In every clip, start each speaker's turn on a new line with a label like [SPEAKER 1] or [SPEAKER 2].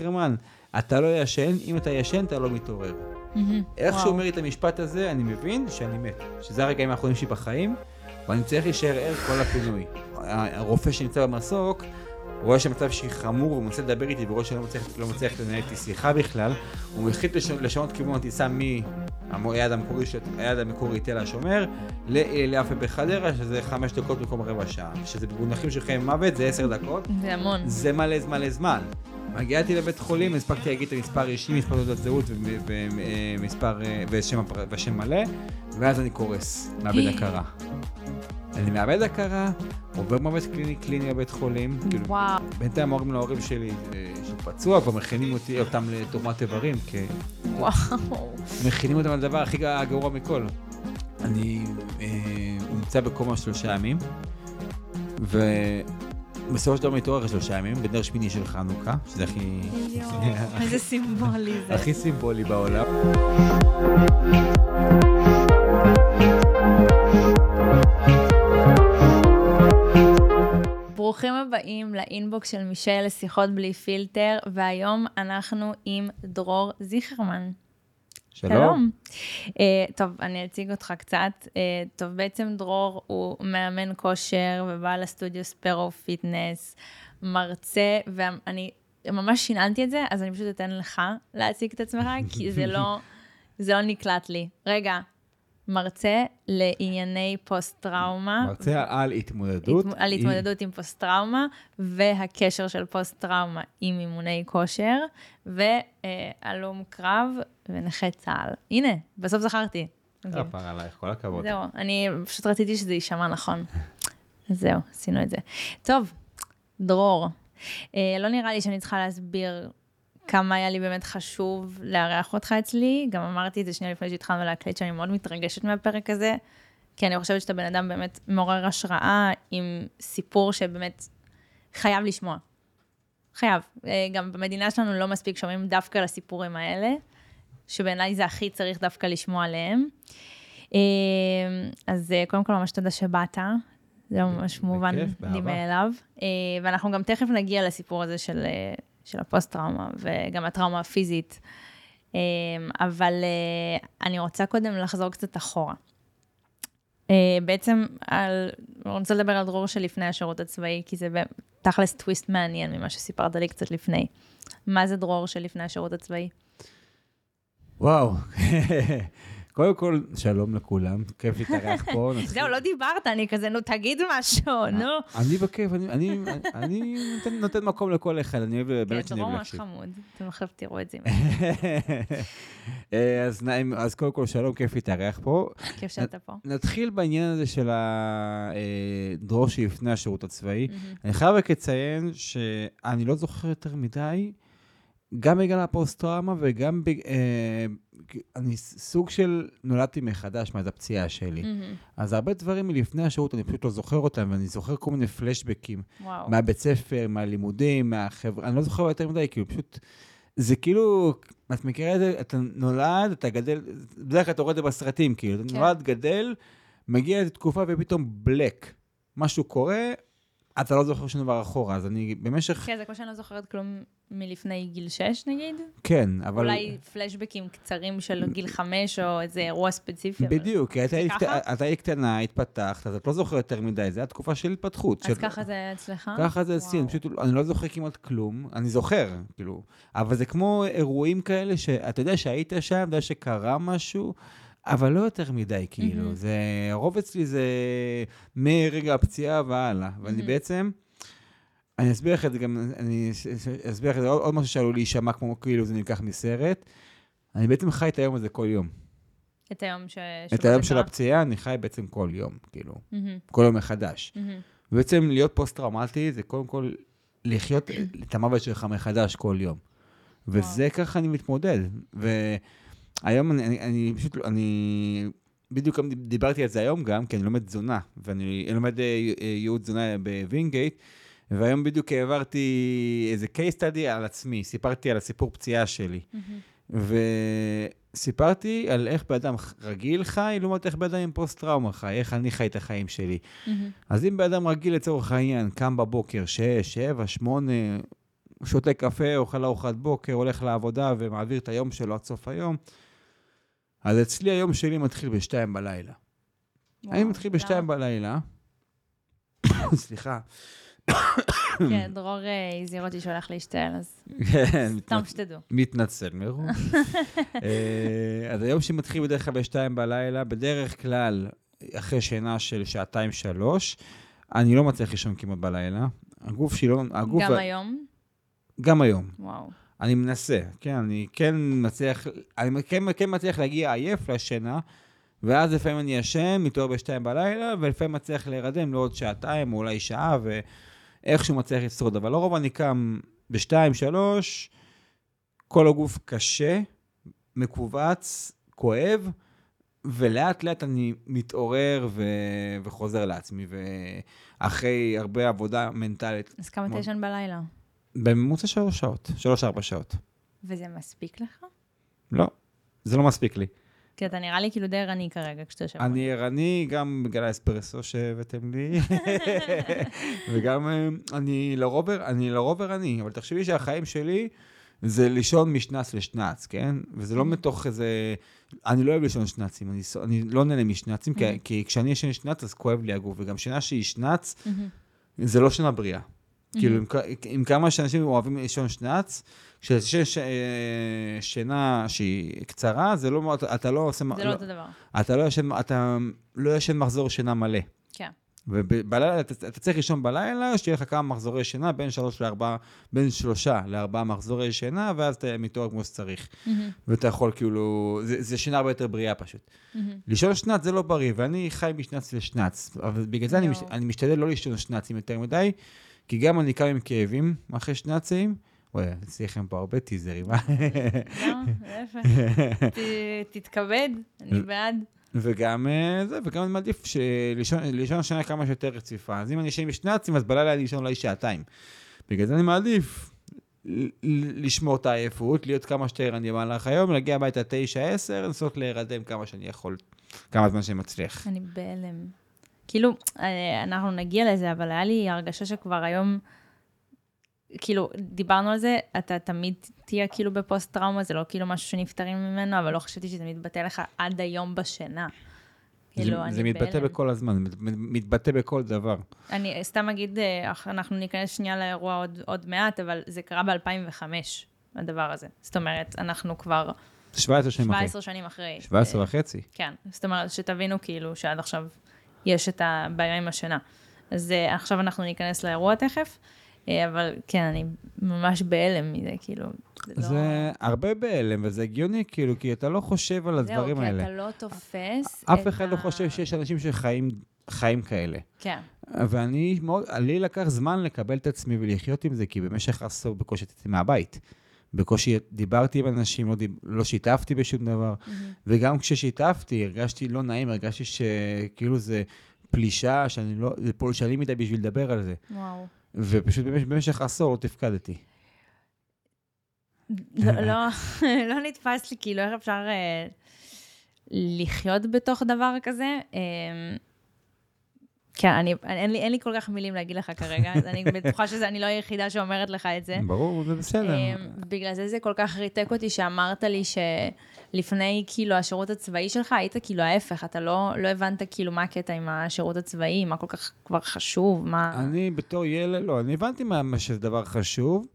[SPEAKER 1] זיכרמן, אתה לא ישן, אם אתה ישן אתה לא מתעורר. איך שהוא אומר לי את המשפט הזה, אני מבין שאני מת. שזה הרגעים האחרונים שלי בחיים, ואני צריך להישאר ער כל הפינוי. הרופא שנמצא במסוק, רואה שהמצב שלי חמור, הוא מנסה לדבר איתי ורואה שאני לא מצליח, לא מצליח לנהל איתי שיחה בכלל, הוא החליט לשנות כיוון הטיסה מהיעד המקורי, היעד המקורי תל השומר, ליפה בחדרה, שזה חמש דקות במקום רבע שעה. שזה במונחים של חיים ומוות, זה עשר דקות.
[SPEAKER 2] זה המון.
[SPEAKER 1] זה מלא זמן. הגעתי לבית חולים, הספקתי להגיד את המספר אישי, מספר תעודת זהות ומספר, ושם, ושם מלא, ואז אני קורס, מאבד הכרה. אני מאבד הכרה, עובר מוות קליני קליני בבית חולים. כאילו,
[SPEAKER 2] וואו.
[SPEAKER 1] בינתיים אומרים להורים שלי שהוא פצוע, כבר מכינים אותי, אותם לתרומת איברים, כי...
[SPEAKER 2] וואו.
[SPEAKER 1] מכינים אותם על הדבר הכי גרוע מכל. אני אה, נמצא בקומה שלושה ימים, ו... בסופו של דבר מתעורר שלושה ימים, בנר שמיני של חנוכה, שזה הכי...
[SPEAKER 2] איזה סימבולי זה.
[SPEAKER 1] הכי סימבולי בעולם.
[SPEAKER 2] ברוכים הבאים לאינבוקס של מישל לשיחות בלי פילטר, והיום אנחנו עם דרור זיכרמן.
[SPEAKER 1] שלום.
[SPEAKER 2] שלום. Uh, טוב, אני אציג אותך קצת. Uh, טוב, בעצם דרור הוא מאמן כושר ובעל הסטודיו ספרו פיטנס, מרצה, ואני ממש שיננתי את זה, אז אני פשוט אתן לך להציג את עצמך, כי זה לא, זה לא נקלט לי. רגע, מרצה לענייני פוסט-טראומה.
[SPEAKER 1] מרצה על התמודדות.
[SPEAKER 2] התמ... על התמודדות עם... עם פוסט-טראומה, והקשר של פוסט-טראומה עם אימוני כושר, והלום קרב ונכה צה"ל. הנה, בסוף זכרתי.
[SPEAKER 1] כפר עלייך, כל הכבוד.
[SPEAKER 2] זהו, אני פשוט רציתי שזה יישמע נכון. זהו, עשינו את זה. טוב, דרור, אה, לא נראה לי שאני צריכה להסביר כמה היה לי באמת חשוב לארח אותך אצלי. גם אמרתי את זה שנייה לפני שהתחלנו להקליט, שאני מאוד מתרגשת מהפרק הזה, כי אני חושבת שאתה בן אדם באמת מעורר השראה, עם סיפור שבאמת חייב לשמוע. חייב. אה, גם במדינה שלנו לא מספיק שומעים דווקא לסיפורים האלה, שבעיניי זה הכי צריך דווקא לשמוע עליהם. אה, אז אה, קודם כל, ממש תודה שבאת. זה ממש מובן לי מאליו. ואנחנו גם תכף נגיע לסיפור הזה של של הפוסט-טראומה וגם הטראומה הפיזית. אמ, אבל אה, אני רוצה קודם לחזור קצת אחורה. אה, בעצם, על, אני רוצה לדבר על דרור שלפני השירות הצבאי, כי זה תכלס טוויסט מעניין ממה שסיפרת לי קצת לפני. מה זה דרור שלפני השירות הצבאי?
[SPEAKER 1] וואו, קודם כל, שלום לכולם, כיף להתארח פה.
[SPEAKER 2] זהו, לא דיברת, אני כזה, נו, תגיד משהו, נו.
[SPEAKER 1] אני בכיף, אני נותן מקום לכל אחד, אני אוהב, באמת שאני אוהב
[SPEAKER 2] להקשיב. כן, ממש חמוד, אתם עכשיו תראו את זה.
[SPEAKER 1] אה, אז קודם כל, שלום, כיף להתארח פה.
[SPEAKER 2] כיף שאתה פה.
[SPEAKER 1] נתחיל בעניין הזה של הדרור אה, שלפני השירות הצבאי. אני חייב רק לציין שאני לא זוכר יותר מדי. גם בגלל הפוסט-טראומה וגם, ב, אה, אני סוג של נולדתי מחדש מאז הפציעה שלי. Mm-hmm. אז הרבה דברים מלפני השירות, אני פשוט לא זוכר אותם, ואני זוכר כל מיני פלשבקים. וואו. מהבית ספר, מהלימודים, מהחברה, אני לא זוכר יותר מדי, כאילו פשוט, זה כאילו, את מכירה את זה, אתה נולד, אתה גדל, בדרך כלל אתה רואה את זה בסרטים, כאילו, אתה כן. נולד, גדל, מגיע לתקופה ופתאום בלק. משהו קורה, אתה לא זוכר שום דבר אחורה, אז אני במשך...
[SPEAKER 2] כן, זה כמו שאני לא זוכרת כלום מלפני גיל 6 נגיד?
[SPEAKER 1] כן, אבל...
[SPEAKER 2] אולי פלשבקים קצרים של גיל 5 או איזה אירוע ספציפי.
[SPEAKER 1] בדיוק, כי אתה היית קטנה, התפתחת, אז את לא זוכרת יותר מדי, זו התקופה של התפתחות.
[SPEAKER 2] אז ככה זה היה אצלך?
[SPEAKER 1] ככה זה אצלי, פשוט, אני לא זוכר כמעט כלום, אני זוכר, כאילו, אבל זה כמו אירועים כאלה שאתה יודע שהיית שם, אתה יודע שקרה משהו. אבל לא יותר מדי, כאילו. Mm-hmm. זה, הרוב אצלי זה מרגע הפציעה והלאה. Mm-hmm. ואני בעצם, אני אסביר לך את זה גם, אני אסביר לך את זה, עוד, משהו שעלול להישמע כמו כאילו זה נלקח מסרט. אני בעצם חי את היום הזה כל יום.
[SPEAKER 2] את היום ש...
[SPEAKER 1] את היום של הפציעה, אני חי בעצם כל יום, כאילו. Mm-hmm. כל יום מחדש. Mm-hmm. ובעצם להיות פוסט-טראומטי זה קודם כל לחיות את המוות שלך מחדש כל יום. וזה. ככה אני מתמודד. ו... היום אני, אני, אני פשוט, אני בדיוק דיברתי על זה היום גם, כי אני לומד תזונה, ואני לומד אה, אה, ייעוץ תזונה בווינגייט, והיום בדיוק העברתי איזה case study על עצמי, סיפרתי על הסיפור פציעה שלי. Mm-hmm. וסיפרתי על איך בן אדם רגיל חי, לעומת איך בן אדם עם פוסט-טראומה חי, איך אני חי את החיים שלי. Mm-hmm. אז אם בן אדם רגיל לצורך העניין, קם בבוקר 6, 7, 8, שותה קפה, אוכל ארוחת בוקר, הולך לעבודה ומעביר את היום שלו עד סוף היום. אז אצלי היום שלי מתחיל בשתיים בלילה. אני מתחיל בשתיים בלילה. סליחה.
[SPEAKER 2] כן, דרור אה, הזהיר אותי שהולך להשתעל, אז
[SPEAKER 1] כן,
[SPEAKER 2] סתם שתדעו.
[SPEAKER 1] מתנצל מראש. אה, אז היום שמתחיל בדרך כלל בשתיים בלילה, בדרך כלל אחרי שינה של שעתיים-שלוש, אני לא מצליח לישון כמעט בלילה. הגוף שלי לא... הגוף
[SPEAKER 2] גם
[SPEAKER 1] ה-
[SPEAKER 2] היום?
[SPEAKER 1] גם היום.
[SPEAKER 2] וואו.
[SPEAKER 1] אני מנסה, כן, אני כן מצליח, אני כן, כן מצליח להגיע עייף לשינה, ואז לפעמים אני ישן, מתעורר בשתיים בלילה, ולפעמים מצליח להירדם לעוד שעתיים או אולי שעה, ואיכשהו מצליח לשרוד. אבל לרוב אני קם בשתיים, שלוש, כל הגוף קשה, מכווץ, כואב, ולאט לאט אני מתעורר ו... וחוזר לעצמי, ואחרי הרבה עבודה מנטלית,
[SPEAKER 2] אז כמה אתה
[SPEAKER 1] מאוד.
[SPEAKER 2] ישן בלילה?
[SPEAKER 1] בממוצע שלוש שעות, שלוש-ארבע שעות.
[SPEAKER 2] וזה מספיק לך?
[SPEAKER 1] לא, זה לא מספיק לי.
[SPEAKER 2] כי אתה נראה לי כאילו די ערני כרגע כשאתה יושב.
[SPEAKER 1] אני ערני גם בגלל האספרסו שהבאתם לי, וגם אה, אני לרוב, אני לרוב ערני, אבל תחשבי שהחיים שלי זה לישון משנץ לשנץ, כן? וזה לא מתוך איזה... אני לא אוהב לישון שנצים, אני, אני לא נהנה משנצים, כי, כי כשאני ישן שנץ אז כואב לי הגוף, וגם שינה שהיא שנץ,
[SPEAKER 2] מהמם.
[SPEAKER 1] זה לא שינה בריאה. כאילו, עם, כ- עם כמה שאנשים אוהבים לישון שנץ, כשיש ש- אה, שינה שהיא קצרה, זה לא, אתה, אתה לא עושה...
[SPEAKER 2] זה לא אותו דבר.
[SPEAKER 1] אתה לא ישן, אתה לא ישן מחזור שינה מלא.
[SPEAKER 2] כן.
[SPEAKER 1] ובלילה, אתה, אתה צריך לישון בלילה, שתהיה לך כמה מחזורי שינה, בין שלוש לארבעה, בין שלושה לארבעה מחזורי שינה, ואז אתה מתעורר כמו שצריך.
[SPEAKER 2] מהמם,
[SPEAKER 1] ואתה יכול כאילו, זה, זה שינה הרבה יותר בריאה פשוט.
[SPEAKER 2] מהמם.
[SPEAKER 1] לישון שנץ זה לא בריא, ואני חי משנץ לשנץ. אבל בגלל זה אני, מש,
[SPEAKER 2] יואו.
[SPEAKER 1] אני משתדל לא לישון שנצים יותר מדי, כי גם אני קם עם כאבים אחרי שנצים. וואי, עשיתי לכם פה הרבה טיזרים, אה?
[SPEAKER 2] לא, להפך. תתכבד, אני בעד.
[SPEAKER 1] וגם אה, זה, וגם אני מעדיף לישון שנה כמה שיותר רציפה. אז אם אני ישן בשנצים, אז בלילה אני אשן אולי שעתיים. בגלל זה אני מעדיף לשמור את העייפות, להיות כמה שיותר ערני במהלך היום, להגיע הביתה תשע, עשר, לנסות להירדם כמה שאני יכול, כמה זמן שאני מצליח.
[SPEAKER 2] אני בהלם. כאילו, אה, אנחנו נגיע לזה, אבל היה לי הרגשה שכבר היום, כאילו, דיברנו על זה, אתה תמיד תהיה כאילו בפוסט-טראומה, זה לא כאילו משהו שנפטרים ממנו, אבל לא חשבתי שזה מתבטא לך עד היום בשינה. כאילו,
[SPEAKER 1] זה,
[SPEAKER 2] אני
[SPEAKER 1] זה מתבטא
[SPEAKER 2] בהלם.
[SPEAKER 1] בכל הזמן, מתבטא בכל דבר.
[SPEAKER 2] אני סתם אגיד, אה, אנחנו ניכנס שנייה לאירוע עוד, עוד מעט, אבל זה קרה ב-2005, הדבר הזה. זאת אומרת, אנחנו כבר
[SPEAKER 1] 17 שנים אחרי.
[SPEAKER 2] 17 שנים אחרי.
[SPEAKER 1] 17
[SPEAKER 2] אה,
[SPEAKER 1] וחצי.
[SPEAKER 2] כן, זאת אומרת, שתבינו כאילו שעד עכשיו יש את הבעיה עם השינה. אז אה, עכשיו אנחנו ניכנס לאירוע תכף, אבל כן, אני ממש בהלם מזה, כאילו, זה לא...
[SPEAKER 1] זה הרבה בהלם, וזה הגיוני, כאילו, כי אתה לא חושב על הדברים
[SPEAKER 2] זהו, כי
[SPEAKER 1] האלה.
[SPEAKER 2] אתה לא תופס
[SPEAKER 1] אף אחד לא
[SPEAKER 2] ה-
[SPEAKER 1] חושב שיש אנשים שחיים חיים כאלה.
[SPEAKER 2] כן,
[SPEAKER 1] ואני מאוד, לי לקח זמן לקבל את עצמי ולחיות עם זה, כי במשך עשור בקושי יצאתי מהבית. בקושי דיברתי עם אנשים, לא, דיב, לא שיתפתי בשום דבר. וגם כששיתפתי, הרגשתי לא נעים, הרגשתי שכאילו זה פלישה, שאני לא, זה פולשני מדי בשביל לדבר על זה.
[SPEAKER 2] וואו.
[SPEAKER 1] ופשוט במשך, עשור לא תפקדתי.
[SPEAKER 2] לא, לא, לא נתפס לי, כאילו, איך אפשר אה, לחיות בתוך דבר כזה? אה, כן, אני, אין, לי, אין לי כל כך מילים להגיד לך כרגע, אז אני בטוחה שאני לא היחידה שאומרת לך את זה.
[SPEAKER 1] ברור, זה בסדר.
[SPEAKER 2] אה, בגלל זה זה כל כך ריתק אותי שאמרת לי שלפני כאילו השירות הצבאי שלך היית כאילו ההפך, אתה לא, לא הבנת כאילו מה הקטע עם השירות הצבאי, מה כל כך כבר חשוב, מה...
[SPEAKER 1] אני בתור ילד, לא, אני הבנתי מה, מה שזה דבר חשוב.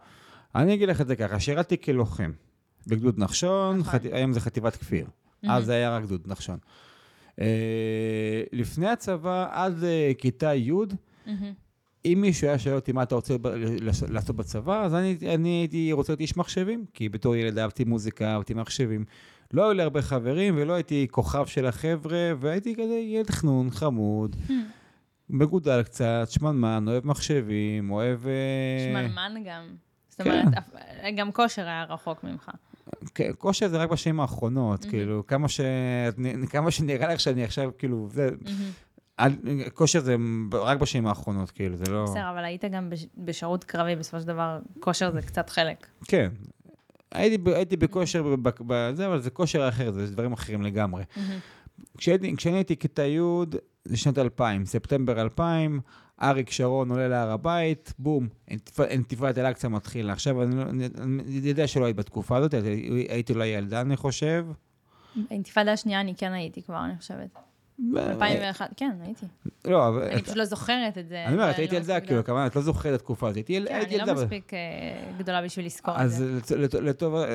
[SPEAKER 1] אני אגיד לך את זה ככה, שירתי כלוחם בגדוד נחשון,
[SPEAKER 2] נכון.
[SPEAKER 1] חט... היום זה חטיבת כפיר. אז זה היה רק גדוד נחשון. אה, לפני הצבא, עד אה, כיתה י',
[SPEAKER 2] מהמם.
[SPEAKER 1] אם מישהו היה שואל אותי מה אתה רוצה לעשות בצבא, אז אני, אני הייתי רוצה להיות איש מחשבים, כי בתור ילד אהבתי מוזיקה, אהבתי מחשבים. לא היו לי הרבה חברים, ולא הייתי כוכב של החבר'ה, והייתי כזה ילד חנון, חמוד, מגודל קצת, שמנמן, אוהב מחשבים, אוהב... אה,
[SPEAKER 2] שמנמן גם. זאת
[SPEAKER 1] כן.
[SPEAKER 2] אומרת, אף- גם כושר היה רחוק ממך.
[SPEAKER 1] כן, כושר זה רק בשנים האחרונות, כאילו, כמה, ש... כמה שנראה לך שאני עכשיו, כאילו, זה... אל- כושר זה רק בשנים האחרונות, כאילו, זה לא...
[SPEAKER 2] בסדר, אבל היית גם בש- בשירות קרבי, בסופו של דבר, כושר זה קצת חלק.
[SPEAKER 1] כן. הייתי, הייתי בכושר בזה, אבל זה כושר אחר, זה דברים אחרים לגמרי. כשהייתי, כשאני הייתי כיתה י', זה שנת 2000, ספטמבר 2000, אריק שרון עולה להר הבית, בום, אינתיפ- אינתיפאדת אל-אקצא מתחילה. עכשיו, אני, לא- אני, אני יודע שלא היית בתקופה הזאת, הייתי- הייתי אולי ילדה, אני חושב.
[SPEAKER 2] באינתיפאדה השנייה אני כן הייתי כבר, אני חושבת. 2001, כן, הייתי.
[SPEAKER 1] לא, אבל...
[SPEAKER 2] אני פשוט לא זוכרת את זה.
[SPEAKER 1] אני אומר, את היית
[SPEAKER 2] לא
[SPEAKER 1] ילדה, כאילו. כמובן, את לא זוכרת את התקופה הזאת. הייתי
[SPEAKER 2] כן, אני. לא מספיק אה, גדולה בשביל לזכור את
[SPEAKER 1] אז
[SPEAKER 2] זה.
[SPEAKER 1] לטובת-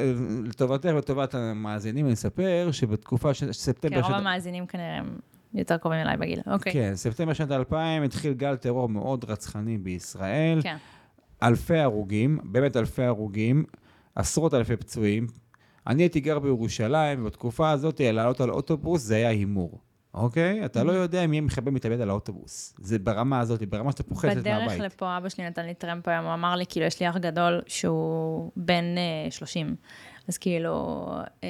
[SPEAKER 1] לטובתך ולטובת המאזינים, אני אספר שבתקופה של
[SPEAKER 2] כי
[SPEAKER 1] ספטמבר...
[SPEAKER 2] רוב
[SPEAKER 1] שנת-
[SPEAKER 2] המאזינים כנראה הם יותר קרובים אליי בגיל. אוקיי.
[SPEAKER 1] כן, ספטמבר שנת 2000 התחיל גל טרור מאוד רצחני בישראל.
[SPEAKER 2] כן.
[SPEAKER 1] אלפי הרוגים, באמת אלפי הרוגים, עשרות אלפי פצועים. אני הייתי גר בירושלים, ובתקופה הזאת לעלות על אוטובוס זה היה הימור, אוקיי? אתה לא יודע אם יהיה מחבל מתאבד על האוטובוס. זה ברמה הזאת, ברמה שאתה פוחד לצאת
[SPEAKER 2] בדרך
[SPEAKER 1] מהבית.
[SPEAKER 2] לפה אבא שלי נתן לי טרמפ היום, הוא אמר לי, כאילו, יש לי אח גדול שהוא בן אה, 30. אז כאילו, אה,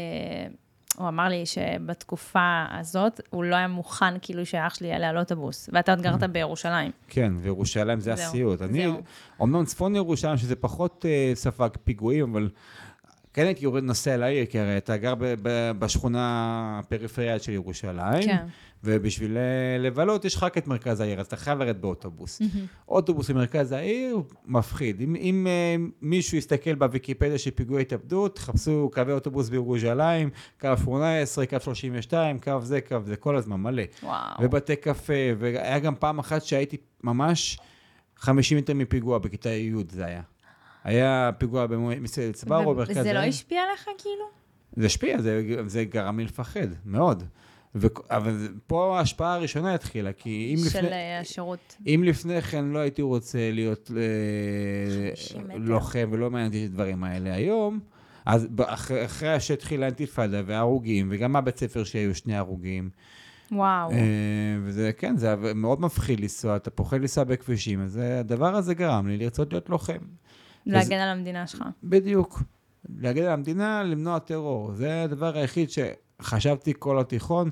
[SPEAKER 2] הוא אמר לי שבתקופה הזאת, הוא לא היה מוכן כאילו שאח שלי יעלה על אוטובוס. ואתה עוד גרת בירושלים.
[SPEAKER 1] כן, וירושלים זה
[SPEAKER 2] זהו,
[SPEAKER 1] הסיוט. אני,
[SPEAKER 2] זהו.
[SPEAKER 1] אמנם צפון ירושלים, שזה פחות אה, ספג פיגועים, אבל כן הייתי יורד נוסע לעיר, כי הרי אתה גר ב- ב- בשכונה הפריפריאלית של ירושלים,
[SPEAKER 2] כן.
[SPEAKER 1] ובשביל אה, לבלות יש רק את מרכז העיר, אז אתה חייב לרדת באוטובוס. אוטובוס למרכז העיר, מפחיד. אם, אם אה, מישהו יסתכל בוויקיפדיה של פיגועי התאבדות, חפשו קווי אוטובוס בירושלים, קו 18, קו 32, קו זה, קו זה, כל הזמן מלא.
[SPEAKER 2] וואו.
[SPEAKER 1] ובתי קפה, והיה גם פעם אחת שהייתי ממש 50 מטר מפיגוע בכיתה י' זה היה. היה פיגוע במסעדת סברו, במרכז
[SPEAKER 2] וזה לא. השפיע עליך כאילו?
[SPEAKER 1] זה השפיע, זה, זה גרם לי לפחד, מאוד. ו, אבל פה ההשפעה הראשונה התחילה, כי אם
[SPEAKER 2] של
[SPEAKER 1] לפני...
[SPEAKER 2] אה, השירות.
[SPEAKER 1] אם לפני כן לא הייתי רוצה להיות אה,
[SPEAKER 2] 50 מטר.
[SPEAKER 1] לוחם ולא מעניין אותי את הדברים האלה היום, אז אחרי, אחרי שהתחילה האינתיפאדה וההרוגים, וגם מהבית ספר שהיו שני הרוגים,
[SPEAKER 2] וואו.
[SPEAKER 1] אה, וזה, כן, זה מאוד מפחיד לנסוע, אתה פוחד לנסוע בכבישים, אז אה, הדבר הזה גרם לי לרצות להיות לוחם.
[SPEAKER 2] להגן על המדינה שלך.
[SPEAKER 1] בדיוק. להגן על המדינה, למנוע טרור. זה הדבר היחיד שחשבתי כל התיכון,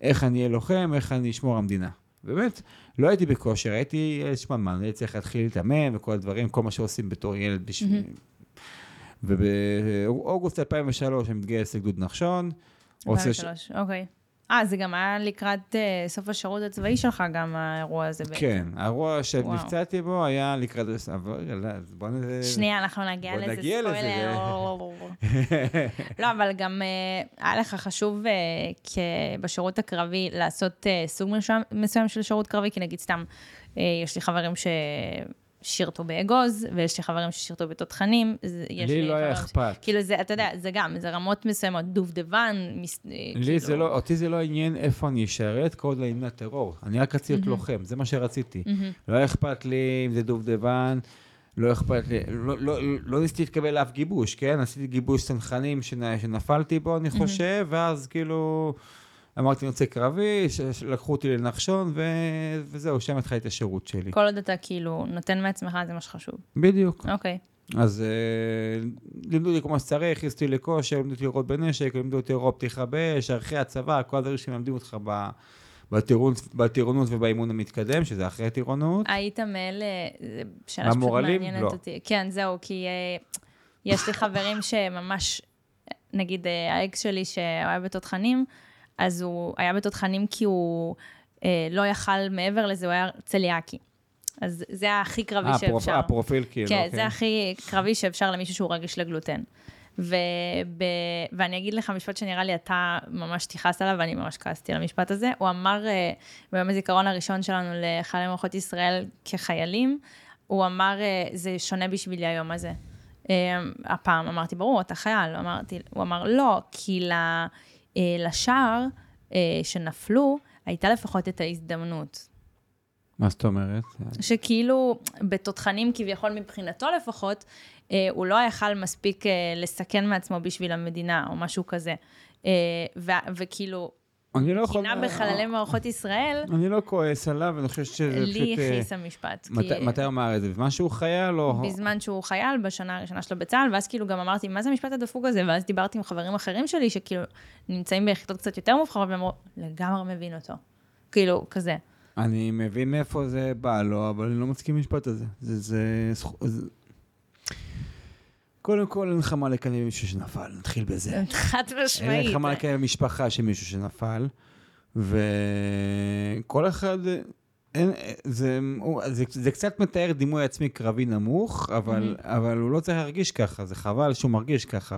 [SPEAKER 1] איך אני אהיה לוחם, איך אני אשמור על המדינה. באמת, לא הייתי בכושר, הייתי ילד שמנמן, הייתי צריך להתחיל להתאמן וכל הדברים, כל מה שעושים בתור ילד בשביל... ובאוגוסט 2003 אני מתגייס לגדוד נחשון. עושה ש-
[SPEAKER 2] 2003, אוקיי. אה, זה גם היה לקראת אה, סוף השירות הצבאי שלך, גם האירוע הזה בעצם.
[SPEAKER 1] כן, האירוע שנפצעתי בו היה לקראת... אבל אז בוא נ...
[SPEAKER 2] שנייה, אנחנו נגיע
[SPEAKER 1] בוא
[SPEAKER 2] לזה,
[SPEAKER 1] נגיע לזה.
[SPEAKER 2] לא, אבל גם אה, היה לך חשוב אה, כ- בשירות הקרבי לעשות אה, סוג מסוים- של שירות קרבי, כי נגיד סתם, אה, יש לי חברים ששירתו באגוז, ויש לי חברים ששירתו בתותחנים.
[SPEAKER 1] לי לא היה אכפת.
[SPEAKER 2] כאילו זה, אתה יודע, זה גם, זה רמות מסוימות, דובדבן, מס- אה,
[SPEAKER 1] לי
[SPEAKER 2] כאילו-
[SPEAKER 1] זה לא, אותי זה לא עניין איפה אני אשרת, כל עוד לא ימנע טרור. אני רק רציתי להיות לוחם, זה מה שרציתי. לא היה אכפת לי אם זה דובדבן, לא אכפת לי, לא, לא, לא ניסיתי להתקבל לאף גיבוש, כן? עשיתי גיבוש צנחנים שנ- שנפלתי בו, אני חושב, ואז כאילו אמרתי, אני רוצה קרבי, לקחו אותי לנחשון, ו... וזהו, שם התחלתי את השירות שלי.
[SPEAKER 2] כל עוד אתה כאילו נותן מעצמך, זה מה שחשוב.
[SPEAKER 1] בדיוק.
[SPEAKER 2] אוקיי.
[SPEAKER 1] אז אה, לימדו אותי כמו שצריך, הכניסו אותי לכושר, לימדו אותי לראות בנשק, לימדו אותי לראות פתיחה באש, ערכי הצבא, כל הדברים שמלמדים אותך ב- בטירונות, בטירונות ובאימון המתקדם, שזה אחרי טירונות.
[SPEAKER 2] היית מאלה, זו שאלה שפשוט? מעניינת
[SPEAKER 1] לא.
[SPEAKER 2] אותי. כן, זהו, כי אה, יש לי חברים שממש, נגיד אה, האקס שלי שהיה בתותחנים, אז הוא היה בתותחנים כי הוא אה, לא יכל מעבר לזה, הוא היה צליאקי. אז זה הכי קרבי
[SPEAKER 1] אה, פרופ-
[SPEAKER 2] שאפשר.
[SPEAKER 1] אה, פרופיל כאילו,
[SPEAKER 2] כן,
[SPEAKER 1] אוקיי.
[SPEAKER 2] זה הכי קרבי שאפשר למישהו שהוא רגיש לגלוטן. וב... ואני אגיד לך משפט שנראה לי אתה ממש תכעס עליו, ואני ממש כעסתי על המשפט הזה. הוא אמר אה, ביום הזיכרון הראשון שלנו לחיילי מערכות ישראל כחיילים, הוא אמר, אה, זה שונה בשבילי היום הזה. אה, הפעם אמרתי, ברור, אתה חייל. אמרתי, הוא אמר, לא, כי ל... אה, לשער אה, שנפלו, הייתה לפחות את ההזדמנות.
[SPEAKER 1] מה זאת אומרת?
[SPEAKER 2] שכאילו, בתותחנים כביכול מבחינתו לפחות, אה, הוא לא יכל מספיק אה, לסכן מעצמו בשביל המדינה, או משהו כזה. אה, וכאילו,
[SPEAKER 1] אני לא יכול...
[SPEAKER 2] קינה בחללי מערכות ישראל,
[SPEAKER 1] אני לא כועס עליו, אני חושב שזה
[SPEAKER 2] לי
[SPEAKER 1] פשוט... אה,
[SPEAKER 2] הכעיס המשפט.
[SPEAKER 1] מתי הוא אמר את זה? בזמן שהוא חייל או...
[SPEAKER 2] בזמן שהוא חייל, בשנה הראשונה שלו בצה"ל, ואז כאילו גם אמרתי, מה זה המשפט הדפוק הזה? ואז דיברתי עם חברים אחרים שלי, שכאילו נמצאים ביחידות קצת יותר מובחרות, והם אמרו, לגמרי מבין אותו. כאילו, כזה.
[SPEAKER 1] אני מבין מאיפה זה בא לו, אבל אני לא מסכים עם המשפט הזה. זה... קודם כל, אין לך מה לקנא במישהו שנפל, נתחיל בזה.
[SPEAKER 2] חד
[SPEAKER 1] אין
[SPEAKER 2] משמעית.
[SPEAKER 1] לך מה לקיים במשפחה של מישהו שנפל, וכל אחד, אין, זה, זה, זה קצת מתאר דימוי עצמי קרבי נמוך, אבל, אבל הוא לא צריך להרגיש ככה, זה חבל שהוא מרגיש ככה,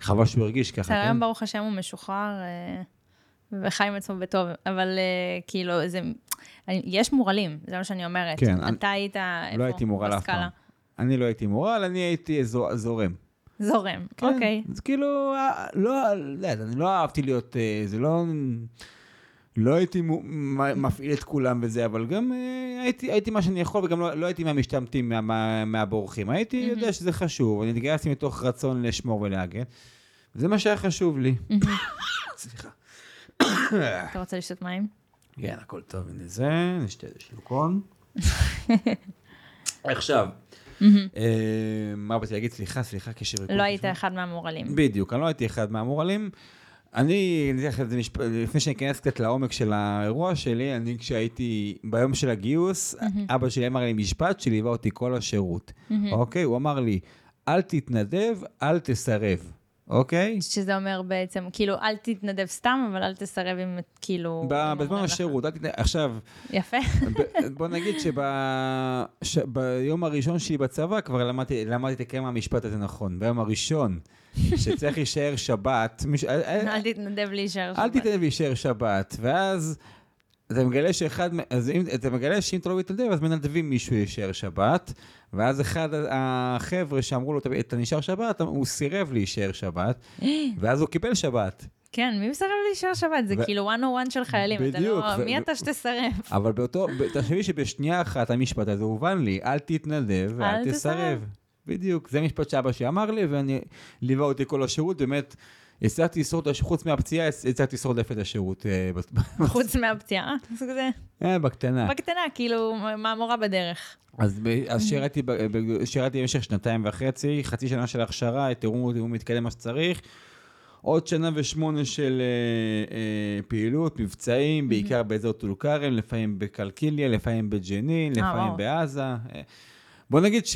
[SPEAKER 1] וחבל שהוא הרגיש ככה,
[SPEAKER 2] בסדר,
[SPEAKER 1] כן?
[SPEAKER 2] היום ברוך השם הוא משוחרר אה, וחי עם עצמו בטוב, אבל אה, כאילו, זה... אני- יש מורלים, זה מה שאני אומרת.
[SPEAKER 1] כן, אני-
[SPEAKER 2] אתה היית איפה?
[SPEAKER 1] לא הייתי מורל אף? פעם. אני לא הייתי מורל, אני הייתי זו- זורם.
[SPEAKER 2] זורם,
[SPEAKER 1] כן,
[SPEAKER 2] אוקיי.
[SPEAKER 1] זה כאילו, אה, לא, לא יודע, אני לא אהבתי להיות, אה, זה לא, לא הייתי מפעיל את כולם וזה, אבל גם אה, הייתי, הייתי מה שאני יכול, וגם לא, לא הייתי מהמשתמטים, מה, מה, מהבורחים. הייתי יודע שזה חשוב, אני התגייסתי מתוך רצון לשמור ולהגן. זה מה שהיה חשוב לי. סליחה.
[SPEAKER 2] אתה רוצה לשתות מים?
[SPEAKER 1] כן, הכל טוב, הנה זה, נשתה איזה שלוקון. עכשיו, מה באתי להגיד? סליחה, סליחה, וריכוז.
[SPEAKER 2] לא היית אחד מהמורלים.
[SPEAKER 1] בדיוק, אני לא הייתי אחד מהמורלים. אני, אני אתן לך את זה משפ... לפני שאני אכנס קצת לעומק של האירוע שלי, אני כשהייתי ביום של הגיוס, אבא שלי אמר לי משפט שליווה אותי כל השירות, אוקיי? הוא אמר לי, אל תתנדב, אל תסרב, אוקיי?
[SPEAKER 2] שזה אומר בעצם, כאילו, אל תתנדב סתם, אבל אל תסרב אם כאילו...
[SPEAKER 1] בזמן. השירות, אל תתנדב, עכשיו,
[SPEAKER 2] יפה.
[SPEAKER 1] בוא נגיד שביום הראשון שלי בצבא כבר למדתי, למדתי לקיים המשפט הזה נכון. ביום הראשון, שצריך להישאר שבת, מיש-
[SPEAKER 2] אל תתנדב להישאר
[SPEAKER 1] אל
[SPEAKER 2] שבת.
[SPEAKER 1] תתנדב להישאר שבת, ואז אתה מגלה שאחד, אז אם, אתה מגלה שאם אתה לא מתנדב, אז מנדבים מישהו להישאר שבת, ואז אחד החבר'ה שאמרו לו, "אתה- אתה נשאר שבת, הוא סירב להישאר שבת, ואז הוא קיבל שבת.
[SPEAKER 2] כן, מי מסרב להישאר שבת? זה
[SPEAKER 1] ו-
[SPEAKER 2] כאילו one on one של חיילים. אתה
[SPEAKER 1] בדיוק,
[SPEAKER 2] לא-
[SPEAKER 1] ו-
[SPEAKER 2] מי אתה שתסרב?
[SPEAKER 1] אבל באותו, תחשבי שבשנייה אחת המשפט הזה הובן לי, אל תתנדב ואל
[SPEAKER 2] אל
[SPEAKER 1] תסרב.
[SPEAKER 2] תסרב.
[SPEAKER 1] בדיוק, זה משפט שאבא שלי אמר לי, ואני ליווה אותי כל השירות, באמת, הצלחתי לשרוד, חוץ מהפציעה, הצלחתי לשרוד את השירות אה,
[SPEAKER 2] חוץ מהפציעה. זה כזה,
[SPEAKER 1] אה, בקטנה.
[SPEAKER 2] בקטנה, כאילו, מהמורה בדרך.
[SPEAKER 1] אז, שירתי, במשך שנתיים וחצי, חצי שנה של הכשרה, תראו אם הוא מתקדם מה שצריך. עוד שנה ושמונה של אה, אה, פעילות, מבצעים, בעיקר באזור טול כרם, לפעמים בקלקיליה, לפעמים בג'נין, לפעמים
[SPEAKER 2] וואו.
[SPEAKER 1] בעזה. אה, בוא נגיד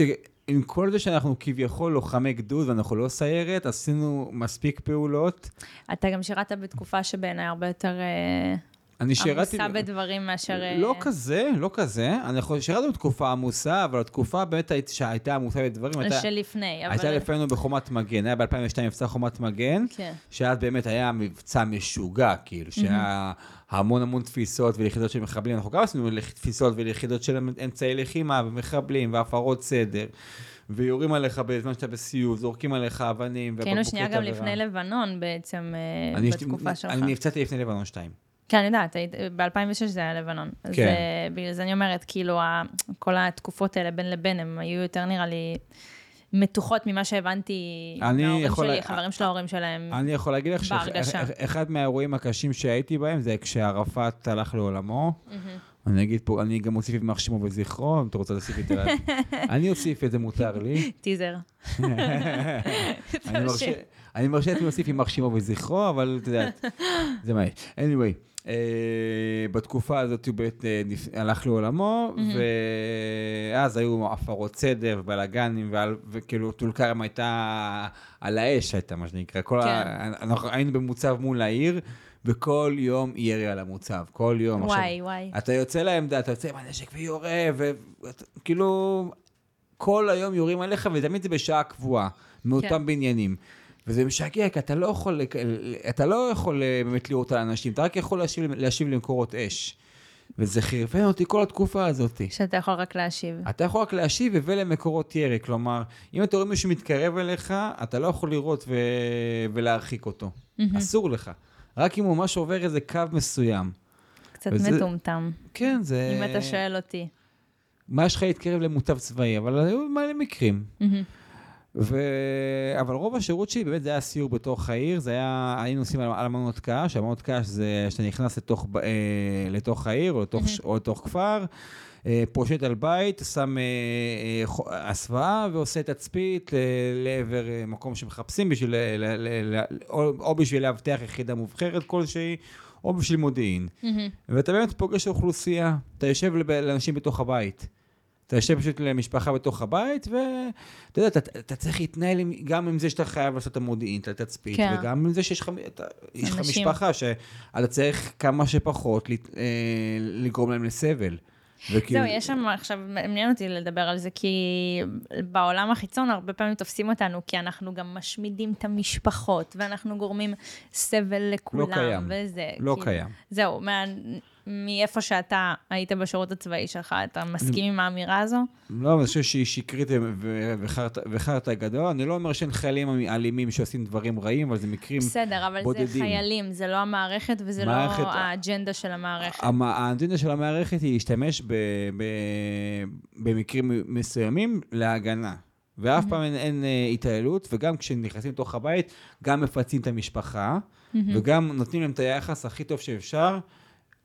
[SPEAKER 1] שעם כל זה שאנחנו כביכול לוחמי גדוד ואנחנו לא סיירת, עשינו מספיק פעולות.
[SPEAKER 2] אתה גם שירת בתקופה שבעיניי הרבה יותר אה,
[SPEAKER 1] אני שירתי...
[SPEAKER 2] עמוסה בדברים מאשר... אה,
[SPEAKER 1] לא כזה, לא כזה. אני יכול, שירתי בתקופה עמוסה, אבל התקופה באמת היית- שהייתה עמוסה בדברים, הייתה...
[SPEAKER 2] שלפני, אבל...
[SPEAKER 1] הייתה לפנינו בחומת מגן, היה ב-2002 מבצע חומת מגן,
[SPEAKER 2] כן.
[SPEAKER 1] שאז באמת היה מבצע משוגע, כאילו, שהיה המון המון תפיסות וליחידות של מחבלים, אנחנו גם עשינו תפיסות וליחידות של אמצעי לחימה ומחבלים והפרות סדר, ויורים עליך בזמן שאתה בסיור, זורקים עליך אבנים ובקבוקי
[SPEAKER 2] שנייה גם. לפני לבנון בעצם, אה, בתקופה שלך.
[SPEAKER 1] אני נפצעתי לפני לבנון 2.
[SPEAKER 2] כן, אני יודעת, היית- ב-2006 זה היה לבנון. אז
[SPEAKER 1] כן.
[SPEAKER 2] אה, בגלל זה אני אומרת, כאילו, כל התקופות האלה בין לבין, הם היו יותר, נראה לי, מתוחות ממה שהבנתי מההורים
[SPEAKER 1] יכול
[SPEAKER 2] שלי, חברים של ההורים שלהם.
[SPEAKER 1] אני יכול להגיד לך
[SPEAKER 2] בהרגשה.
[SPEAKER 1] שאחד מהאירועים הקשים שהייתי בהם זה כשערפאת הלך לעולמו. אני אגיד פה, אני גם אוסיף יימח שמו וזכרו, אם אתה רוצה להוסיף את זה. אני אוסיף את זה, מותר לי.
[SPEAKER 2] טיזר.
[SPEAKER 1] אני מרשה- אני מרשה לעצמי להוסיף יימח שמו וזכרו, אבל את יודעת, זה מה יש. anyway, אה, בתקופה הזאת הוא באמת אה, הלך לעולמו, ואז היו הפרות סדר, בלאגנים, ועל- וכאילו טול כרם הייתה על האש, הייתה מה שנקרא. כל ה-
[SPEAKER 2] כן.
[SPEAKER 1] אנחנו היינו במוצב מול העיר, וכל יום ירי על המוצב, כל יום. עכשיו,
[SPEAKER 2] וואי, וואי.
[SPEAKER 1] אתה יוצא לעמדה, אתה יוצא עם הנשק ויורה, וכאילו, כל היום יורים עליך, ותמיד זה בשעה קבועה, מאותם
[SPEAKER 2] כן.
[SPEAKER 1] בניינים. וזה משגע, כי אתה לא יכול, אתה לא יכול אה, באמת לראות על אנשים, אתה רק יכול להשיב, להשיב למקורות אש. וזה חרפן אותי כל התקופה הזאת.
[SPEAKER 2] שאתה יכול רק להשיב.
[SPEAKER 1] אתה יכול רק להשיב ולמקורות ירי, כלומר, אם אתה רואה מישהו מתקרב אליך, אתה לא יכול לראות ו... ולהרחיק אותו. אסור לך. רק אם הוא ממש עובר איזה קו מסוים.
[SPEAKER 2] קצת
[SPEAKER 1] וזה-
[SPEAKER 2] מטומטם,
[SPEAKER 1] כן, זה...
[SPEAKER 2] אם אתה שואל אותי.
[SPEAKER 1] מה יש לך להתקרב למוטב צבאי, אבל היו מלא מקרים.
[SPEAKER 2] מהמם.
[SPEAKER 1] ו... אבל רוב השירות שלי באמת זה היה סיור בתוך העיר, זה היה, היינו עושים על אלמנות קש, אלמנות קש זה שאתה נכנס לתוך, אה, לתוך העיר או לתוך, ש- או לתוך כפר, אה, פושט על בית, שם אה, אה, הסוואה ועושה תצפית ל- לעבר אה, מקום שמחפשים בשביל, ל- ל- ל- ל- או, או בשביל לאבטח יחידה מובחרת כלשהי, או בשביל מודיעין.
[SPEAKER 2] מהמם.
[SPEAKER 1] ואתה באמת פוגש אוכלוסייה, אתה יושב לאנשים בתוך הבית. אתה יושב פשוט למשפחה בתוך הבית, ואתה יודע, אתה, אתה צריך להתנהל עם, גם עם זה שאתה חייב לעשות את המודיעין, את התצפית,
[SPEAKER 2] כן.
[SPEAKER 1] וגם עם זה שיש לך, אתה, יש לך. משפחה שאתה צריך כמה שפחות לת- אה, לגרום להם לסבל. וכאילו-
[SPEAKER 2] זהו, יש שם עכשיו, מעניין אותי לדבר על זה, כי בעולם החיצון הרבה פעמים תופסים אותנו, כי אנחנו גם משמידים את המשפחות, ואנחנו גורמים סבל לכולם.
[SPEAKER 1] קיים.
[SPEAKER 2] וזה,
[SPEAKER 1] לא
[SPEAKER 2] כאילו,
[SPEAKER 1] קיים.
[SPEAKER 2] זהו, מה, מאיפה שאתה היית בשירות הצבאי שלך, אתה מסכים עם האמירה הזו?
[SPEAKER 1] לא, אני חושב שהיא שקרית וחרטא- גדול. אני לא אומר שאין חיילים אלימים שעושים דברים רעים, אבל זה מקרים...
[SPEAKER 2] בסדר, אבל
[SPEAKER 1] בודדים.
[SPEAKER 2] זה חיילים, זה לא המערכת וזה
[SPEAKER 1] מערכת-
[SPEAKER 2] לא האג'נדה של המערכת.
[SPEAKER 1] המ- האג'נדה של המערכת היא להשתמש ב- ב- במקרים מסוימים להגנה. ואף פעם אין, אין אה, התעללות, וגם כשנכנסים לתוך הבית, גם מפצים את המשפחה, וגם נותנים להם את היחס הכי טוב שאפשר,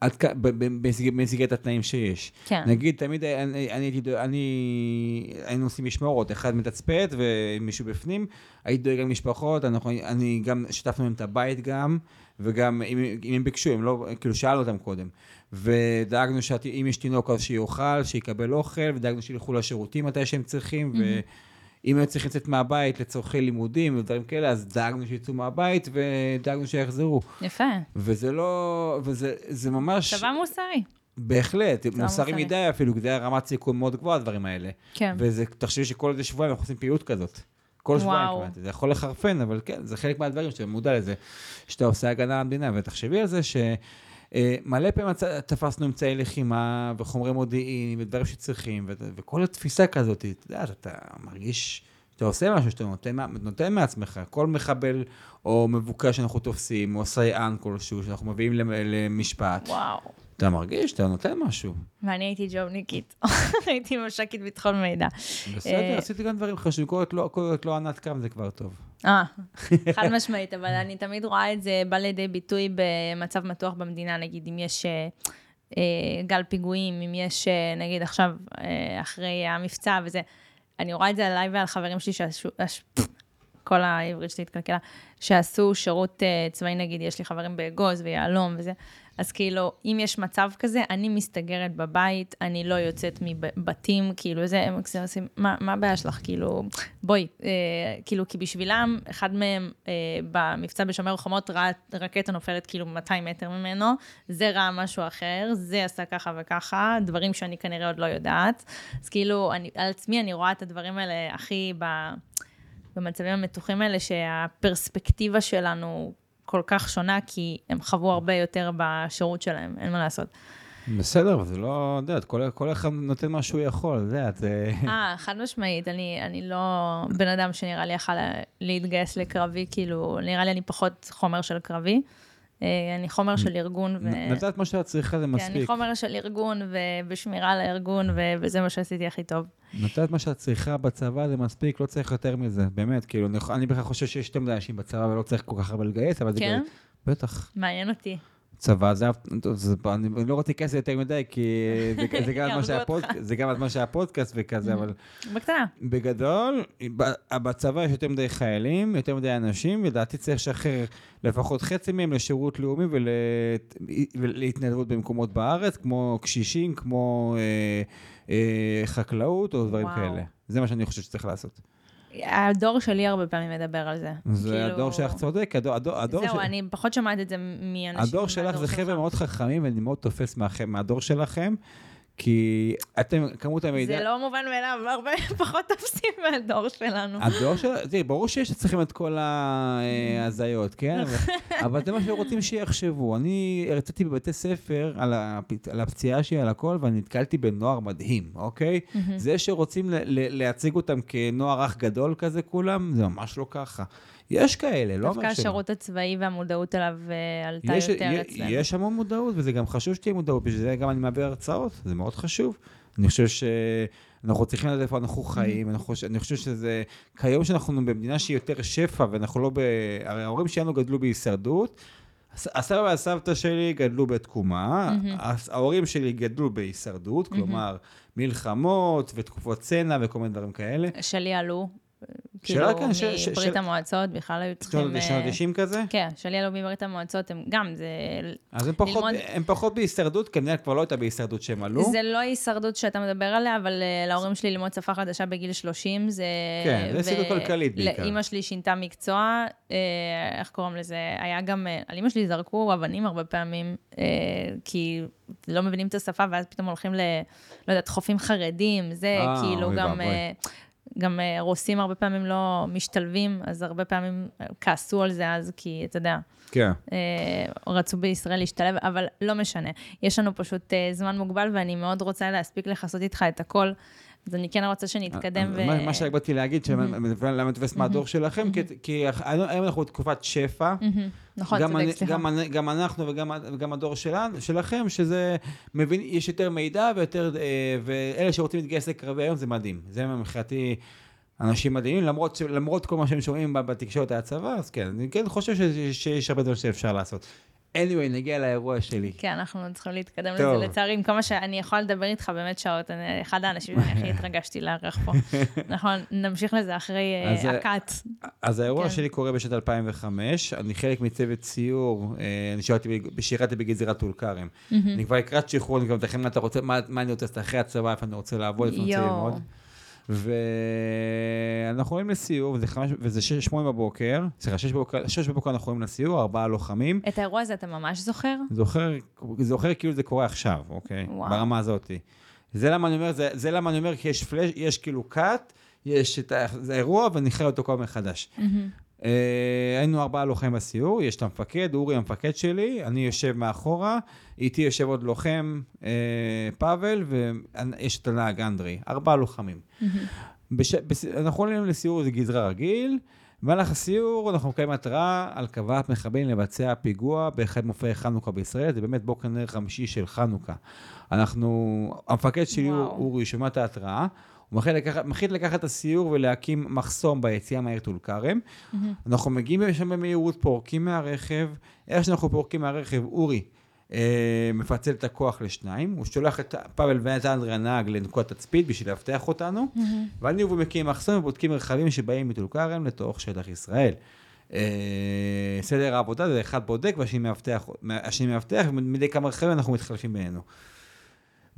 [SPEAKER 1] עד במסגרת התנאים שיש.
[SPEAKER 2] כן.
[SPEAKER 1] נגיד, תמיד אני, אני הייתי דואג, אני, היינו עושים משמרות, אחד מתצפת ומישהו בפנים, הייתי דואג למשפחות, אנחנו, אני גם, שיתפנו להם את הבית גם, וגם אם, אם הם ביקשו, הם לא, כאילו שאלנו אותם קודם. ודאגנו שאם יש תינוק אז שיאכל, שיקבל אוכל, ודאגנו שילכו לשירותים מתי שהם צריכים, ואם הם צריכים לצאת מהבית לצורכי לימודים ודברים כאלה, אז דאגנו שיצאו מהבית ודאגנו שיחזרו.
[SPEAKER 2] יפה,
[SPEAKER 1] וזה לא, וזה זה ממש...
[SPEAKER 2] צבא מוסרי.
[SPEAKER 1] בהחלט, מוסרי. מדי אפילו, כי זה היה רמת סיכון מאוד גבוהה, הדברים האלה.
[SPEAKER 2] כן.
[SPEAKER 1] וזה, תחשבי שכל איזה שבועיים אנחנו עושים פעילות כזאת. כל שבועיים. כמעט. זה יכול לחרפן, אבל כן, זה חלק מהדברים שאתה מודע לזה, שאתה עושה הגנה למדינה. ותחשבי על זה ש... אה, מלא פעמים תפסנו אמצעי לחימה וחומרי מודיעין ודברים שצריכים, וכל התפיסה כזאת, אתה יודע, אתה מרגיש שאתה עושה משהו שאתה נותן, נותן מעצמך. כל מחבל או מבוקש שאנחנו תופסים, או סייען כלשהו שאנחנו מביאים למ- למשפט,
[SPEAKER 2] וואו.
[SPEAKER 1] אתה מרגיש שאתה נותן משהו.
[SPEAKER 2] ואני הייתי ג'ובניקית, הייתי מש"קית ביטחון מידע.
[SPEAKER 1] בסדר,
[SPEAKER 2] אה,
[SPEAKER 1] עשיתי גם דברים חשובים, כל לא- כל עוד לא ענת קם זה כבר טוב.
[SPEAKER 2] אה, חד משמעית, אבל אני תמיד רואה את זה בא לידי ביטוי במצב מתוח במדינה, נגיד אם יש אה, אה, גל פיגועים, אם יש, אה, נגיד עכשיו, אה, אחרי המבצע וזה, אני רואה את זה עליי ועל חברים שלי שעשו, הש- כל העברית שלי התקלקלה, שעשו שירות אה, צבאי, נגיד, יש לי חברים באגוז ויהלום וזה, אז כאילו, אם יש מצב כזה, אני מסתגרת בבית, אני לא יוצאת מבתים, כאילו, זה, הם עושים, מה הבעיה שלך? כאילו, בואי, אה, כאילו, כי בשבילם, אחד מהם אה, במבצע בשומר חומות ראה רקטה נופלת כאילו 200 מטר ממנו, זה ראה משהו אחר, זה עשה ככה וככה, דברים שאני כנראה עוד לא יודעת. אז כאילו, אני, על עצמי אני רואה את הדברים האלה הכי ב... במצבים המתוחים האלה, שהפרספקטיבה שלנו כל כך שונה, כי הם חוו הרבה יותר בשירות שלהם, אין מה לעשות.
[SPEAKER 1] בסדר, אבל זה לא, את יודעת, כל, כל אחד נותן מה שהוא יכול, את יודעת.
[SPEAKER 2] אה, חד משמעית, אני, אני לא בן אדם שנראה לי יכל להתגייס לקרבי, כאילו, נראה לי אני פחות חומר של קרבי. אה, אני חומר של ארגון, ו...
[SPEAKER 1] נתת מה שאת צריכה, זה
[SPEAKER 2] כן, אני
[SPEAKER 1] מספיק.
[SPEAKER 2] חומר של ארגון, ובשמירה על הארגון. וזה מה שעשיתי הכי טוב.
[SPEAKER 1] נתת מה שאת צריכה בצבא, זה מספיק, לא צריך יותר מזה, באמת, כאילו, אני- בכלל חושב שיש יותר מדי אנשים בצבא ולא צריך כל כך הרבה לגייס, אבל זה...
[SPEAKER 2] כן?
[SPEAKER 1] בטח.
[SPEAKER 2] מעניין אותי.
[SPEAKER 1] צבא, זה, זה, אני לא רוצה להיכנס יותר מדי, כי זה, זה, גם
[SPEAKER 2] אותך.
[SPEAKER 1] זה גם הזמן שהפודקאסט וכזה, אבל
[SPEAKER 2] בקטנה.
[SPEAKER 1] בגדול, בצבא יש יותר מדי חיילים, יותר מדי אנשים, ולדעתי צריך לשחרר לפחות חצי מהם לשירות לאומי ול... ולהתנדבות במקומות בארץ, כמו קשישים, כמו אה, אה, חקלאות או דברים
[SPEAKER 2] וואו.
[SPEAKER 1] כאלה. זה מה שאני חושב שצריך לעשות.
[SPEAKER 2] הדור שלי הרבה פעמים מדבר על זה.
[SPEAKER 1] זה
[SPEAKER 2] כאילו-
[SPEAKER 1] הדור שלך צודק, הדור, הדור, הדור,
[SPEAKER 2] זהו,
[SPEAKER 1] של-
[SPEAKER 2] אני פחות שומעת את זה מאנשים
[SPEAKER 1] הדור שלך זה חבר'ה. מאוד חכמים, ואני מאוד תופס מהדור שלכם, כי אתם, כמות המידע...
[SPEAKER 2] זה לא מובן מאליו, הרבה פחות תופסים מהדור שלנו.
[SPEAKER 1] הדור של... תראי, ברור שיש אצלכם את כל ההזיות, כן? אבל- זה מה שרוצים שיחשבו. אני הרציתי בבתי ספר על הפ- על הפציעה שלי, על הכל, ואני נתקלתי בנוער מדהים, אוקיי? זה שרוצים ל- להציג אותם כנוער אח גדול כזה כולם, זה ממש לא ככה. יש כאלה, לא
[SPEAKER 2] דווקא
[SPEAKER 1] אומר שלא.
[SPEAKER 2] השירות הצבאי והמודעות אליו אה, עלתה
[SPEAKER 1] יש,
[SPEAKER 2] יותר אצלנו.
[SPEAKER 1] יש המון מודעות, וזה גם חשוב שתהיה מודעות, בשביל זה גם אני מעביר הרצאות, זה מאוד חשוב. אני חושב שאנחנו צריכים לדעת איפה אנחנו חיים, אני חושב, אני חושב שזה, כיום שאנחנו במדינה שהיא יותר שפע, ואנחנו לא ב... הרי ההורים שלנו גדלו בהישרדות, הס- הסבא והסבתא שלי גדלו בתקומה, הס- ההורים שלי גדלו בהישרדות, כלומר, מלחמות ותקופות צנע וכל מיני דברים כאלה.
[SPEAKER 2] שלי עלו כאילו,
[SPEAKER 1] כן,
[SPEAKER 2] מברית
[SPEAKER 1] של-
[SPEAKER 2] המועצות, בכלל היו צריכים...
[SPEAKER 1] שנות
[SPEAKER 2] אה,
[SPEAKER 1] ה-90 כזה?
[SPEAKER 2] כן, שלי עלו מברית המועצות, הם גם, זה,
[SPEAKER 1] אז הם פחות,
[SPEAKER 2] ללמוד-
[SPEAKER 1] הם פחות בהישרדות, כי המדינה כבר לא הייתה בהישרדות שהם עלו.
[SPEAKER 2] זה לא הישרדות שאתה מדבר עליה, אבל אה, להורים שלי ללמוד שפה חדשה בגיל 30, זה...
[SPEAKER 1] כן, זה הישרדות כלכלית בעיקר.
[SPEAKER 2] לאימא שלי שינתה מקצוע, אה, איך קוראים לזה? היה גם, אה, על אימא שלי זרקו אבנים הרבה פעמים, אה, כי לא מבינים את השפה, ואז פתאום הולכים ל... לא יודעת, חופים חרדים, זה
[SPEAKER 1] אה,
[SPEAKER 2] כאילו גם... גם אה, רוסים הרבה פעמים לא משתלבים, אז הרבה פעמים אה, כעסו על זה אז, כי אתה יודע,
[SPEAKER 1] כן.
[SPEAKER 2] אה, רצו בישראל להשתלב, אבל לא משנה. יש לנו פשוט זמן מוגבל, ואני מאוד רוצה להספיק לכסות איתך את הכל, אז אני כן רוצה שנתקדם. ו...
[SPEAKER 1] אה, מה- מה שרק באתי להגיד, למה תופס מהדור שלכם, כי- היום אנחנו בתקופת שפע.
[SPEAKER 2] נכון, צודק, סליחה.
[SPEAKER 1] גם אנחנו וגם הדור שלכם, שזה מבין, יש יותר מידע ויותר, אה, ואלה שרוצים להתגייס לקרבי היום זה מדהים. זה מבחינתי אנשים מדהימים, למרות, למרות כל מה שהם שומעים בתקשורת הצבא, אז כן, אני כן חושב שיש הרבה דברים שאפשר לעשות. Anyway, נגיע לאירוע שלי.
[SPEAKER 2] כן, אנחנו צריכים להתקדם
[SPEAKER 1] טוב.
[SPEAKER 2] לזה, לצערי, עם כמה שאני יכולה לדבר איתך באמת שעות, אני אחד האנשים שאני הכי התרגשתי לארח פה. נכון, נמשיך לזה אחרי אה,
[SPEAKER 1] אז, אה,
[SPEAKER 2] הקאט.
[SPEAKER 1] אז האירוע
[SPEAKER 2] כן.
[SPEAKER 1] שלי קורה בשנת 2005, אני חלק מצוות סיור, אה, אני שירתי, שירתי בגזירת טול כרם. אני כבר לקראת שחרור, אני כבר מתכנן מה אתה רוצה, מה, מה אני רוצה לעשות אחרי הצבא, איפה אני רוצה לעבוד, איפה אני רוצה. ללמוד. ואנחנו עולים לסיור, וזה, חמש, וזה שש, שמונה בבוקר, סליחה, שש בבוקר, שש בבוקר אנחנו עולים לסיור, ארבעה לוחמים.
[SPEAKER 2] את האירוע הזה אתה ממש זוכר?
[SPEAKER 1] זוכר, זוכר כאילו זה קורה עכשיו, אוקיי?
[SPEAKER 2] וואו.
[SPEAKER 1] ברמה הזאת. זה למה אני אומר, זה, זה למה אני אומר, כי יש פלאש, יש כאילו קאט, יש את ה- זה אירוע ונכרה אותו כל מחדש. אה, היינו ארבעה לוחמים בסיור, יש את המפקד, אורי המפקד שלי, אני יושב מאחורה, איתי יושב עוד לוחם, אה, פאבל, ויש את הנהג אנדרי, ארבעה לוחמים. בש... בס... אנחנו עולים לסיור, זה גזרה רגיל, במהלך הסיור אנחנו מקבלים התראה על קבלת מחבלים לבצע פיגוע באחד מופעי חנוכה בישראל, זה באמת בוקר נר חמישי של חנוכה. אנחנו, המפקד שלי,
[SPEAKER 2] וואו.
[SPEAKER 1] אורי, שומע את ההתראה, הוא מחליט לקחת, מחליט לקחת את הסיור ולהקים מחסום ביציאה מהעיר טול כרם. אנחנו מגיעים לשם במהירות, פורקים מהרכב, איך שאנחנו פורקים מהרכב, אורי אה, מפצל את הכוח לשניים, הוא שולח את פאבל ואת אנדרי הנהג לנקודת תצפית בשביל לאבטח אותנו, ואני והוא מקימים מחסום ובודקים רכבים שבאים מטול כרם לתוך שטח ישראל. אה, סדר העבודה זה אחד בודק והשני מאבטח, השני מאבטח, ומדי כמה רכבים אנחנו מתחלפים בינינו.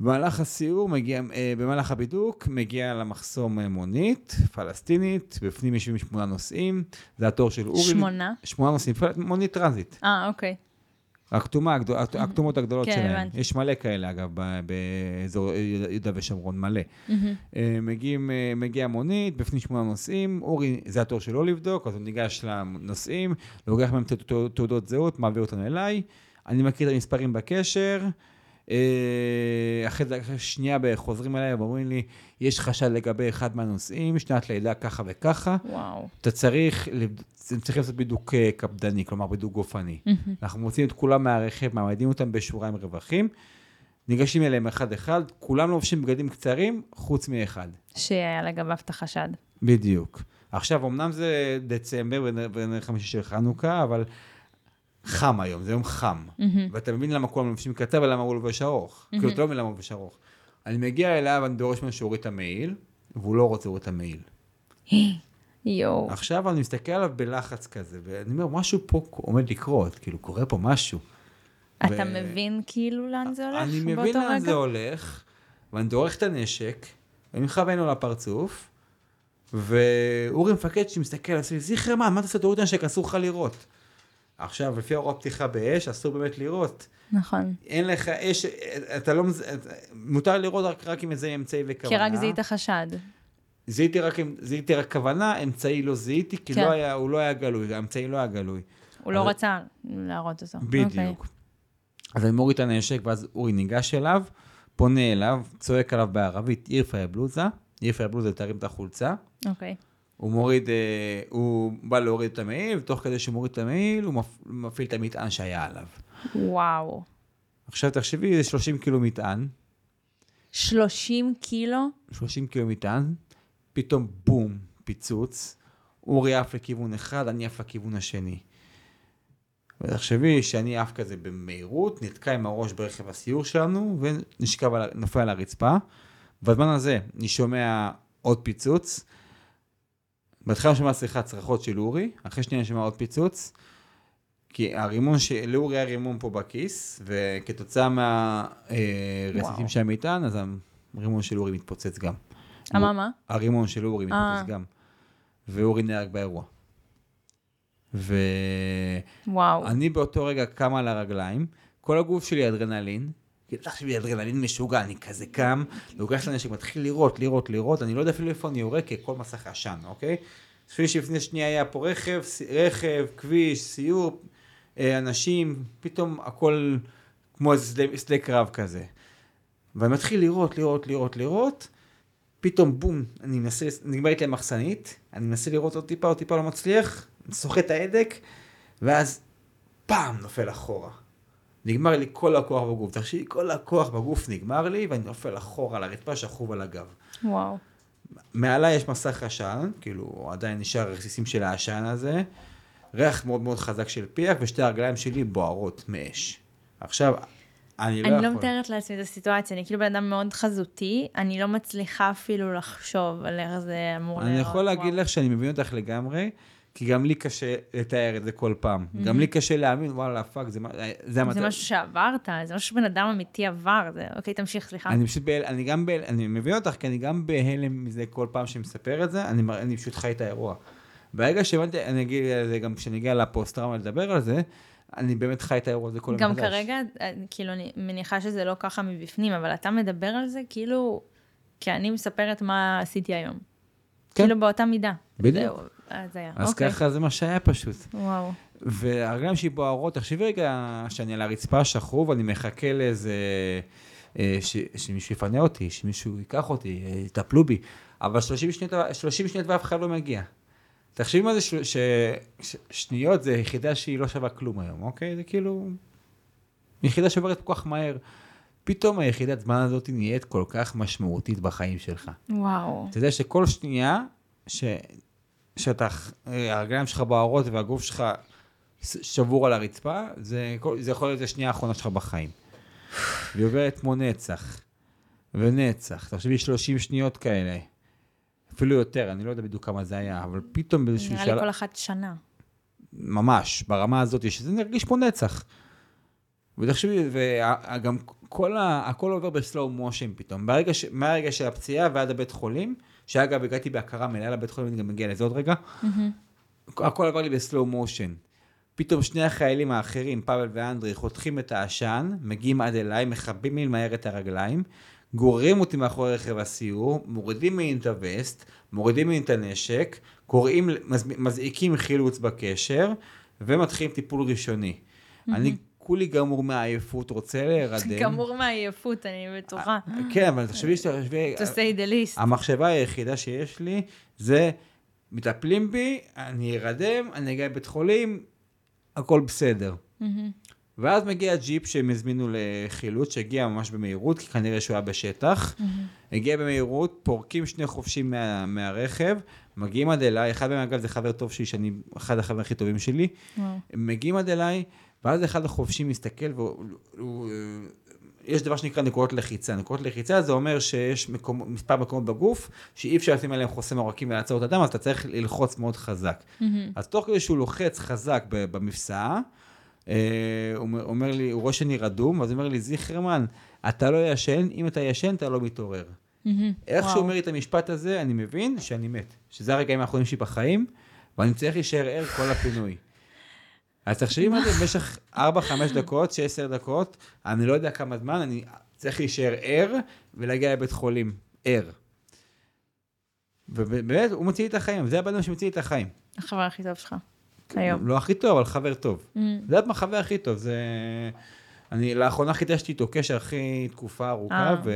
[SPEAKER 1] במהלך הסיור, מגיע, אה, במהלך הבידוק, מגיע למחסום אה, מונית פלסטינית, בפנים יושבים שמונה נוסעים, זה התור של אורי.
[SPEAKER 2] שמונה?
[SPEAKER 1] שמונה נוסעים, מונית טרנזיט.
[SPEAKER 2] אה, אוקיי.
[SPEAKER 1] הכתומה, הגדול- הכתומות הגדולות
[SPEAKER 2] כן,
[SPEAKER 1] שלהם.
[SPEAKER 2] הבנתי.
[SPEAKER 1] יש מלא כאלה, אגב, באזור יהודה ושומרון, מלא. אה, מגיעים, אה, מגיע מונית, בפנים שמונה נוסעים, אורי, זה התור שלו לבדוק, אז הוא ניגש לנוסעים, לוקח מהם תעודות זהות, מעביר אותנו אליי, אני מכיר את המספרים בקשר, אה, אחרי זה- שנייה חוזרים אליי ואומרים לי, יש חשד לגבי אחד מהנוסעים, שנת לידה ככה וככה,
[SPEAKER 2] וואו.
[SPEAKER 1] אתה צריך, הם צריכים לעשות בידוק אה, קפדני, כלומר בידוק גופני. אנחנו מוציאים את כולם מהרכב, מעמדים אותם בשורה עם רווחים, ניגשים אליהם אחד-אחד, כולם לובשים בגדים קצרים, חוץ מאחד.
[SPEAKER 2] שהיה לגביו את החשד.
[SPEAKER 1] בדיוק. עכשיו, אמנם זה דצמבר ונר חמישי של חנוכה, אבל חם היום, זה יום חם. ואתה מבין למה כולם לובשים קצר ולמה הוא לובש ארוך. כאילו, אתה לא מבין למה הוא לובש ארוך. אני מגיע אליו, אני דורש ממנו שיוריד את המעיל, והוא לא רוצה להוריד את המעיל.
[SPEAKER 2] יואו.
[SPEAKER 1] עכשיו אני מסתכל עליו בלחץ כזה, ואני אומר, משהו פה עומד לקרות, כאילו, קורה פה משהו.
[SPEAKER 2] אתה
[SPEAKER 1] ו-
[SPEAKER 2] מבין כאילו לאן זה הולך
[SPEAKER 1] אני מבין לאן
[SPEAKER 2] רגע?
[SPEAKER 1] זה הולך, ואני דורך את הנשק, ואני מכוון לו לפרצוף, ואורי מפקד שמסתכל, עושה לי, זיכרמן, מה אתה עושה? תוריד את הנשק, אסור לך לראות. עכשיו, לפי הוראות פתיחה באש, אסור באמת לראות.
[SPEAKER 2] נכון.
[SPEAKER 1] אין לך אש, אתה לא, מותר לראות רק, רק עם איזה אמצעי וכוונה.
[SPEAKER 2] כי רק זיהית חשד.
[SPEAKER 1] זיהיתי רק, זיהיתי רק כוונה, אמצעי לא זיהיתי, כי
[SPEAKER 2] כן.
[SPEAKER 1] לא היה, הוא לא היה גלוי, האמצעי לא היה גלוי.
[SPEAKER 2] הוא לא
[SPEAKER 1] אז-
[SPEAKER 2] רצה להראות אותו. אוקיי.
[SPEAKER 1] בדיוק. אז אני מוריד את הנשק, ואז אורי ניגש אליו, פונה אליו, צועק עליו בערבית, אירפה יא בלוזה, אירפה יא בלוזה, תרים את החולצה.
[SPEAKER 2] אוקיי.
[SPEAKER 1] הוא מוריד, אה, הוא בא להוריד את המעיל, ותוך כדי שהוא מוריד את המעיל, הוא מפ- מפעיל את המטען שהיה עליו.
[SPEAKER 2] וואו.
[SPEAKER 1] עכשיו תחשבי, זה 30 קילו מטען,
[SPEAKER 2] 30 קילו?
[SPEAKER 1] 30 קילו מטען, פתאום בום, פיצוץ, אורי עף לכיוון אחד, אני עף לכיוון השני. ותחשבי שאני עף כזה במהירות, נתקע עם הראש ברכב הסיור שלנו, ונשכב, על, נופל על הרצפה. בזמן הזה אני שומע עוד פיצוץ, בהתחלה נשמע שיחת צרחות של אורי, אחרי שנייה נשמע עוד פיצוץ, כי הרימון, של... לאורי היה רימון פה בכיס, וכתוצאה מהרסיסים
[SPEAKER 2] וואו.
[SPEAKER 1] של המטען, אז הרימון של אורי מתפוצץ גם.
[SPEAKER 2] מה, מה?
[SPEAKER 1] הרימון של אורי
[SPEAKER 2] אה.
[SPEAKER 1] מתפוצץ גם. ואורי נהרג באירוע. ואני
[SPEAKER 2] וואו.
[SPEAKER 1] באותו רגע קם על הרגליים, כל הגוף שלי אדרנלין, כי תחשבי, אדרנלין משוגע, אני כזה קם, לוקח את הנשק, מתחיל לירות, לירות, לירות, אני לא יודע אפילו איפה אני יורה, כי הכל מסך עשן, אוקיי? תחשבי שלפני שנייה היה פה רכב, רכב, כביש, סיור, אה, אנשים, פתאום הכל כמו איזה שדה- קרב כזה. ואני מתחיל לירות, לירות, לירות, לירות, פתאום בום, אני מנסה, נגמרת לי המחסנית, אני מנסה לראות עוד טיפה, עוד טיפה, לא מצליח, סוחט את ההדק, ואז פעם נופל אחורה. נגמר לי כל הכוח בגוף. תחשבי, כל הכוח בגוף נגמר לי, ואני נופל אחורה לרצפה שכוב על הגב.
[SPEAKER 2] וואו.
[SPEAKER 1] מעליי יש מסך עשן, כאילו עדיין נשאר רסיסים של העשן הזה, ריח מאוד מאוד חזק של פיח, ושתי הרגליים שלי בוערות מאש. עכשיו, אני לא
[SPEAKER 2] אני
[SPEAKER 1] יכול.
[SPEAKER 2] לא מתארת לעצמי את הסיטואציה, אני כאילו בן אדם מאוד חזותי, אני לא מצליחה אפילו לחשוב על איך זה אמור
[SPEAKER 1] אני
[SPEAKER 2] להיראות.
[SPEAKER 1] יכול להגיד
[SPEAKER 2] וואו.
[SPEAKER 1] לך שאני מבין אותך לגמרי, כי גם לי קשה לתאר את זה כל פעם. גם לי קשה להאמין, וואלה, fuck, זה מה- זה המצב.
[SPEAKER 2] זה משהו שעברת, זה משהו שבן אדם אמיתי עבר, זה... אוקיי, תמשיך, סליחה.
[SPEAKER 1] אני פשוט בהל... אני גם בהל... אני מבין אותך, כי אני גם בהלם מזה כל פעם שאני מספר את זה, אני, אני פשוט חי את האירוע. ברגע שהבנתי, אני אגיד על זה גם כשאני אגיע לפוסט-טראומה לדבר על זה, אני באמת חי את האירוע הזה כל יום
[SPEAKER 2] גם
[SPEAKER 1] מחדש.
[SPEAKER 2] כרגע, אה, כאילו, אני מניחה שזה לא ככה מבפנים, אבל אתה מדבר על זה כאילו, כי אני מספרת מה עשיתי היום.
[SPEAKER 1] כן.
[SPEAKER 2] כאילו באותה מידה.
[SPEAKER 1] בדיוק.
[SPEAKER 2] אז היה.
[SPEAKER 1] אז
[SPEAKER 2] אוקיי.
[SPEAKER 1] ככה זה מה שהיה פשוט.
[SPEAKER 2] וואו.
[SPEAKER 1] והרגליים שלי בוערות, תחשבי רגע שאני על הרצפה שכוב, אני מחכה לאיזה... אה, ש, שמישהו יפנה אותי, שמישהו ייקח אותי, אה, יטפלו בי, אבל 30 שניות, 30 שניות ואף אחד לא מגיע. תחשבי מה זה של, ש, ש, שניות, זה יחידה שהיא לא שווה כלום היום, אוקיי? זה כאילו... יחידה שעוברת כל כך מהר. פתאום היחידת זמן הזאת נהיית כל כך משמעותית בחיים שלך.
[SPEAKER 2] וואו.
[SPEAKER 1] אתה יודע שכל שנייה ש... שאתה, הרגליים שלך בוערות והגוף שלך שבור על הרצפה, זה, זה יכול להיות השנייה האחרונה שלך בחיים. והיא עוברת כמו נצח, ונצח. תחשבי 30 שניות כאלה, אפילו יותר, אני לא יודע בדיוק כמה זה היה, אבל פתאום באיזשהו
[SPEAKER 2] נראה לי
[SPEAKER 1] שלב,
[SPEAKER 2] כל אחת שנה.
[SPEAKER 1] ממש, ברמה הזאת, שזה נרגיש כמו נצח. ותחשבי, וגם כל ה... הכל עובר בסלואו מושן פתאום. ברגע ש... מהרגע של הפציעה ועד הבית חולים, שאגב, הגעתי בהכרה מלאה לבית חולים, אני גם מגיע לזה עוד רגע, הכל עבר לי בסלואו מושן. פתאום שני החיילים האחרים, פאבל ואנדרי, חותכים את העשן, מגיעים עד אליי, מכבים לי מהר את הרגליים, גוררים אותי מאחורי רכב הסיור, מורידים ממני את הווסט, מורידים ממני את הנשק, קוראים, מז- מזעיקים חילוץ בקשר, ומתחילים טיפול ראשוני. אני כולי גמור מעייפות, רוצה להירדם.
[SPEAKER 2] גמור מעייפות, אני בטוחה.
[SPEAKER 1] כן, אבל תחשבי שאתה...
[SPEAKER 2] To say the least.
[SPEAKER 1] המחשבה היחידה שיש לי זה, מטפלים בי, אני ארדם, אני אגיע לבית חולים, הכל בסדר. ואז מגיע ג'יפ שהם הזמינו לחילוץ, שהגיע ממש במהירות, כי כנראה שהוא היה בשטח. הגיע במהירות, פורקים שני חובשים מה, מהרכב, מגיעים עד אליי, אחד מהם אגב זה חבר טוב שלי, שאני אחד החברים הכי טובים שלי. מגיעים עד אליי, ואז אחד החובשים מסתכל, והוא... הוא, יש דבר שנקרא נקודות לחיצה. נקודות לחיצה זה אומר שיש מקום, מספר מקומות בגוף שאי אפשר לשים עליהם חוסם עורקים ולעצור את הדם, אז אתה צריך ללחוץ מאוד חזק.
[SPEAKER 2] מהמם.
[SPEAKER 1] אז תוך כדי שהוא לוחץ חזק במפסעה, אה, הוא אומר- לי, הוא רואה שאני רדום, אז הוא אומר לי, זיכרמן, אתה לא ישן, אם אתה ישן אתה לא מתעורר.
[SPEAKER 2] מהמם.
[SPEAKER 1] איך
[SPEAKER 2] וואו.
[SPEAKER 1] שהוא אומר לי את המשפט הזה, אני מבין שאני מת. שזה הרגעים האחרונים שלי בחיים, ואני צריך להישאר ער כל הפינוי. אז תחשבי מה זה במשך 4-5 דקות, 6-10 דקות, אני לא יודע כמה זמן, אני צריך להישאר ער ולהגיע לבית חולים ער. ובאמת, הוא מציל לי את החיים, זה הבן אדם שמציל לי את החיים.
[SPEAKER 2] החבר הכי טוב שלך. היום.
[SPEAKER 1] לא הכי טוב, אבל חבר טוב.
[SPEAKER 2] מהמם.
[SPEAKER 1] זה יודעת מה החבר הכי טוב, זה... אני לאחרונה חידשתי איתו קשר אחרי תקופה ארוכה,
[SPEAKER 2] אה.
[SPEAKER 1] ו...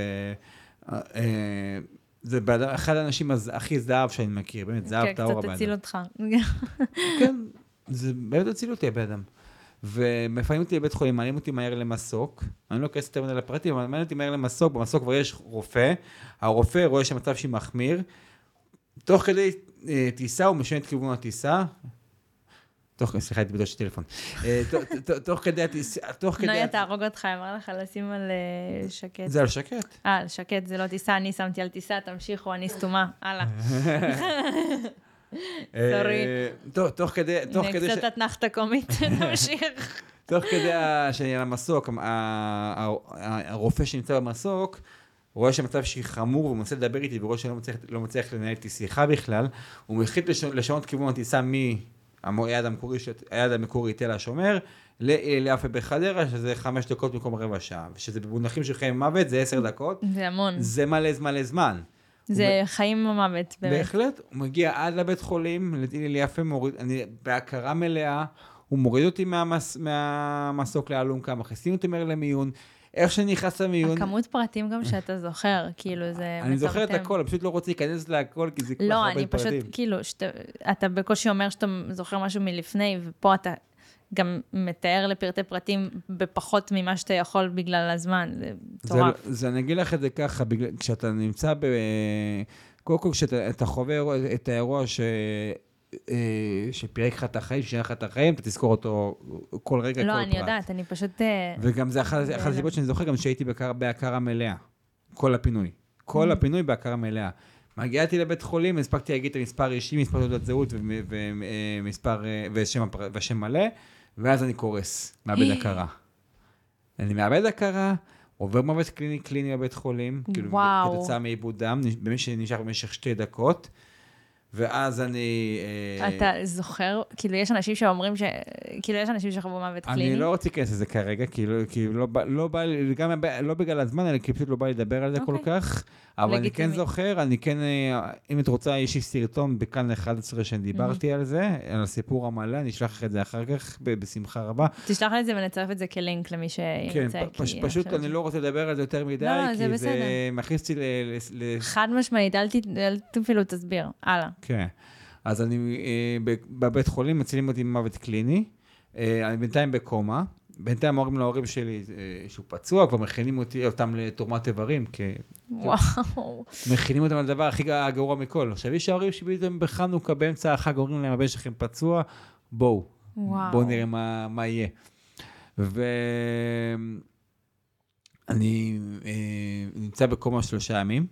[SPEAKER 1] אה, זה אחד האנשים הכי זהב שאני מכיר, באמת, זהב
[SPEAKER 2] כן,
[SPEAKER 1] טהור
[SPEAKER 2] קצת
[SPEAKER 1] הבן
[SPEAKER 2] תציל
[SPEAKER 1] אדם.
[SPEAKER 2] אותך.
[SPEAKER 1] כן, זה באמת הציל אותי הבן אדם. ומפנים אותי לבית חולים, מעלים אותי מהר למסוק, אני לא אכנס יותר מדי לפרטים, אבל מעלים אותי מהר למסוק, במסוק כבר יש רופא, הרופא רואה שהמצב שלי מחמיר, תוך כדי אה, טיסה הוא משנה את כיוון הטיסה, תוך, סליחה, הייתי בדרך של טלפון, אה, תוך כדי הטיסה, תוך כדי...
[SPEAKER 2] נויה תהרוג אותך, אמר לך לשים על אה, שקט.
[SPEAKER 1] זה על שקט.
[SPEAKER 2] אה, על שקט זה לא טיסה, אני שמתי על טיסה, תמשיכו, אני סתומה. הלאה. סורי.
[SPEAKER 1] אה, טוב, תוך כדי, תוך כדי,
[SPEAKER 2] קצת אתנחתה קומית, תמשיך.
[SPEAKER 1] תוך כדי שאני על המסוק, הרופא שנמצא במסוק, רואה שהמצב שלי חמור, והוא מנסה לדבר איתי, ורואה שאני לא מצליח, לא מצליח לנהל איתי שיחה בכלל, הוא מחליט לשנות, כיוון הטיסה מהיעד המקורי, היעד המקורי תל השומר, יפה בחדרה, שזה חמש דקות במקום רבע שעה, ושזה במונחים של חיים ומוות, זה עשר דקות,
[SPEAKER 2] זה המון.
[SPEAKER 1] זה מלא זמן.
[SPEAKER 2] זה חיים ומוות, באמת.
[SPEAKER 1] בהחלט, הוא מגיע עד לבית חולים, להלל יפה, מוריד, אני בהכרה מלאה, הוא מוריד אותי מהמס, מהמסוק לאלונקה, מכניסים אותי מהר למיון, איך שאני נכנס למיון,
[SPEAKER 2] הכמות פרטים גם שאתה זוכר, כאילו זה
[SPEAKER 1] אני זוכר את. הכל, אני פשוט לא רוצה להיכנס להכל, כי זה כל כך
[SPEAKER 2] לא,
[SPEAKER 1] הרבה
[SPEAKER 2] אני פשוט,
[SPEAKER 1] פרטים.
[SPEAKER 2] כאילו, שאתה, אתה בקושי אומר שאתה זוכר משהו מלפני, ופה אתה גם מתאר לפרטי פרטים בפחות ממה שאתה יכול בגלל הזמן, זה
[SPEAKER 1] זה,
[SPEAKER 2] מטורף.
[SPEAKER 1] זה, אני אגיד לך את זה ככה, בגלל, כשאתה נמצא ב... קודם כל, כשאתה אתה חווה את האירוע ש... אה, שפירק לך את החיים, שינה לך את החיים, אתה תזכור אותו כל רגע,
[SPEAKER 2] לא,
[SPEAKER 1] כל
[SPEAKER 2] אני
[SPEAKER 1] פרט.
[SPEAKER 2] יודעת, אני פשוט... אה,
[SPEAKER 1] וגם זה אחת הסיבות שאני זוכר, גם שהייתי בהכרה- מלאה. כל הפינוי. כל
[SPEAKER 2] Mm.
[SPEAKER 1] הפינוי בהכרה מלאה. מגיעתי לבית חולים, הספקתי להגיד את המספר אישי, מספר תעודת זהות ומ- ומספר, אה, ושם ושם מלא, ואז אני קורס, מאבד הכרה. אני מאבד הכרה, עובר מוות קליני קליני בבית חולים, כאילו. כתוצאה מעיבוד דם, נש- במשך- נשאר במשך שתי דקות, ואז אני... אה,
[SPEAKER 2] אתה זוכר, כאילו, יש אנשים שאומרים ש... כאילו, יש אנשים שחוו מוות קליני.
[SPEAKER 1] אני לא רוצה להיכנס לזה כרגע, כאילו, כי לא, לא בא לי, גם ב- לא בגלל הזמן, אלא כי פשוט לא בא לי לדבר על זה כל
[SPEAKER 2] אוקיי.
[SPEAKER 1] כך. אבל אני כן
[SPEAKER 2] לגיטימי.
[SPEAKER 1] זוכר, אני כן, אה, אם את רוצה, יש לי סרטון בכאן 11 שאני דיברתי על זה, על הסיפור המלא, אני אשלח לך את זה אחר כך, בשמחה רבה.
[SPEAKER 2] תשלח לי את זה ונצרף את זה כלינק למי
[SPEAKER 1] כן,
[SPEAKER 2] שירצה.
[SPEAKER 1] פ- פש- פשוט אני לא רוצה לדבר על זה יותר מדי,
[SPEAKER 2] לא, לא, זה
[SPEAKER 1] כי זה
[SPEAKER 2] בסדר.
[SPEAKER 1] מכניס אותי ל... ל-
[SPEAKER 2] חד משמעית, אל ת- אל ת- אפילו תסביר. הלאה.
[SPEAKER 1] כן. אז אני אה, בבית חולים, מצילים אותי ממוות קליני. אה, אני בינתיים בקומה. בינתיים אומרים להורים שלי אה, שהוא פצוע, כבר מכינים אותי, אותם לתרומת איברים, כי
[SPEAKER 2] וואו.
[SPEAKER 1] מכינים אותם על הדבר הכי גרוע מכל. עכשיו, יש ההורים שפתאום בחנוכה, באמצע החג, אומרים להם, הבן שלכם פצוע, בואו,
[SPEAKER 2] וואו.
[SPEAKER 1] בואו נראה מה, מה יהיה. ואני אה, נמצא בקומה שלושה ימים,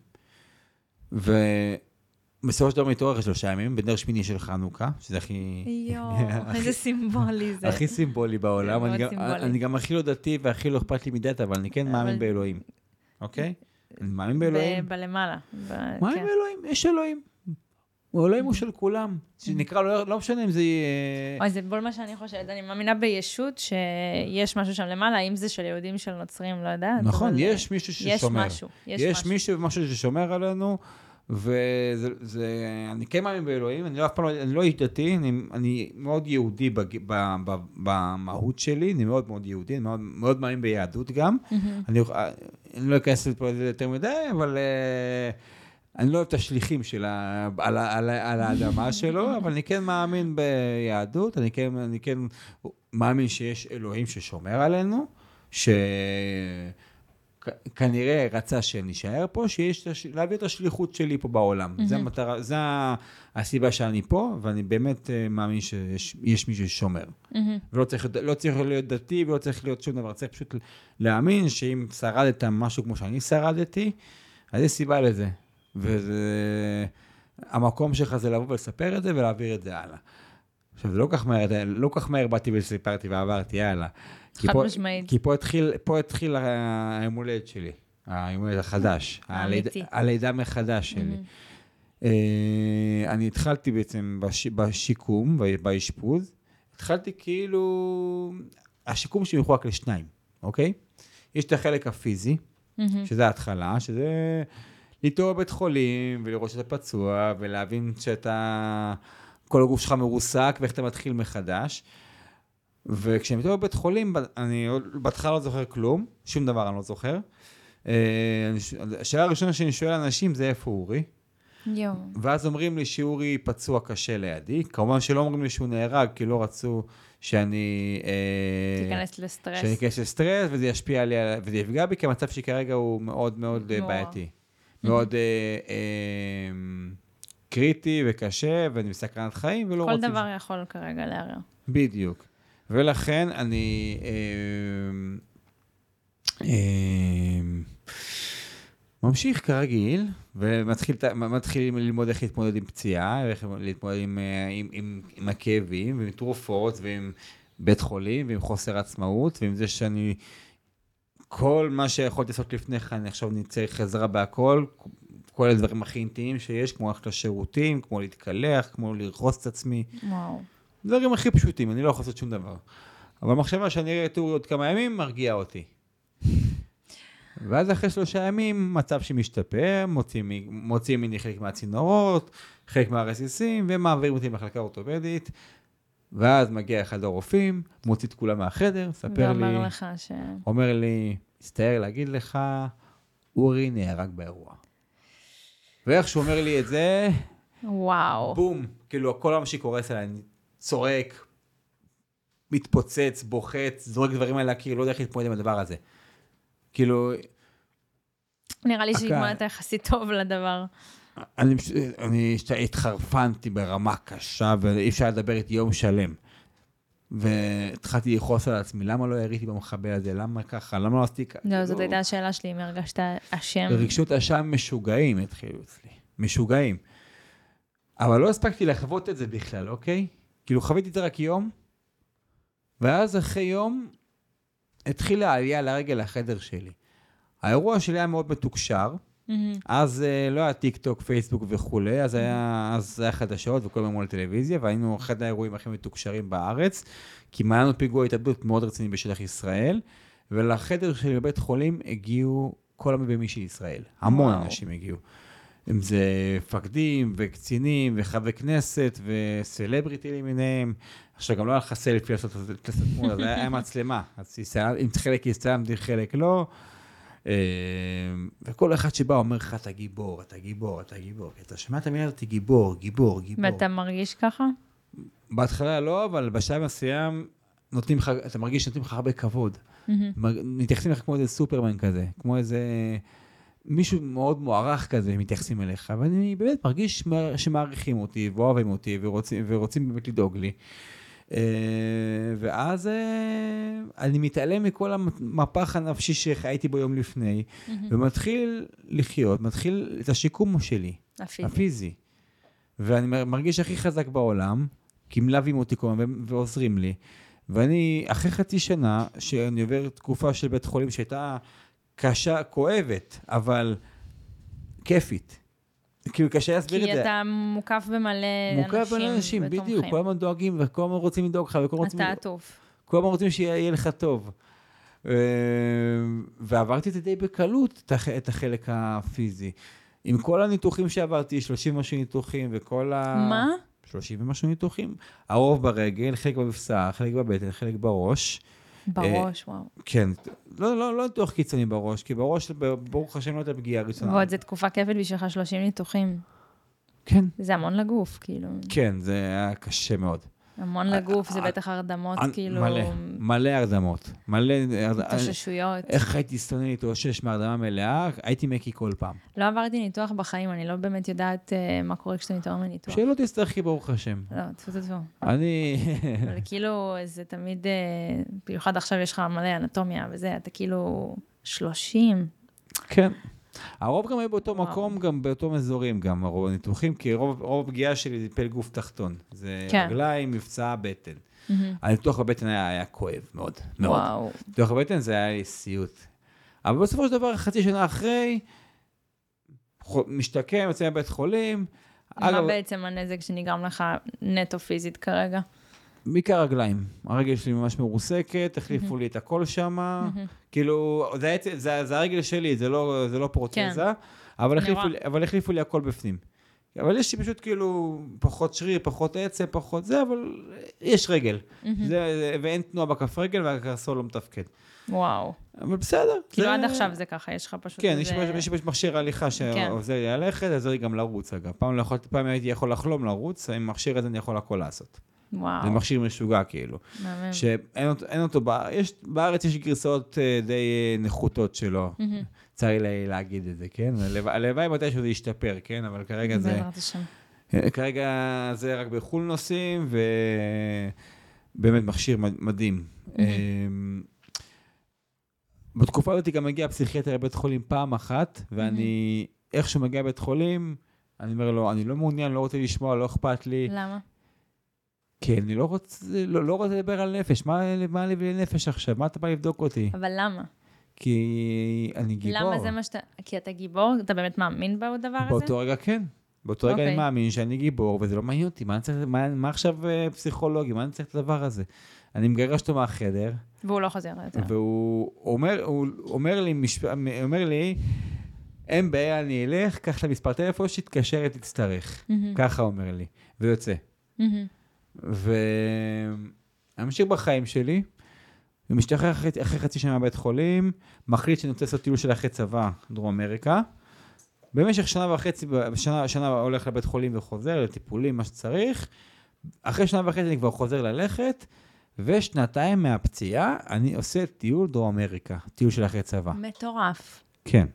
[SPEAKER 1] ובסופו של דבר מתעורר שלושה ימים, בנר שמיני של חנוכה, שזה הכי...
[SPEAKER 2] יואו, איזה סימבולי זה.
[SPEAKER 1] הכי סימבולי בעולם. אני גם-
[SPEAKER 2] סימבולי.
[SPEAKER 1] אני גם הכי לא דתי והכי לא אכפת לי מדת, אבל אני כן מאמין באלוהים, אוקיי? אני מאמין באלוהים.
[SPEAKER 2] בלמעלה.
[SPEAKER 1] מה
[SPEAKER 2] כן.
[SPEAKER 1] עם אלוהים? יש אלוהים. אלוהים הוא של כולם. שנקרא לו, לא משנה אם זה יהיה...
[SPEAKER 2] אוי, זה בול מה שאני חושבת. אני מאמינה בישות שיש משהו שם למעלה, אם זה של יהודים, של נוצרים, לא יודעת.
[SPEAKER 1] נכון, יש מישהו
[SPEAKER 2] יש
[SPEAKER 1] ששומר.
[SPEAKER 2] משהו. יש
[SPEAKER 1] יש
[SPEAKER 2] משהו.
[SPEAKER 1] מישהו ומשהו ששומר עלינו, וזה, זה, אני כן מאמין באלוהים, אני לא אף פעם לא, אני לא איש דתי, אני, אני מאוד יהודי בג, ב, ב, במהות שלי, אני מאוד מאוד יהודי, אני מאוד, מאוד מאמין ביהדות גם.
[SPEAKER 2] מהמם.
[SPEAKER 1] אני, אני לא אכנס לפה לזה יותר מדי, אבל אה, אני לא אוהב את השליחים של ה, על, על, על האדמה שלו, אבל אני כן מאמין ביהדות, אני כן, אני כן מאמין שיש אלוהים ששומר עלינו, שכנראה רצה שנישאר פה, שיש, להעביר את השליחות שלי פה בעולם. זה המטרה, זה הסיבה שאני פה, ואני באמת אה, מאמין שיש יש מישהו ששומר.
[SPEAKER 2] מהמם.
[SPEAKER 1] ולא צריך, לא צריך להיות דתי ולא צריך להיות שום דבר, צריך פשוט להאמין שאם שרדת משהו כמו שאני שרדתי, אז יש סיבה לזה. וזה... המקום שלך זה לבוא ולספר את זה ולהעביר את זה הלאה. עכשיו, זה לא כך מהר, לא כך מהר באתי וסיפרתי ועברתי הלאה. כי
[SPEAKER 2] חד
[SPEAKER 1] פה-
[SPEAKER 2] משמעית.
[SPEAKER 1] כי פה התחיל, פה התחיל היום הולדת שלי, היום הולדת החדש,
[SPEAKER 2] האמיתי.
[SPEAKER 1] הלידה- מחדש שלי. אה, אני התחלתי בעצם בש, בשיקום, באשפוז, התחלתי כאילו, השיקום שלי מחולק לשניים, אוקיי? יש את החלק הפיזי. שזה ההתחלה, שזה להתעורר בבית חולים, ולראות שאתה פצוע, ולהבין שאתה, כל הגוף שלך מרוסק, ואיך אתה מתחיל מחדש. וכשאני מתעורר בבית חולים, אני בהתחלה לא זוכר כלום, שום דבר אני לא זוכר. אה, השאלה הראשונה שאני שואל אנשים זה איפה אורי?
[SPEAKER 2] יואו.
[SPEAKER 1] ואז אומרים לי שאורי פצוע קשה לידי. כמובן שלא אומרים לי שהוא נהרג, כי לא רצו שאני... אה,
[SPEAKER 2] תיכנס לסטרס.
[SPEAKER 1] שאני אכנס לסטרס, וזה ישפיע עלי, וזה יפגע בי, כי המצב שלי כרגע הוא מאוד מאוד אה. בעייתי. מאוד אה, אה, קריטי וקשה, ואני בסכנת חיים, ולא
[SPEAKER 2] כל
[SPEAKER 1] רוצים...
[SPEAKER 2] דבר יכול כרגע לערער.
[SPEAKER 1] בדיוק. ולכן אני... אה, אה, ממשיך כרגיל, ומתחיל ללמוד איך להתמודד עם פציעה, איך להתמודד עם, אה, עם, עם, עם הכאבים, ועם תרופות, ועם בית חולים, ועם חוסר עצמאות, ועם זה שאני... כל מה שיכולתי לעשות לפני כן, אני עכשיו נצא חזרה בהכל, כל הדברים הכי אינטימיים שיש, כמו ללכת לשירותים, כמו להתקלח, כמו לרחוץ את עצמי.
[SPEAKER 2] וואו.
[SPEAKER 1] דברים הכי פשוטים, אני לא יכול לעשות שום דבר. אבל המחשבה שאני אראה טורי עוד כמה ימים, מרגיעה אותי. ואז אחרי שלושה ימים, מצב שמשתפר, מוציאים, מוציאים ממני חלק מהצינורות, חלק מהרסיסים, ומעבירים אותי למחלקה אורתופדית. ואז מגיע אחד הרופאים, מוציא את כולם מהחדר, ספר לי...
[SPEAKER 2] ואומר לך ש...
[SPEAKER 1] אומר לי, מצטער להגיד לך, אורי נהרג באירוע. ואיך שהוא אומר לי את זה,
[SPEAKER 2] וואו.
[SPEAKER 1] בום, כאילו כל העולם שלי קורס עליי, צורק, מתפוצץ, בוחץ, זורק דברים עליי, כאילו לא יודע איך להתמודד עם הדבר הזה. כאילו...
[SPEAKER 2] נראה לי שהתמודדת יחסית טוב לדבר.
[SPEAKER 1] אני, אני התחרפנתי ברמה קשה, ואי אפשר לדבר איתי יום שלם. והתחלתי לכעוס על עצמי, למה לא יריתי במחבל הזה, למה ככה, למה לא עשיתי ככה?
[SPEAKER 2] לא, זאת הייתה השאלה שלי, אם הרגשת אשם.
[SPEAKER 1] רגשות אשם משוגעים התחילו אצלי, משוגעים. אבל לא הספקתי לחוות את זה בכלל, אוקיי? כאילו חוויתי את זה רק יום, ואז אחרי יום התחילה העלייה לרגל לחדר שלי. האירוע שלי היה מאוד מתוקשר, mm-hmm. אז uh, לא היה טיק טוק, פייסבוק וכולי, אז היה, אז היה חדשות וכל מיני מול טלוויזיה, והיינו אחד האירועים הכי מתוקשרים בארץ, כי היה לנו פיגוע התאבדות מאוד רציני בשטח ישראל, ולחדר שלי בבית חולים הגיעו כל המביאים של ישראל, המון וואו. אנשים הגיעו. אם זה מפקדים וקצינים וחברי כנסת וסלבריטי למיניהם. עכשיו, גם לא היה לך סלפי לעשות את התמונה, זה היה מצלמה. אז אם חלק הסתיימתי, חלק לא. אה, וכל אחד שבא אומר לך, אתה גיבור, אתה גיבור, אתה גיבור. אתה שומע את המילה הזאת, גיבור, גיבור, גיבור.
[SPEAKER 2] ואתה מרגיש ככה?
[SPEAKER 1] בהתחלה לא, אבל בשלב מסוים נותנים לך, אתה מרגיש שנותנים לך הרבה כבוד. מתייחסים לך כמו איזה סופרמן כזה, כמו איזה... מישהו מאוד מוערך כזה, מתייחסים אליך, ואני באמת מרגיש שמעריכים אותי ואוהבים אותי ורוצים, ורוצים באמת לדאוג לי. אה, ואז אה, אני מתעלם מכל המפח הנפשי שחייתי בו יום לפני, ומתחיל לחיות, מתחיל את השיקום שלי.
[SPEAKER 2] הפיזי.
[SPEAKER 1] הפיזי. ואני מרגיש הכי חזק בעולם, כי מלווים אותי כל הזמן ועוזרים לי. ואני, אחרי חצי שנה, שאני עובר תקופה של בית חולים שהייתה קשה, כואבת, אבל כיפית. כאילו, קשה להסביר את זה.
[SPEAKER 2] כי אתה מוקף במלא אנשים.
[SPEAKER 1] מוקף במלא אנשים, בדיוק. כל הזמן דואגים, וכל הזמן רוצים לדאוג לך, וכל הזמן רוצים...
[SPEAKER 2] אתה טוב.
[SPEAKER 1] כל הזמן רוצים שיהיה לך טוב. אה, ועברתי את זה די בקלות, את החלק הפיזי. עם כל הניתוחים שעברתי, 30 ומשהו ניתוחים, וכל ה...
[SPEAKER 2] מה?
[SPEAKER 1] 30 ומשהו ניתוחים. הרוב ברגל, חלק במפסע, חלק בבטן, חלק בראש.
[SPEAKER 2] בראש, וואו.
[SPEAKER 1] כן, לא, לא, לא ניתוח קיצוני בראש, כי בראש, ברוך השם, לא הייתה פגיעה ראשונה.
[SPEAKER 2] ועוד זו תקופה כיפת בשבילך 30 ניתוחים.
[SPEAKER 1] כן.
[SPEAKER 2] זה המון לגוף, כאילו.
[SPEAKER 1] כן, זה היה קשה מאוד.
[SPEAKER 2] המון לגוף, זה בטח הרדמות, כאילו...
[SPEAKER 1] מלא, מלא הרדמות. מלא...
[SPEAKER 2] התאוששויות.
[SPEAKER 1] איך הייתי שונא להתאושש מהרדמה מלאה, הייתי מקי כל פעם.
[SPEAKER 2] לא עברתי ניתוח בחיים, אני לא באמת יודעת אה, מה קורה כשאתה מתעורר מניתוח.
[SPEAKER 1] שלא תצטרכי, ברוך השם.
[SPEAKER 2] לא, טפו טפו.
[SPEAKER 1] אני...
[SPEAKER 2] אבל כאילו, זה תמיד, אה, במיוחד עכשיו יש לך מלא אנטומיה וזה, אתה כאילו 30.
[SPEAKER 1] כן. הרוב גם היו באותו וואו. מקום, גם באותם אזורים, גם הרוב הניתוחים, כי רוב, רוב הפגיעה שלי זה פל גוף תחתון. זה כן. רגליים, מבצע, בטן. Mm-hmm. הניתוח בבטן היה, היה כואב מאוד, מאוד. וואו. ניתוח בבטן זה היה לי סיוט. אבל בסופו של דבר, חצי שנה אחרי, משתקם, יוצא מבית חולים.
[SPEAKER 2] מה אגב, בעצם הנזק שנגרם לך נטו פיזית כרגע?
[SPEAKER 1] בעיקר רגליים. הרגל שלי ממש מרוסקת, החליפו לי את הכל שם. כאילו, זה, זה, זה הרגל שלי, זה לא, זה לא פרוטזה, כן. אבל, החליפו לי, אבל החליפו לי הכל בפנים. אבל יש לי פשוט כאילו פחות שריר, פחות עצם, פחות זה, אבל יש רגל. זה, ואין תנועה בכף רגל והקרסול לא מתפקד.
[SPEAKER 2] וואו.
[SPEAKER 1] אבל בסדר.
[SPEAKER 2] כאילו זה... עד עכשיו זה ככה, יש לך פשוט
[SPEAKER 1] כן, איזה... כן, יש מכשיר הליכה שעוזר לי ללכת, עוזר לי גם לרוץ אגב. פעם, לא יכול, פעם הייתי יכול לחלום לרוץ, עם מכשיר הזה אני יכול הכל לעשות.
[SPEAKER 2] וואו.
[SPEAKER 1] זה מכשיר משוגע, כאילו.
[SPEAKER 2] מהמם.
[SPEAKER 1] שאין אותו, אותו יש, בארץ יש גרסאות uh, די uh, נחותות שלו. צר לי להגיד את זה, כן? הלוואי מתישהו זה ישתפר, כן? אבל כרגע זה...
[SPEAKER 2] בעזרת השם.
[SPEAKER 1] אה, כרגע זה רק בחו"ל נוסעים, ובאמת מכשיר מדהים. בתקופה הזאת גם מגיע פסיכיאטר לבית חולים פעם אחת, ואני, איך שהוא מגיע לבית חולים, אני אומר לו, אני לא מעוניין, לא רוצה לשמוע, לא אכפת לי.
[SPEAKER 2] למה?
[SPEAKER 1] כי אני לא רוצה, לא, לא רוצה לדבר על נפש, מה, מה לי ולנפש עכשיו? מה אתה בא לבדוק אותי?
[SPEAKER 2] אבל למה?
[SPEAKER 1] כי אני גיבור.
[SPEAKER 2] למה זה מה שאתה... כי אתה גיבור? אתה באמת מאמין בדבר הזה?
[SPEAKER 1] באותו רגע כן. באותו רגע אני
[SPEAKER 2] אוקיי.
[SPEAKER 1] מאמין שאני גיבור, וזה לא מעניין אותי. מה, אני צריך, מה, מה עכשיו אה, פסיכולוגי? מה אני צריך את הדבר הזה? אני מגרש אותו מהחדר,
[SPEAKER 2] והוא לא חוזר יותר.
[SPEAKER 1] והוא אומר, אומר לי, משפ... אומר לי, אין בעיה, אני אלך, קח את המספר טלפון, שיתקשר, תצטרך.
[SPEAKER 2] מהמם,
[SPEAKER 1] ככה אומר לי, ויוצא.
[SPEAKER 2] מהמם.
[SPEAKER 1] ואני בחיים שלי, ומשתחרר אחרי, אחרי חצי שנה בבית חולים, מחליט שאני רוצה לעשות טיול של אחרי צבא, דרום אמריקה. במשך שנה וחצי, שנה, שנה הולך לבית חולים וחוזר לטיפולים, מה שצריך. אחרי שנה וחצי אני כבר חוזר ללכת, ושנתיים מהפציעה אני עושה טיול דרום אמריקה, טיול של אחרי צבא.
[SPEAKER 2] מטורף.
[SPEAKER 1] כן.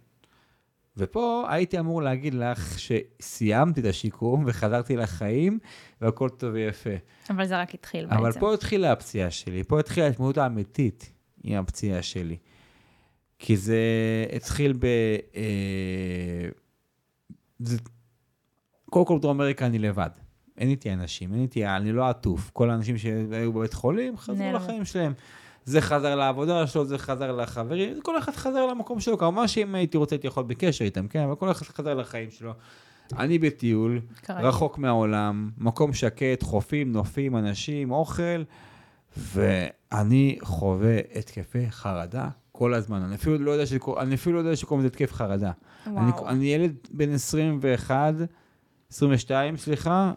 [SPEAKER 1] ופה הייתי אמור להגיד לך שסיימתי את השיקום וחזרתי לחיים והכל טוב ויפה.
[SPEAKER 2] אבל זה רק התחיל בעצם.
[SPEAKER 1] אבל פה התחילה הפציעה שלי, פה התחילה ההתמודדות האמיתית עם הפציעה שלי. כי זה התחיל ב... אה, זה... קודם כל בדרום אמריקה אני לבד. אין איתי אנשים, אין איתי, אני לא עטוף. כל האנשים שהיו בבית חולים חזרו. לחיים שלהם. זה חזר לעבודה שלו, זה חזר לחברים, כל אחד חזר למקום שלו. כמובן שאם הייתי רוצה הייתי יכול בקשר איתם, כן? אבל כל אחד חזר לחיים שלו. אני בטיול,
[SPEAKER 2] כרגיל.
[SPEAKER 1] רחוק מהעולם, מקום שקט, חופים, נופים, אנשים, אוכל, ואני חווה התקפי חרדה כל הזמן. אני אפילו לא יודע, שקור... אני אפילו לא יודע שקוראים לזה התקף חרדה. אני,
[SPEAKER 2] וואו.
[SPEAKER 1] אני ילד בן 21, 22, סליחה,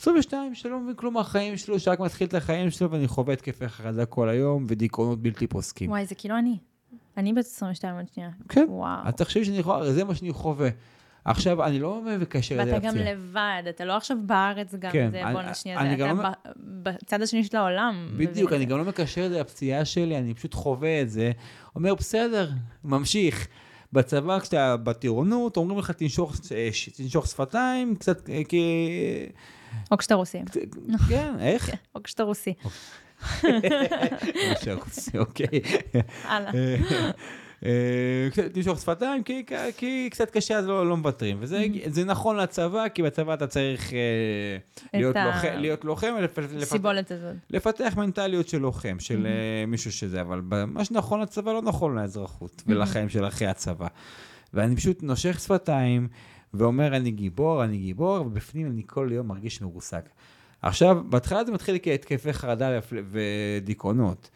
[SPEAKER 1] 22, שלא מבין כלום מהחיים שלו, שרק מתחיל את החיים שלו, ואני חווה התקפי חרדה כל היום, ודיכאונות בלתי פוסקים.
[SPEAKER 2] וואי, זה כאילו אני. אני בת 22 עוד שנייה.
[SPEAKER 1] כן,
[SPEAKER 2] וואו.
[SPEAKER 1] את תחשבי שאני חווה, זה מה שאני חווה. עכשיו, אני לא מקשר את זה
[SPEAKER 2] ואתה גם. לבד, אתה לא עכשיו בארץ גם,
[SPEAKER 1] כן,
[SPEAKER 2] זה בוא
[SPEAKER 1] גם
[SPEAKER 2] אתה
[SPEAKER 1] לא-
[SPEAKER 2] בצד השני של העולם.
[SPEAKER 1] בדיוק, אני. גם לא מקשר את זה לפציעה שלי, אני פשוט חווה את זה. אומר, בסדר, ממשיך. בצבא, כשאתה בטירונות, אומרים לך, תנשוך, אה, תנשוך שפתיים, קצת, אה, כי...
[SPEAKER 2] או כשאתה רוסי.
[SPEAKER 1] כן, איך?
[SPEAKER 2] או כשאתה רוסי.
[SPEAKER 1] משה רוסי, אוקיי.
[SPEAKER 2] הלאה.
[SPEAKER 1] אה, אה, קצת תנשוך שפתיים, כי- כי קצת קשה, אז לא לא מוותרים. וזה זה נכון לצבא, כי בצבא אתה צריך אה, להיות
[SPEAKER 2] ה-
[SPEAKER 1] לוחם- להיות לוחם,
[SPEAKER 2] סיבולת הזאת.
[SPEAKER 1] לפתח מנטליות של לוחם, של מישהו שזה, אבל מה שנכון לצבא לא נכון לאזרחות ולחיים של אחרי הצבא. ואני פשוט נושך שפתיים ואומר, אני גיבור, אני גיבור, ובפנים אני כל יום מרגיש מרוסק. עכשיו, בהתחלה זה מתחיל כהתקפי חרדה ודיכאונות.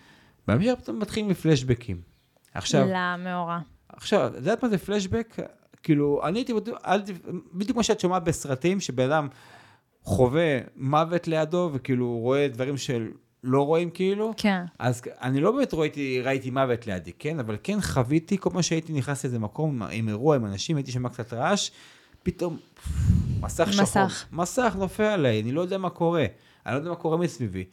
[SPEAKER 1] בהמשך פתאום מתחילים מפלשבקים. עכשיו,
[SPEAKER 2] למאורע.
[SPEAKER 1] עכשיו, את יודעת מה זה פלשבק? כאילו, אני הייתי בדיוק כמו שאת שומעת בסרטים, שבן אדם חווה מוות לידו, וכאילו הוא רואה דברים שלא רואים כאילו,
[SPEAKER 2] כן.
[SPEAKER 1] אז אני לא באמת ראיתי, ראיתי מוות לידי, כן? אבל כן חוויתי, כל פעם שהייתי נכנס לאיזה מקום עם אירוע, עם אנשים, הייתי שומע קצת רעש, פתאום מסך שחור.
[SPEAKER 2] מסך.
[SPEAKER 1] מסך נופל עליי, אני לא יודע מה קורה. אני לא יודע מה קורה מסביבי.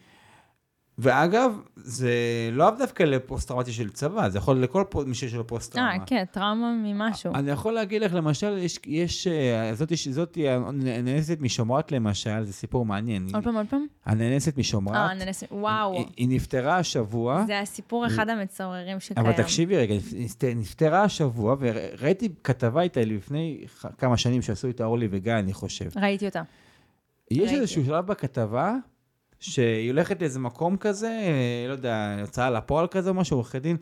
[SPEAKER 1] ואגב, זה לאו דווקא לפוסט-טראומטי של צבא, זה יכול לכל מי שיש לו פוסט-טראומה.
[SPEAKER 2] אה, כן, טראומה ממשהו.
[SPEAKER 1] אני יכול להגיד לך, למשל, יש, יש אה, זאת, זאת הנאנסת משומרת למשל, זה סיפור מעניין.
[SPEAKER 2] עוד פעם, עוד פעם?
[SPEAKER 1] הנאנסת משומרת,
[SPEAKER 2] אה, ננס... וואו.
[SPEAKER 1] היא, היא נפטרה השבוע,
[SPEAKER 2] זה הסיפור אחד המצוררים שקיים.
[SPEAKER 1] אבל תקשיבי רגע, נפט- נפטרה השבוע, וראיתי כתבה איתה לפני כמה שנים שעשו איתה אורלי וגיא, אני חושב.
[SPEAKER 2] ראיתי אותה.
[SPEAKER 1] יש
[SPEAKER 2] ראיתי.
[SPEAKER 1] איזשהו שלב בכתבה, שהיא הולכת לאיזה מקום כזה, אה, לא יודע, הוצאה לפועל כזה או משהו, עורכי דין,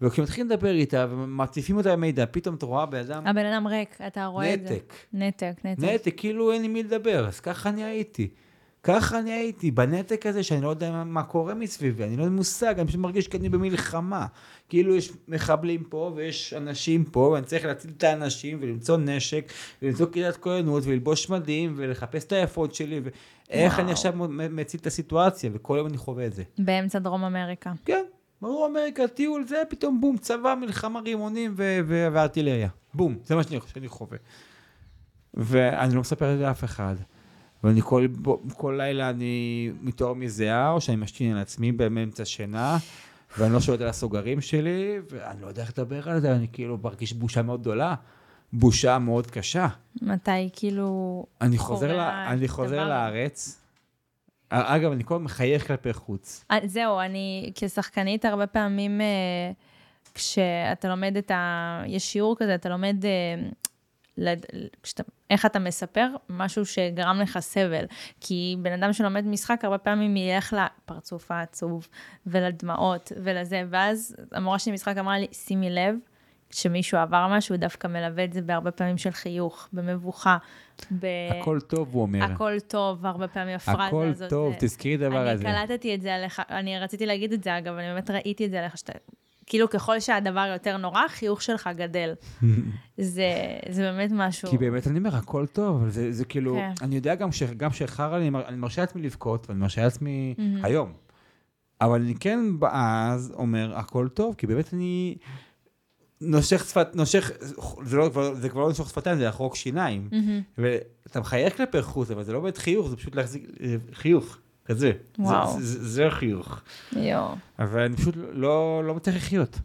[SPEAKER 1] וכשמתחילים לדבר איתה ומציפים אותה במידע, פתאום את רואה בן אדם
[SPEAKER 2] הבן אדם ריק, אתה רואה את זה.
[SPEAKER 1] נתק.
[SPEAKER 2] נתק, נתק.
[SPEAKER 1] נתק, כאילו אין עם מי לדבר, אז ככה אני הייתי. ככה אני הייתי, בנתק הזה שאני לא יודע מה, מה קורה מסביבי, אני לא יודע מושג, אני פשוט מרגיש כאילו במלחמה. כאילו יש מחבלים פה ויש אנשים פה, ואני צריך להציל את האנשים ולמצוא נשק, ולמצוא כיתת כהנות וללבוש מדים ולחפש את היפות שלי, ואיך. אני עכשיו מציל את הסיטואציה, וכל יום אני חווה את זה.
[SPEAKER 2] באמצע דרום אמריקה.
[SPEAKER 1] כן, ברור אמריקה, טיול, זה פתאום בום, צבא, מלחמה, רימונים ו- ו- וארטילריה. בום, זה מה שאני, שאני חווה. ואני לא מספר את זה לאף אחד. ואני כל, כל לילה אני מתעורר מזיעה, או שאני משתין על עצמי באמצע שינה, ואני לא שולט על הסוגרים שלי, ואני לא יודע איך לדבר על זה, אני כאילו מרגיש בושה מאוד גדולה, בושה מאוד קשה.
[SPEAKER 2] מתי כאילו...
[SPEAKER 1] אני חוזר,
[SPEAKER 2] קורה
[SPEAKER 1] לה, אני חוזר? לארץ, אגב, אני כל הזמן מחייך כלפי חוץ.
[SPEAKER 2] אה, זהו, אני כשחקנית הרבה פעמים, אה, כשאתה לומד את ה... יש שיעור כזה, אתה לומד אה. כשאתה... איך אתה מספר משהו שגרם לך סבל. כי בן אדם שלומד משחק, הרבה פעמים ילך לפרצוף העצוב, ולדמעות, ולזה, ואז המורה שלי משחק אמרה לי, שימי לב, שמישהו עבר משהו, דווקא מלווה את זה בהרבה פעמים של חיוך, במבוכה, ב...
[SPEAKER 1] הכל טוב, הוא אומר.
[SPEAKER 2] הכל טוב, הרבה פעמים הפרזה
[SPEAKER 1] הכל
[SPEAKER 2] הזאת.
[SPEAKER 1] טוב,
[SPEAKER 2] זה-
[SPEAKER 1] תזכרי את הדבר הזה.
[SPEAKER 2] אני קלטתי את זה עליך, אני רציתי להגיד את זה, אגב, אני באמת ראיתי את זה עליך, שאתה... כאילו, ככל שהדבר יותר נורא, החיוך שלך גדל. זה, זה באמת משהו...
[SPEAKER 1] כי באמת אני אומר, הכל טוב, אבל זה, זה כאילו,
[SPEAKER 2] כן.
[SPEAKER 1] אני יודע גם שגם שחרא לי, אני מר- אני מרשה לעצמי לבכות, ואני מרשה לעצמי. היום. אבל אני כן אז אומר, הכל טוב, כי באמת אני נושך שפת, נושך, זה, לא, זה כבר לא נושך שפתיים, זה לחרוק שיניים. ואתה מחייך כלפי חוץ, אבל זה לא באמת חיוך, זה פשוט להחזיק, חיוך, כזה.
[SPEAKER 2] וואו.
[SPEAKER 1] זה, זה, זה החיוך.
[SPEAKER 2] יואו.
[SPEAKER 1] אבל אני פשוט לא, לא מצליח לחיות.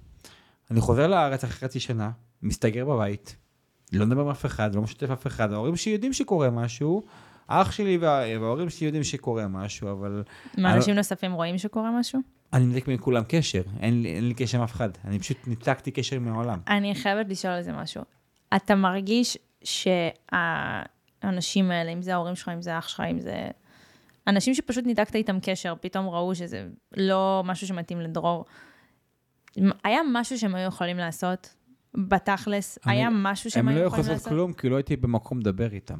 [SPEAKER 1] אני חוזר לארץ אחרי חצי שנה, מסתגר בבית, לא מדבר עם אף אחד, לא משתף אף אחד, ההורים שלי יודעים שקורה משהו, אח שלי וה- וההורים שלי יודעים שקורה משהו, אבל
[SPEAKER 2] מה, אנשים נוספים רואים שקורה משהו?
[SPEAKER 1] אני מנתק מכולם קשר, אין לי, אין לי קשר עם אף אחד, אני פשוט ניתקתי קשר עם העולם.
[SPEAKER 2] אני חייבת לשאול על זה משהו. אתה מרגיש שהאנשים האלה, אם זה ההורים שלך, אם זה אח שלך, אם זה... אנשים שפשוט ניתקת איתם קשר, פתאום ראו שזה לא משהו שמתאים לדרור. היה משהו שהם היו יכולים לעשות? בתכלס,
[SPEAKER 1] אני-
[SPEAKER 2] היה משהו שהם
[SPEAKER 1] הם לא
[SPEAKER 2] היו
[SPEAKER 1] יכולים
[SPEAKER 2] יכולים
[SPEAKER 1] לעשות
[SPEAKER 2] לעשות?
[SPEAKER 1] כלום, כי לא הייתי במקום לדבר איתם.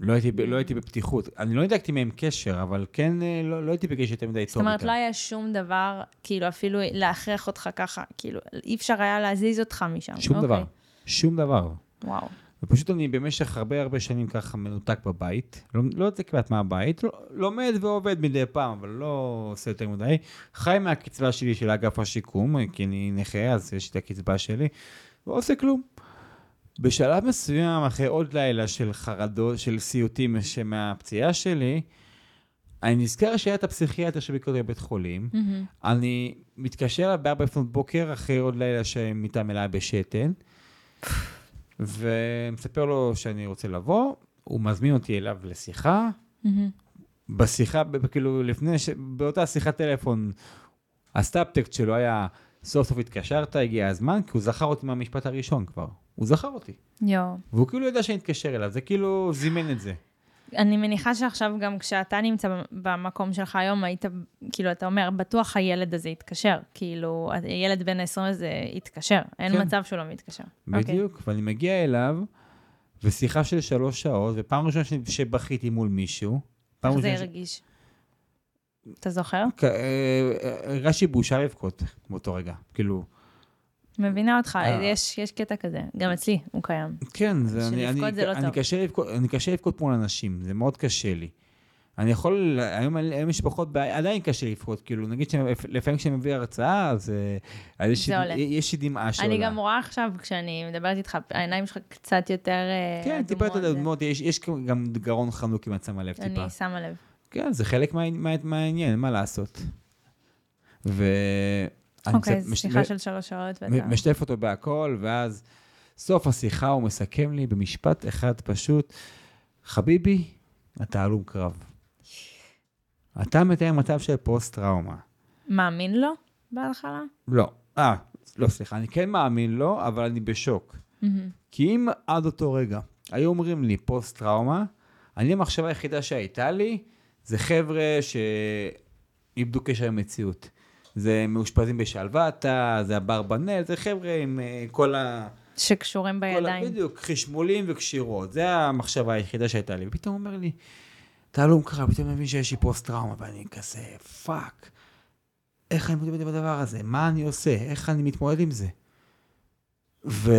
[SPEAKER 1] לא הייתי, לא הייתי בפתיחות. אני לא ניתקתי מהם קשר, אבל כן, אה, לא, לא הייתי בקשר יותר מדי טוב
[SPEAKER 2] זאת אומרת,
[SPEAKER 1] איתם.
[SPEAKER 2] לא היה שום דבר, כאילו, אפילו להכריח אותך ככה, כאילו, אי אפשר היה להזיז אותך משם.
[SPEAKER 1] שום
[SPEAKER 2] אוקיי.
[SPEAKER 1] דבר. שום דבר.
[SPEAKER 2] וואו.
[SPEAKER 1] ופשוט אני במשך הרבה הרבה שנים ככה מנותק בבית, לא, לא יוצא כמעט מהבית, לא, לומד ועובד מדי פעם, אבל לא עושה יותר מדי. חי מהקצבה שלי של אגף השיקום, כי אני נכה, אז יש את הקצבה שלי, לא עושה כלום. בשלב מסוים, אחרי עוד לילה של חרדות, של סיוטים מהפציעה שלי, אני נזכר שהיה את הפסיכיאטר שביקר אותי בבית חולים,
[SPEAKER 2] מהמם.
[SPEAKER 1] אני מתקשר אליו בארבע לפנות בוקר, אחרי עוד לילה שמיטה מלאה בשתן, ומספר לו שאני רוצה לבוא, הוא מזמין אותי אליו לשיחה. בשיחה, כאילו, לפני, ש... באותה שיחת טלפון, הסטאפטקסט שלו היה, סוף סוף התקשרת, הגיע הזמן, כי הוא זכר אותי מהמשפט הראשון כבר. הוא זכר אותי.
[SPEAKER 2] יואו.
[SPEAKER 1] והוא כאילו ידע שאני אתקשר אליו, זה כאילו זימן את זה.
[SPEAKER 2] אני מניחה שעכשיו גם כשאתה נמצא במקום שלך היום, היית, כאילו, אתה אומר, בטוח הילד הזה יתקשר. כאילו, הילד בן ה-20 הזה יתקשר. אין
[SPEAKER 1] כן.
[SPEAKER 2] מצב שהוא לא מתקשר. אוקיי.
[SPEAKER 1] בדיוק, ואני מגיע אליו, ושיחה של שלוש שעות, ופעם ראשונה שבכיתי מול מישהו. פעם
[SPEAKER 2] איך זה
[SPEAKER 1] ראשונה ש-
[SPEAKER 2] הרגיש? אתה זוכר?
[SPEAKER 1] כ- אה, אה, הרגשתי בושה לבכות באותו רגע, כאילו,
[SPEAKER 2] מבינה אותך,
[SPEAKER 1] אה.
[SPEAKER 2] יש, יש קטע כזה. גם אצלי הוא קיים.
[SPEAKER 1] כן, זה, אני, אני,
[SPEAKER 2] זה לא
[SPEAKER 1] אני. קשה לבכות, אני קשה לבכות מול אנשים, זה מאוד קשה לי. אני יכול, היום, היום יש פחות בעיה, עדיין קשה לבכות, כאילו, נגיד שלפעמים כשאני מביא הרצאה, אז, אה, אז יש,
[SPEAKER 2] עולה.
[SPEAKER 1] יש דמעה שעולה.
[SPEAKER 2] אני גם רואה עכשיו, כשאני מדברת איתך, העיניים שלך קצת יותר אה,
[SPEAKER 1] כן, טיפה יותר
[SPEAKER 2] אדומות,
[SPEAKER 1] יש, יש גם גרון חנוק אם את שמה לב טיפה.
[SPEAKER 2] אני שמה לב.
[SPEAKER 1] כן, זה חלק מה, מה, מהעניין, מה לעשות. ו...
[SPEAKER 2] אוקיי,
[SPEAKER 1] מש-
[SPEAKER 2] שיחה של שלוש שעות, ואתה...
[SPEAKER 1] משתף אותו בהכל, ואז סוף השיחה הוא מסכם לי במשפט אחד פשוט, חביבי, אתה הלום קרב. אתה מתאר מצב של פוסט-טראומה.
[SPEAKER 2] מאמין לו בהתחלה?
[SPEAKER 1] לא, אה, לא, סליחה, אני כן מאמין לו, אבל אני בשוק.
[SPEAKER 2] מהמם.
[SPEAKER 1] כי אם עד אותו רגע היו אומרים לי פוסט-טראומה, אני המחשבה היחידה שהייתה לי, זה חבר'ה שאיבדו קשר עם מציאות. זה מאושפזים בשלוותה, זה אברבנל, זה חבר'ה עם אה, כל ה...
[SPEAKER 2] שקשורים
[SPEAKER 1] כל
[SPEAKER 2] בידיים.
[SPEAKER 1] בדיוק, חשמולים וקשירות. זה המחשבה היחידה שהייתה לי. ופתאום אומר לי, אתה הלום קרב, פתאום מבין שיש לי פוסט-טראומה, ואני כזה, fuck. איך אני מתמודד עם הדבר הזה? מה אני עושה? איך אני מתמודד עם זה? ו...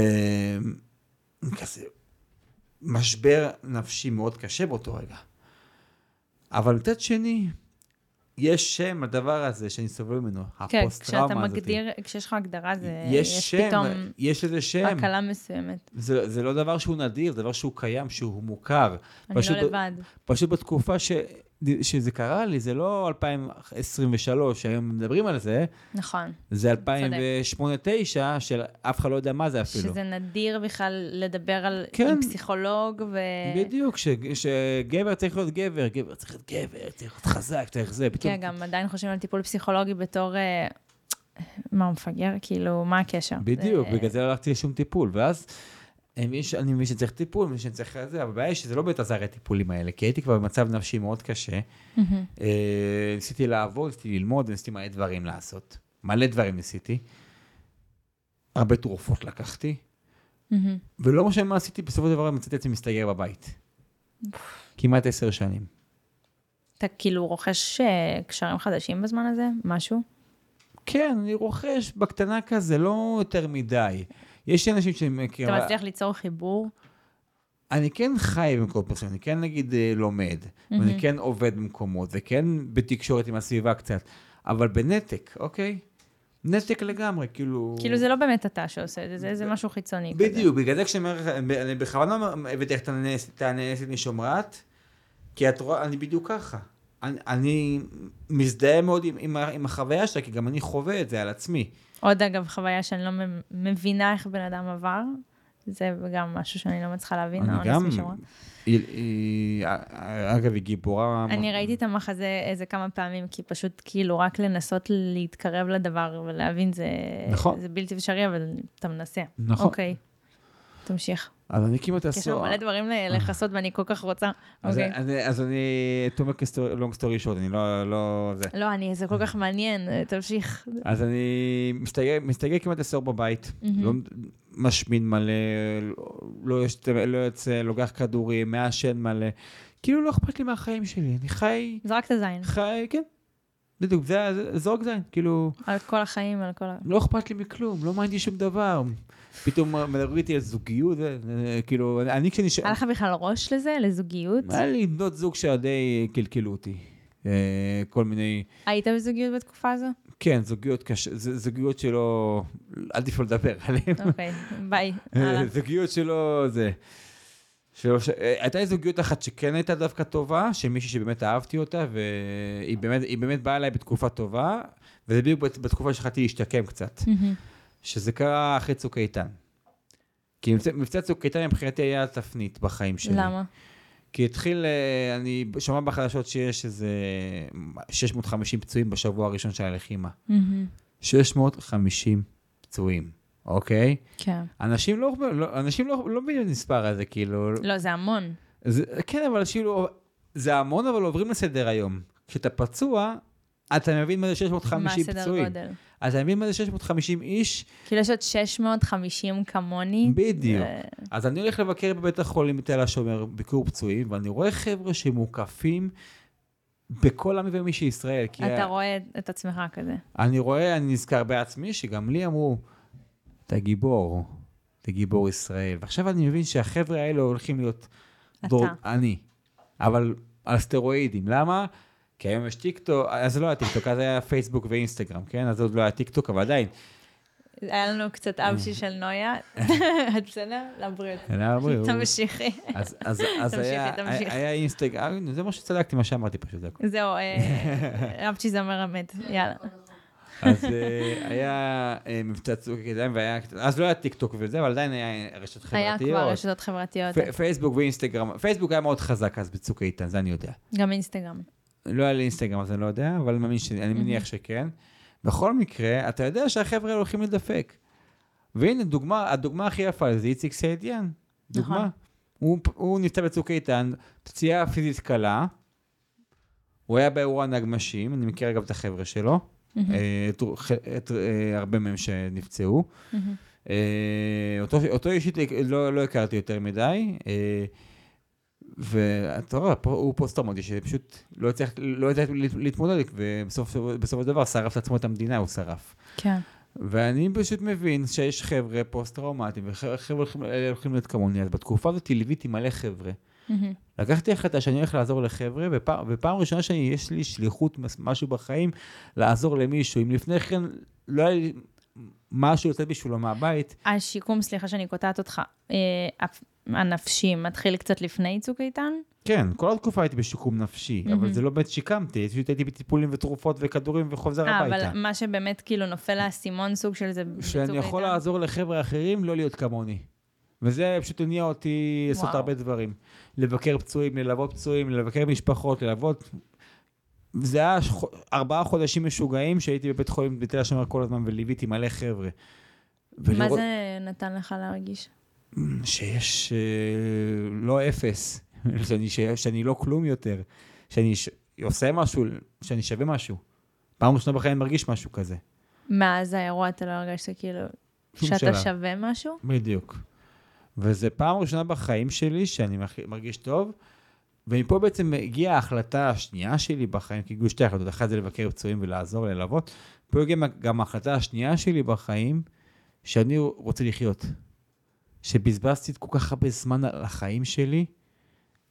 [SPEAKER 1] כזה, משבר נפשי מאוד קשה באותו רגע. אבל מצד שני, יש שם לדבר הזה שאני סובל ממנו,
[SPEAKER 2] כן,
[SPEAKER 1] הפוסט-טראומה
[SPEAKER 2] כשאתה
[SPEAKER 1] הזאת.
[SPEAKER 2] מגדיר, כשיש לך הגדרה, זה...
[SPEAKER 1] יש שם,
[SPEAKER 2] פתאום
[SPEAKER 1] יש לזה שם.
[SPEAKER 2] הקלה מסוימת.
[SPEAKER 1] זה, זה לא דבר שהוא נדיר, זה דבר שהוא קיים, שהוא מוכר.
[SPEAKER 2] אני
[SPEAKER 1] פשוט
[SPEAKER 2] לא לבד.
[SPEAKER 1] פשוט בתקופה ש... שזה קרה לי, זה לא 2023, שהיום מדברים על זה,
[SPEAKER 2] נכון.
[SPEAKER 1] זה 2008-2009, של אף אחד לא יודע מה זה אפילו.
[SPEAKER 2] שזה נדיר בכלל לדבר על...
[SPEAKER 1] כן.
[SPEAKER 2] עם פסיכולוג ו...
[SPEAKER 1] בדיוק, ש... שגבר צריך להיות גבר, גבר צריך להיות גבר, צריך להיות חזק, צריך זה, פתאום...
[SPEAKER 2] כן, גם עדיין חושבים על טיפול פסיכולוגי בתור... אה, מה, הוא מפגר? כאילו, מה הקשר?
[SPEAKER 1] בדיוק,
[SPEAKER 2] זה-
[SPEAKER 1] בגלל זה לא הלכתי לשום טיפול, ואז אני מבין שצריך טיפול, אני מבין שאני צריך זה, אבל הבעיה היא שזה לא באמת עזר הטיפולים האלה, כי הייתי כבר במצב נפשי מאוד קשה. אה, ניסיתי לעבוד, ניסיתי ללמוד, ניסיתי מלא דברים לעשות. מלא דברים ניסיתי. הרבה תרופות לקחתי. ולא משנה מה עשיתי, בסופו של דבר מצאתי עצמי מסתגר בבית. כמעט עשר שנים.
[SPEAKER 2] אתה כאילו רוכש אה, קשרים חדשים בזמן הזה? משהו?
[SPEAKER 1] כן, אני רוכש בקטנה כזה, לא יותר מדי. יש אנשים שאני מכיר...
[SPEAKER 2] אתה מצליח ליצור חיבור?
[SPEAKER 1] אני כן חי במקומות מסוימים, אני כן נגיד אה, לומד,
[SPEAKER 2] מהמם.
[SPEAKER 1] ואני כן עובד במקומות, וכן בתקשורת עם הסביבה קצת, אבל בנתק, אוקיי? נתק לגמרי, כאילו...
[SPEAKER 2] כאילו זה לא באמת אתה שעושה את זה, זה- זה משהו חיצוני. כזה.
[SPEAKER 1] בדיוק, בגלל זה כשאני אומר לך, אני בכוונה הבאתי את הנאנסת משומרת, כי את רואה, אני בדיוק ככה. אני, אני מזדהה מאוד עם, עם, עם החוויה שלה, כי גם אני חווה את זה על עצמי.
[SPEAKER 2] עוד אגב, חוויה שאני לא מבינה איך בן אדם עבר, זה גם משהו שאני לא מצליחה להבין,
[SPEAKER 1] אני
[SPEAKER 2] האונס
[SPEAKER 1] גם... היא, היא, אגב, היא גיבורה...
[SPEAKER 2] אני ראיתי את המחזה איזה כמה פעמים, כי פשוט כאילו רק לנסות להתקרב לדבר ולהבין זה,
[SPEAKER 1] נכון.
[SPEAKER 2] זה בלתי אפשרי, אבל אתה מנסה.
[SPEAKER 1] נכון.
[SPEAKER 2] אוקיי, תמשיך.
[SPEAKER 1] אז אני כמעט
[SPEAKER 2] כי יש לנו. מלא דברים ל- לכסות ואני כל כך רוצה.
[SPEAKER 1] אז,
[SPEAKER 2] אוקיי.
[SPEAKER 1] אני, אז אני, תומר כלונג סטורי שוט, אני לא, לא, זה.
[SPEAKER 2] לא, אני, זה כל כך מעניין, תמשיך.
[SPEAKER 1] אז אני מסתגר, מסתגר כמעט עשור בבית. לא משמין מלא, לא, לא, יוצא, לא יוצא, לוקח כדורים, מעשן מלא. כאילו לא אכפת לי מהחיים שלי, אני חי,
[SPEAKER 2] זרק את הזין.
[SPEAKER 1] חי, כן. בדיוק, זה, זה זורק זין, כאילו,
[SPEAKER 2] על כל החיים, על כל ה...
[SPEAKER 1] לא אכפת לי מכלום, לא מעניין שום דבר. פתאום מדברים איתי על זוגיות, כאילו, אני כשאני... ש-
[SPEAKER 2] היה לך בכלל ראש לזה, לזוגיות?
[SPEAKER 1] היה לי בנות זוג שדי קלקלו אותי. אה, כל מיני...
[SPEAKER 2] היית בזוגיות בתקופה הזו?
[SPEAKER 1] כן, זוגיות קשה, זוגיות שלא... עדיף לא לדבר עליהן.
[SPEAKER 2] אוקיי, ביי. הלאה.
[SPEAKER 1] זוגיות שלא... זה... שלא, ש... אה, הייתה לי זוגיות אחת שכן הייתה דווקא טובה, של מישהי שבאמת אהבתי אותה, והיא באמת, באמת באה אליי בתקופה טובה, וזה בדיוק בת- בתקופה שהתחלתי להשתקם קצת,
[SPEAKER 2] מהמם.
[SPEAKER 1] שזה קרה אחרי צוק איתן. כי מבצע, מבצע צוק איתן מבחינתי היה תפנית בחיים שלי.
[SPEAKER 2] למה?
[SPEAKER 1] כי התחיל, אה, אני שומע בחדשות שיש איזה 650 פצועים בשבוע הראשון של הלחימה.
[SPEAKER 2] מהמם.
[SPEAKER 1] 650 פצועים, אוקיי?
[SPEAKER 2] כן.
[SPEAKER 1] אנשים לא, לא, אנשים לא, לא מבינים את המספר הזה, כאילו...
[SPEAKER 2] לא, זה המון.
[SPEAKER 1] זה, כן, אבל כאילו, זה המון, אבל עוברים לסדר היום. כשאתה פצוע, אתה מבין מה זה 650
[SPEAKER 2] מה
[SPEAKER 1] פצועים.
[SPEAKER 2] סדר גודל?
[SPEAKER 1] אז אתה מבין מה זה 650 איש?
[SPEAKER 2] כאילו יש עוד 650 כמוני.
[SPEAKER 1] בדיוק.
[SPEAKER 2] ו-
[SPEAKER 1] אז אני הולך לבקר בבית החולים בתל השומר, ביקור פצועים, ואני רואה חבר'ה שמוקפים בכל עמי ומי שישראל.
[SPEAKER 2] אתה
[SPEAKER 1] ה-
[SPEAKER 2] רואה את עצמך כזה.
[SPEAKER 1] אני רואה, אני נזכר בעצמי, שגם לי אמרו, אתה גיבור, אתה גיבור ישראל. ועכשיו אני מבין שהחבר'ה האלה הולכים להיות...
[SPEAKER 2] אתה.
[SPEAKER 1] אני. אבל על סטרואידים. למה? כי היום יש טיקטוק, אז לא היה טיקטוק, אז היה פייסבוק ואינסטגרם, כן? אז עוד לא היה טיקטוק, אבל עדיין.
[SPEAKER 2] היה לנו קצת אפצ'י של נויה. את בסדר? לבריאות.
[SPEAKER 1] היה בריאות.
[SPEAKER 2] תמשיכי.
[SPEAKER 1] אז, היה, אינסטגרם, זה מה שצדקתי, מה שאמרתי פשוט. זה.
[SPEAKER 2] זהו, אה, אפצ'י זה אומר אמת. יאללה.
[SPEAKER 1] אז אה, היה אה, מבצע צוק איתן, והיה, אז לא היה טיק טוק וזה, אבל עדיין היה
[SPEAKER 2] היה
[SPEAKER 1] חברתיות.
[SPEAKER 2] כבר רשתות חברתיות.
[SPEAKER 1] פייסבוק ואינסטגרם, פייסבוק היה מאוד חזק אז בצוק איתן, זה אני יודע.
[SPEAKER 2] גם אינסטגרם.
[SPEAKER 1] לא היה לי אינסטגרם, אז אני לא יודע, אבל אני מניח שכן. בכל מקרה, אתה יודע שהחבר'ה הולכים לדפק. והנה, דוגמה, הדוגמה הכי יפה זה איציק סעידיאן. דוגמה.
[SPEAKER 2] נכון.
[SPEAKER 1] הוא, הוא נפצע בצוק איתן, פציעה פיזית קלה. הוא היה באירוע נגמשים, אני מכיר אגב את החבר'ה שלו. אה, את, את, אה, הרבה מהם שנפצעו. אה, אותו, אותו אישית לא, לא הכרתי יותר מדי, ואתה רואה, הוא פוסט-טראומטי שפשוט לא הצליח, לא להתמודד, ובסופו של דבר שרף לעצמו את המדינה, הוא שרף.
[SPEAKER 2] כן.
[SPEAKER 1] ואני פשוט מבין שיש חבר'ה פוסט-טראומטיים, וחבר'ה הולכים להיות כמוני, אז בתקופה הזאת ליוויתי מלא חבר'ה.
[SPEAKER 2] מהמם.
[SPEAKER 1] לקחתי החלטה שאני הולך לעזור לחבר'ה, ופעם, ופעם ראשונה שיש לי שליחות, משהו בחיים, לעזור למישהו. אם לפני כן לא היה לי משהו יוצא בשבילו מהבית,
[SPEAKER 2] השיקום, סליחה שאני קוטעת אותך, אה, הנפשי מתחיל קצת לפני צוק איתן?
[SPEAKER 1] כן, כל התקופה הייתי בשיקום נפשי,
[SPEAKER 2] מהמם.
[SPEAKER 1] אבל זה לא באמת שיקמתי, פשוט הייתי בטיפולים ותרופות וכדורים וחוזר
[SPEAKER 2] אה,
[SPEAKER 1] הביתה.
[SPEAKER 2] אבל מה שבאמת כאילו נופל האסימון סוג של זה בצוק
[SPEAKER 1] שאני יכול
[SPEAKER 2] איתן?
[SPEAKER 1] לעזור לחבר'ה אחרים לא להיות כמוני. וזה פשוט הניע אותי לעשות. הרבה דברים. לבקר פצועים, ללוות פצועים, לבקר משפחות, ללוות... זה היה. ארבעה חודשים משוגעים שהייתי בבית חולים בתל השומר כל הזמן וליוויתי מלא חבר'ה.
[SPEAKER 2] ולראות... מה זה נתן לך להרגיש?
[SPEAKER 1] שיש אה, לא אפס, שאני. שאני לא כלום יותר, שאני ש... עושה משהו, שאני שווה משהו. פעם ראשונה בחיים אני מרגיש משהו כזה.
[SPEAKER 2] מאז האירוע אתה לא הרגשת כאילו שאתה שלה. שווה משהו?
[SPEAKER 1] בדיוק. וזה פעם ראשונה בחיים שלי שאני מרגיש טוב, ומפה בעצם הגיעה ההחלטה השנייה שלי בחיים, כי הגיעו שתי החלטות, אחת זה לבקר פצועים ולעזור, ללוות. פה הגיעה גם ההחלטה השנייה שלי בחיים, שאני רוצה לחיות. שבזבזתי כל כך הרבה זמן על החיים שלי.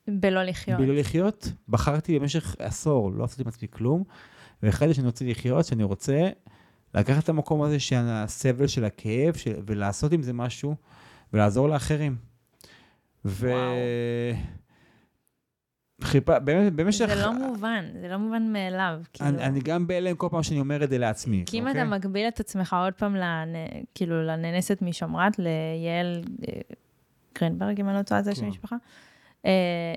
[SPEAKER 2] בלא לחיות.
[SPEAKER 1] בלא לחיות. בחרתי במשך עשור, לא עשיתי עם עצמי כלום, והחלטתי שאני רוצה לחיות, שאני רוצה לקחת את המקום הזה של הסבל של הכאב, של, ולעשות עם זה משהו, ולעזור לאחרים. ו... חיפה, באמת, במשך...
[SPEAKER 2] זה לא מובן, זה לא מובן מאליו.
[SPEAKER 1] כאילו... אני, אני גם בהלם כל פעם שאני אומר את זה לעצמי.
[SPEAKER 2] כי אם אוקיי? אתה מגביל את עצמך עוד פעם, לנ... כאילו, לננסת משומרת, ליעל אה, גרינברג, אם אני לא טועה, זה שם משפחה, אה,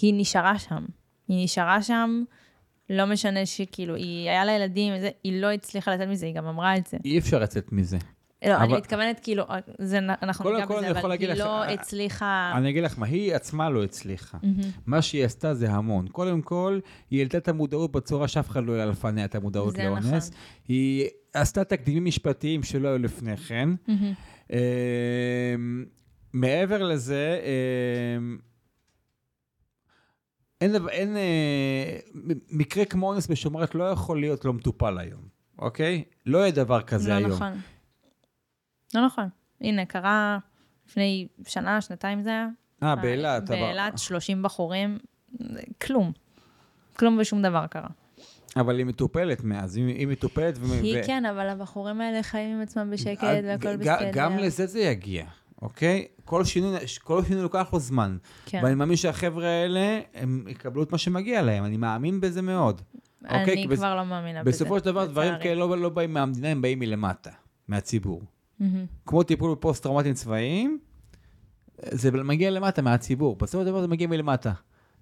[SPEAKER 2] היא נשארה שם. היא נשארה שם, לא משנה שכאילו, היא, היה לה ילדים, היא לא הצליחה לצאת מזה, היא גם אמרה את זה.
[SPEAKER 1] אי אפשר לצאת מזה.
[SPEAKER 2] לא, אבל... אני מתכוונת, כאילו, זה, אנחנו ניגע בזה, אבל היא לך, לא לך, הצליחה...
[SPEAKER 1] אני אגיד לך מה, היא עצמה לא הצליחה. Mm-hmm. מה שהיא עשתה זה המון. קודם כל, היא העלתה את המודעות בצורה שאף אחד לא היה לפניה את המודעות לאונס. נכון. היא עשתה תקדימים משפטיים שלא היו לפני כן. Mm-hmm. אה, מעבר לזה, אה, אין, אין אה, מקרה כמו אונס בשומרת לא יכול להיות לא מטופל היום, אוקיי? לא יהיה דבר כזה לא היום. נכון.
[SPEAKER 2] לא נכון. הנה, קרה לפני שנה, שנתיים זה היה.
[SPEAKER 1] אה, באילת.
[SPEAKER 2] באילת, 30 בחורים, כלום. כלום ושום דבר קרה.
[SPEAKER 1] אבל היא מטופלת מאז, היא, היא מטופלת.
[SPEAKER 2] היא ו... כן, אבל הבחורים האלה חיים עם עצמם בשקט והכל בסדר.
[SPEAKER 1] גם לזה זה יגיע, אוקיי? כל שינוי, כל שינוי לוקח לו זמן. כן. ואני מאמין שהחבר'ה האלה, הם יקבלו את מה שמגיע להם, אני מאמין בזה מאוד.
[SPEAKER 2] אני אוקיי? כבר בס... לא מאמינה
[SPEAKER 1] בזה. בסופו של דבר, דברים כאלה לא, לא באים מהמדינה, הם באים מלמטה, מהציבור. Mm-hmm. כמו טיפול בפוסט-טראומטיים צבאיים, זה מגיע למטה מהציבור, בסופו של דבר זה מגיע מלמטה.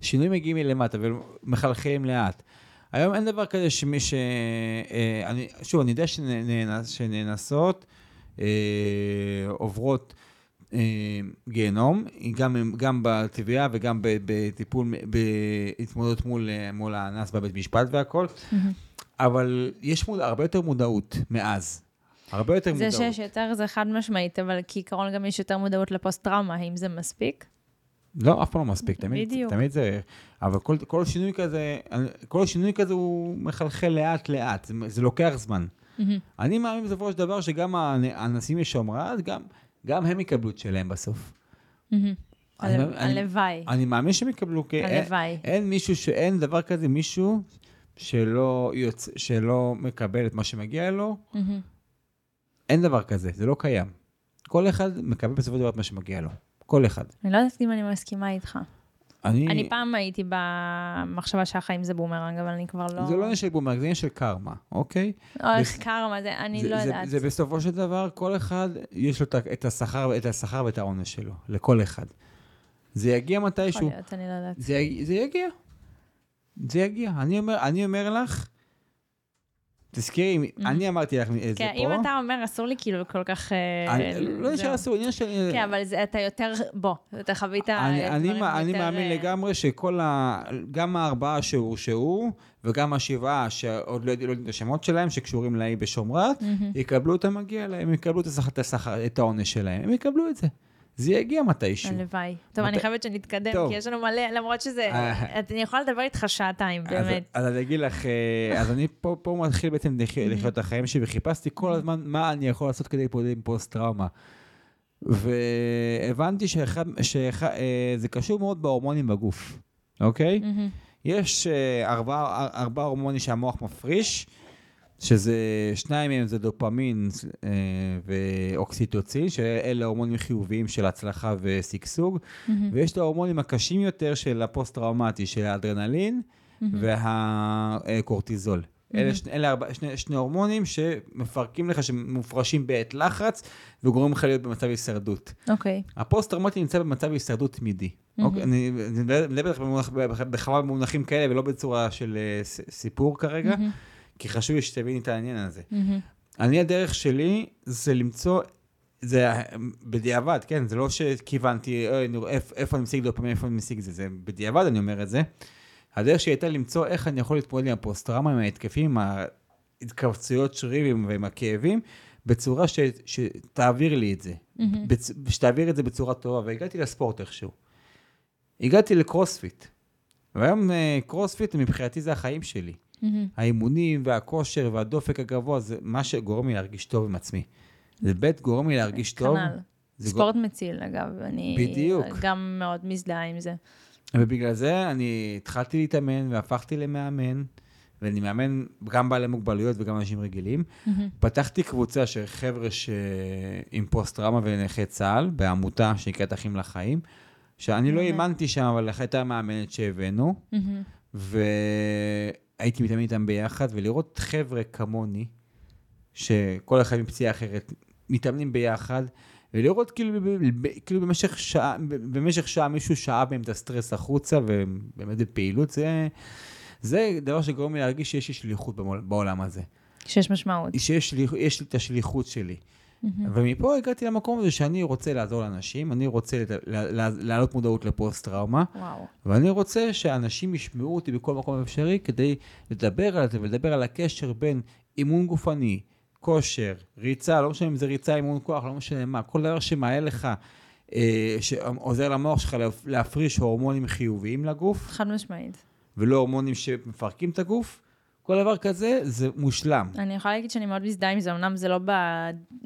[SPEAKER 1] שינויים מגיעים מלמטה ומחלחלים לאט. היום אין דבר כזה שמי ש... אה, אני, שוב, אני יודע שנאנס, שנאנסות אה, עוברות אה, גיהנום, גם, גם בתביעה וגם בטיפול, בהתמודדות מול, מול האנס בבית משפט והכל, mm-hmm. אבל יש מוד, הרבה יותר מודעות מאז. הרבה יותר מודעות.
[SPEAKER 2] זה שיש יותר זה חד משמעית, אבל כעיקרון גם יש יותר מודעות לפוסט-טראומה, האם זה מספיק?
[SPEAKER 1] לא, אף פעם לא מספיק, תמיד, בדיוק. תמיד זה, אבל כל, כל שינוי כזה, כל שינוי כזה הוא מחלחל לאט לאט, זה, זה לוקח זמן. Mm-hmm. אני מאמין בסופו של דבר שגם האנשים משומרת, גם, גם הם יקבלו את שלהם בסוף.
[SPEAKER 2] Mm-hmm. הלוואי.
[SPEAKER 1] אני מאמין שהם יקבלו, כי הלוואי. אין, אין מישהו, שאין דבר כזה, מישהו שלא, יוצ... שלא מקבל את מה שמגיע לו, mm-hmm. אין דבר כזה, זה לא קיים. כל אחד מקבל בסופו של דבר את מה שמגיע לו. כל אחד.
[SPEAKER 2] אני לא יודעת אם אני מסכימה איתך. אני... אני פעם הייתי במחשבה שהחיים זה בומרנג, אבל אני כבר לא...
[SPEAKER 1] זה לא עניין של בומרנג, זה עניין של קרמה, אוקיי?
[SPEAKER 2] או איך בס... קרמה, זה, אני זה, לא
[SPEAKER 1] זה,
[SPEAKER 2] יודעת.
[SPEAKER 1] זה, זה בסופו של דבר, כל אחד, יש לו את השכר, את השכר ואת העונש שלו, לכל אחד. זה יגיע מתישהו.
[SPEAKER 2] יכול להיות, אני לא יודעת.
[SPEAKER 1] זה, זה יגיע. זה יגיע. אני אומר, אני אומר לך, תזכירי, אני אמרתי לך את זה
[SPEAKER 2] פה. כן, אם אתה אומר, אסור לי כאילו כל כך...
[SPEAKER 1] אה, לא נשאר אסור, עניין של...
[SPEAKER 2] כן, אבל אתה יותר, בוא, אתה חווית
[SPEAKER 1] דברים יותר... אני מאמין לגמרי שכל ה... גם הארבעה שהורשעו, וגם השבעה שעוד לא יודעים את השמות שלהם, שקשורים לאי בשומרת, יקבלו את המגיע להם, יקבלו את העונש שלהם, הם יקבלו את זה. זה יגיע מתישהו.
[SPEAKER 2] הלוואי. טוב, אני חייבת שנתקדם, כי יש לנו מלא, למרות שזה, אה. אני יכולה לדבר איתך שעתיים, באמת.
[SPEAKER 1] אז אני אגיד לך, אה, אז אני פה מתחיל בעצם לחיות את החיים שלי, וחיפשתי כל הזמן מה אני יכול לעשות כדי להתמודד עם פוסט-טראומה. והבנתי שזה אה, קשור מאוד בהורמונים בגוף, אוקיי? יש ארבעה הורמונים שהמוח מפריש. שזה, שניים מהם זה דופמין אה, ואוקסיטוצין, שאלה הורמונים חיוביים של הצלחה ושגשוג, mm-hmm. ויש את ההורמונים הקשים יותר של הפוסט-טראומטי, של האדרנלין mm-hmm. והקורטיזול. אלה, שני, אלה ארבע, שני, שני הורמונים שמפרקים לך, שמופרשים בעת לחץ, וגורמים לך להיות במצב הישרדות.
[SPEAKER 2] אוקיי.
[SPEAKER 1] הפוסט-טראומטי נמצא במצב הישרדות תמידי. אוקיי, אני אני מדבר איתך בכמה במונחים כאלה, ולא בצורה של אה, סיפור כרגע, כי חשוב לי שתביני את העניין הזה.
[SPEAKER 2] מהמם.
[SPEAKER 1] אני, הדרך שלי זה למצוא, זה בדיעבד, כן? זה לא שכיוונתי, "אוי, נו, איפ- איפה אני משיג דופמין, איפה אני משיג זה, זה בדיעבד אני אומר את זה. הדרך שלי הייתה למצוא איך אני יכול להתמודד עם הפוסט-טראומה, עם ההתקפים, עם ההתכווצויות שרירים ועם הכאבים, בצורה ש, שתעביר לי את זה. בצ... שתעביר את זה בצורה טובה, והגעתי לספורט איכשהו. הגעתי לקרוספיט. והיום אה, קרוספיט מבחינתי זה החיים שלי.
[SPEAKER 2] מהמם.
[SPEAKER 1] האימונים והכושר והדופק הגבוה זה מה שגורם לי להרגיש טוב עם עצמי. זה בית גורם לי להרגיש טוב.
[SPEAKER 2] כנ"ל. ספורט מציל, אגב. אני
[SPEAKER 1] בדיוק.
[SPEAKER 2] גם מאוד מזדהה עם זה.
[SPEAKER 1] ובגלל זה אני התחלתי להתאמן והפכתי למאמן, ואני מאמן גם בעלי מוגבלויות וגם אנשים רגילים.
[SPEAKER 2] מהמם.
[SPEAKER 1] פתחתי קבוצה של חבר'ה ש... עם פוסט-טראומה ונכי צה"ל, בעמותה שנקראת אחים לחיים, שאני לא
[SPEAKER 2] מעולה.
[SPEAKER 1] האמנתי שם, אבל הייתה מאמנת שהבאנו,
[SPEAKER 2] מהמם.
[SPEAKER 1] והייתי מתאמן איתם ביחד, ולראות חבר'ה כמוני, שכל אחד עם פציעה אחרת, מתאמנים ביחד, ולראות כאילו, כאילו במשך שעה, במשך שעה מישהו שאב מהם את הסטרס החוצה, ובאמת בפעילות, זה, זה דבר שגורם לי להרגיש שיש לי שליחות בעולם הזה.
[SPEAKER 2] שיש משמעות.
[SPEAKER 1] שיש לי, יש לי את השליחות שלי. ומפה הגעתי למקום הזה שאני רוצה לעזור לאנשים, אני רוצה להעלות מודעות לפוסט-טראומה. ואני רוצה שאנשים ישמעו אותי בכל מקום אפשרי כדי לדבר על זה ולדבר על הקשר בין אימון גופני, כושר, ריצה, לא משנה אם זה ריצה, אימון כוח, לא משנה מה, כל דבר שמעלה לך, אה, שעוזר למוח שלך להפ- להפריש הורמונים חיוביים לגוף,
[SPEAKER 2] חד משמעית.
[SPEAKER 1] ולא הורמונים שמפרקים את הגוף, כל דבר כזה זה מושלם.
[SPEAKER 2] אני יכולה להגיד שאני מאוד מזדהה עם זה, אמנם זה לא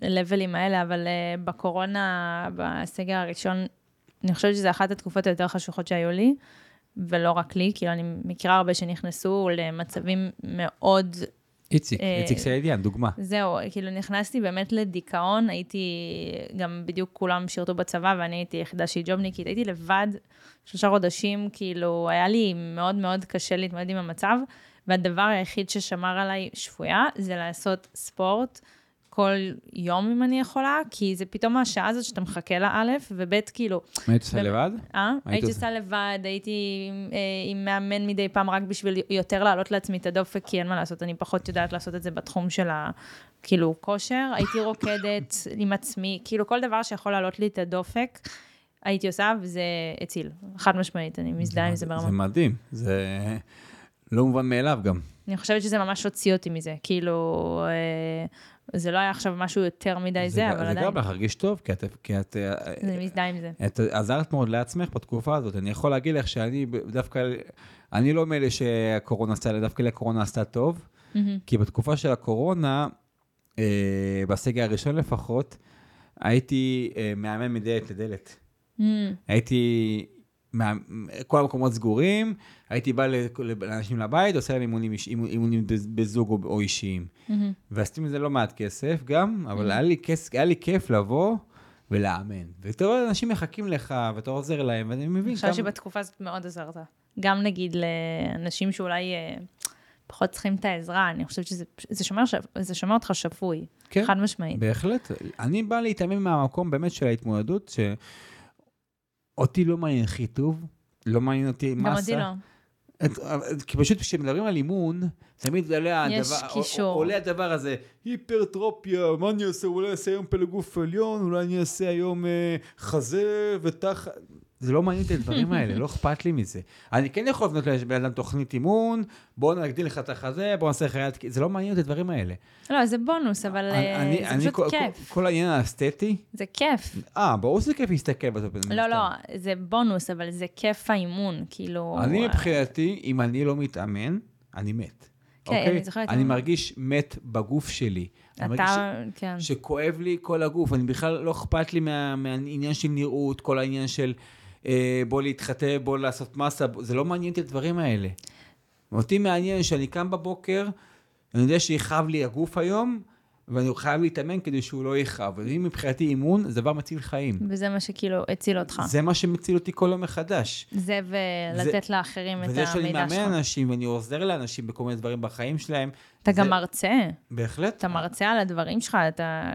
[SPEAKER 2] בלבלים האלה, אבל uh, בקורונה, בסגר הראשון, אני חושבת שזו אחת התקופות היותר חשוכות שהיו לי, ולא רק לי, כאילו אני מכירה הרבה שנכנסו למצבים מאוד,
[SPEAKER 1] איציק,
[SPEAKER 2] אה,
[SPEAKER 1] איציק סעידיאן, דוגמה.
[SPEAKER 2] זהו, כאילו נכנסתי באמת לדיכאון, הייתי, גם בדיוק כולם שירתו בצבא, ואני הייתי יחידה שהיא ג'ובניקית, הייתי לבד שלושה חודשים, כאילו היה לי מאוד מאוד קשה להתמודד עם המצב, והדבר היחיד ששמר עליי שפויה, זה לעשות ספורט כל יום אם אני יכולה, כי זה פתאום השעה הזאת שאתה מחכה לה, א', וב', כאילו,
[SPEAKER 1] היית עושה. לבד?
[SPEAKER 2] אה?
[SPEAKER 1] היית
[SPEAKER 2] הייתי
[SPEAKER 1] עושה?
[SPEAKER 2] עושה לבד, הייתי אה, עם מאמן מדי פעם רק בשביל יותר להעלות לעצמי את הדופק, כי אין מה לעשות, אני פחות יודעת לעשות את זה בתחום של ה... כאילו, כושר. הייתי רוקדת עם עצמי, כאילו, כל דבר שיכול להעלות לי את הדופק, הייתי עושה, וזה הציל. חד משמעית, אני מזדהה עם זה ברמה.
[SPEAKER 1] זה מדהים, זה לא מובן מאליו גם.
[SPEAKER 2] אני חושבת שזה ממש הוציא אותי מזה, כאילו, אה, זה לא היה עכשיו משהו יותר מדי זה, אבל
[SPEAKER 1] זה
[SPEAKER 2] עדיין,
[SPEAKER 1] גרם לך להרגיש טוב, כי את, כי את,
[SPEAKER 2] אני מזדהה עם זה.
[SPEAKER 1] את עזרת מאוד לעצמך בתקופה הזאת. אני יכול להגיד לך שאני דווקא, אני לא מאלה שהקורונה עשתה, דווקא לי הקורונה עשתה טוב,
[SPEAKER 2] מהמם.
[SPEAKER 1] כי בתקופה של הקורונה, אה, בסגר הראשון לפחות, הייתי אה, מאמן מדלת לדלת.
[SPEAKER 2] מהמם.
[SPEAKER 1] הייתי, מה, כל המקומות סגורים, הייתי בא לאנשים לבית, עושה להם אימונים, אימונים בזוג או, או אישיים.
[SPEAKER 2] מהמם.
[SPEAKER 1] ועשיתי מזה לא מעט כסף גם, אבל היה לי, כס, היה לי כיף לבוא ולאמן. ואתה רואה, אנשים מחכים לך, ואתה עוזר להם, ואני מבין
[SPEAKER 2] אני חושבת שבתקופה הזאת מאוד עזרת. גם נגיד לאנשים שאולי אה, פחות צריכים את העזרה, אני חושבת שזה זה שומר, ש- זה שומר אותך שפוי,
[SPEAKER 1] כן,
[SPEAKER 2] חד משמעית.
[SPEAKER 1] בהחלט. אני בא להתאמן מהמקום באמת של ההתמודדות, שאותי לא מעניין חיטוב, לא מעניין אותי
[SPEAKER 2] גם
[SPEAKER 1] מסה.
[SPEAKER 2] אותי לא.
[SPEAKER 1] כי פשוט כשמדברים על אימון, תמיד עולה הדבר. עולה הדבר הזה, היפרטרופיה, מה אני אעשה? אולי אעשה היום פלג גוף עליון, אולי אני אעשה היום אה, חזה ותחת. זה לא מעניין אותי הדברים האלה, לא אכפת לי מזה. אני כן יכול לבנות לבן אדם תוכנית אימון, בואו נגדיל לך את החזה, בואו נעשה לך יד, זה לא מעניין אותי הדברים האלה.
[SPEAKER 2] לא, זה בונוס, אבל אה,
[SPEAKER 1] אני-
[SPEAKER 2] זה
[SPEAKER 1] אני-
[SPEAKER 2] פשוט
[SPEAKER 1] כל-
[SPEAKER 2] כיף.
[SPEAKER 1] כל- כל העניין האסתטי,
[SPEAKER 2] זה כיף.
[SPEAKER 1] אה, ברור שזה כיף להסתכל בזה.
[SPEAKER 2] לא, לא, זה בונוס, אבל זה כיף האימון, כאילו...
[SPEAKER 1] אני
[SPEAKER 2] אה,
[SPEAKER 1] מבחינתי, אם אני לא מתאמן, אני מת.
[SPEAKER 2] כן,
[SPEAKER 1] אוקיי?
[SPEAKER 2] אני זוכרת,
[SPEAKER 1] אני מרגיש מת בגוף שלי. אני מרגיש
[SPEAKER 2] אתה, כן.
[SPEAKER 1] שכואב לי כל הגוף, אני בכלל לא אכפת לי מה- מהעניין של נראות, כל העניין של אה, בוא להתחתן, בוא לעשות מסה, זה לא מעניין אותי הדברים האלה. אותי מעניין שאני קם בבוקר, אני יודע שיכאב לי הגוף היום, ואני חייב להתאמן כדי שהוא לא יכאב. ואם מבחינתי אימון, זה דבר מציל חיים.
[SPEAKER 2] וזה מה שכאילו הציל אותך.
[SPEAKER 1] זה מה שמציל אותי כל יום מחדש.
[SPEAKER 2] זה ולתת זה, לאחרים את המידע שלך.
[SPEAKER 1] וזה שאני מאמן אנשים ואני עוזר לאנשים בכל מיני דברים בחיים שלהם.
[SPEAKER 2] אתה
[SPEAKER 1] זה...
[SPEAKER 2] גם מרצה.
[SPEAKER 1] בהחלט.
[SPEAKER 2] אתה מרצה על הדברים שלך, אתה...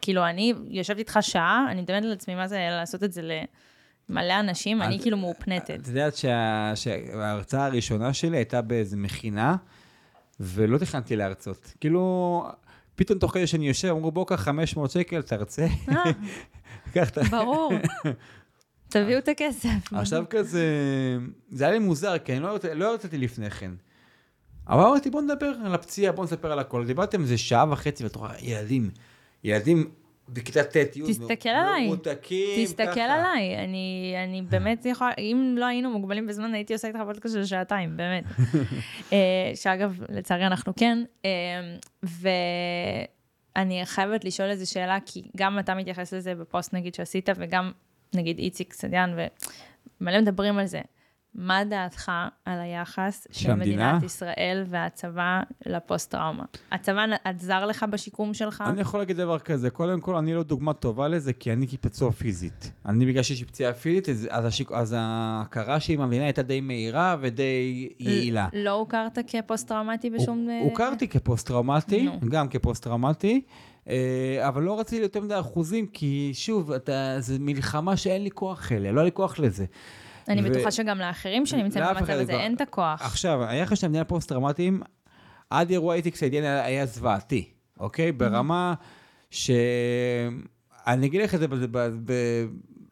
[SPEAKER 2] כאילו, אני יושבת איתך שעה, אני מדמיינת לעצמי מה זה לעשות את זה ל... מלא אנשים, אני כאילו מאופנטת.
[SPEAKER 1] את יודעת שה... שההרצאה הראשונה שלי הייתה באיזה מכינה, ולא תכננתי להרצות. כאילו, פתאום תוך כדי שאני יושב, אמרו, בוא קח 500 שקל, תרצה.
[SPEAKER 2] אה, ברור. תביאו את הכסף.
[SPEAKER 1] עכשיו כזה, זה היה לי מוזר, כי אני לא הרציתי לא לפני כן. אבל אמרתי, בוא נדבר על הפציעה, בוא נספר על הכל. דיברתם איזה שעה וחצי, ואתה רואה, ילדים, ילדים בכיתה ט', י',
[SPEAKER 2] תסתכל עליי. מרותקים, תסתכל עליי. אני, אני באמת יכולה, אם לא היינו מוגבלים בזמן, הייתי עושה איתך פודקאסט של שעתיים, באמת. אה, שאגב, לצערי אנחנו כן. אה, ואני חייבת לשאול איזו שאלה, כי גם אתה מתייחס לזה בפוסט, נגיד, שעשית, וגם, נגיד, איציק סדיאן, ומלא מדברים על זה. מה דעתך על היחס של מדינת ישראל והצבא לפוסט-טראומה? הצבא עזר לך בשיקום שלך?
[SPEAKER 1] אני יכול להגיד דבר כזה, קודם כל, אני לא דוגמה טובה לזה, כי אני כפצוע פיזית. אני, בגלל שיש לי פציעה פיזית, אז, השיק... אז ההכרה שלי עם המדינה הייתה די מהירה ודי יעילה.
[SPEAKER 2] לא הוכרת כפוסט-טראומטי בשום...
[SPEAKER 1] הוכרתי כפוסט-טראומטי, גם כפוסט-טראומטי. אה, אבל לא רציתי יותר מדי אחוזים, כי שוב, אתה, זה מלחמה שאין לי כוח אליה, לא היה לי כוח לזה.
[SPEAKER 2] אני ו... בטוחה שגם לאחרים שנמצאים במצב הזה אין את הכוח.
[SPEAKER 1] עכשיו, היחס של המדינה פוסט-טראומטיים, עד אירוע איציק סעידיאן היה זוועתי, אוקיי? ברמה ש... אני אגיד לך את זה ב... ב... ב...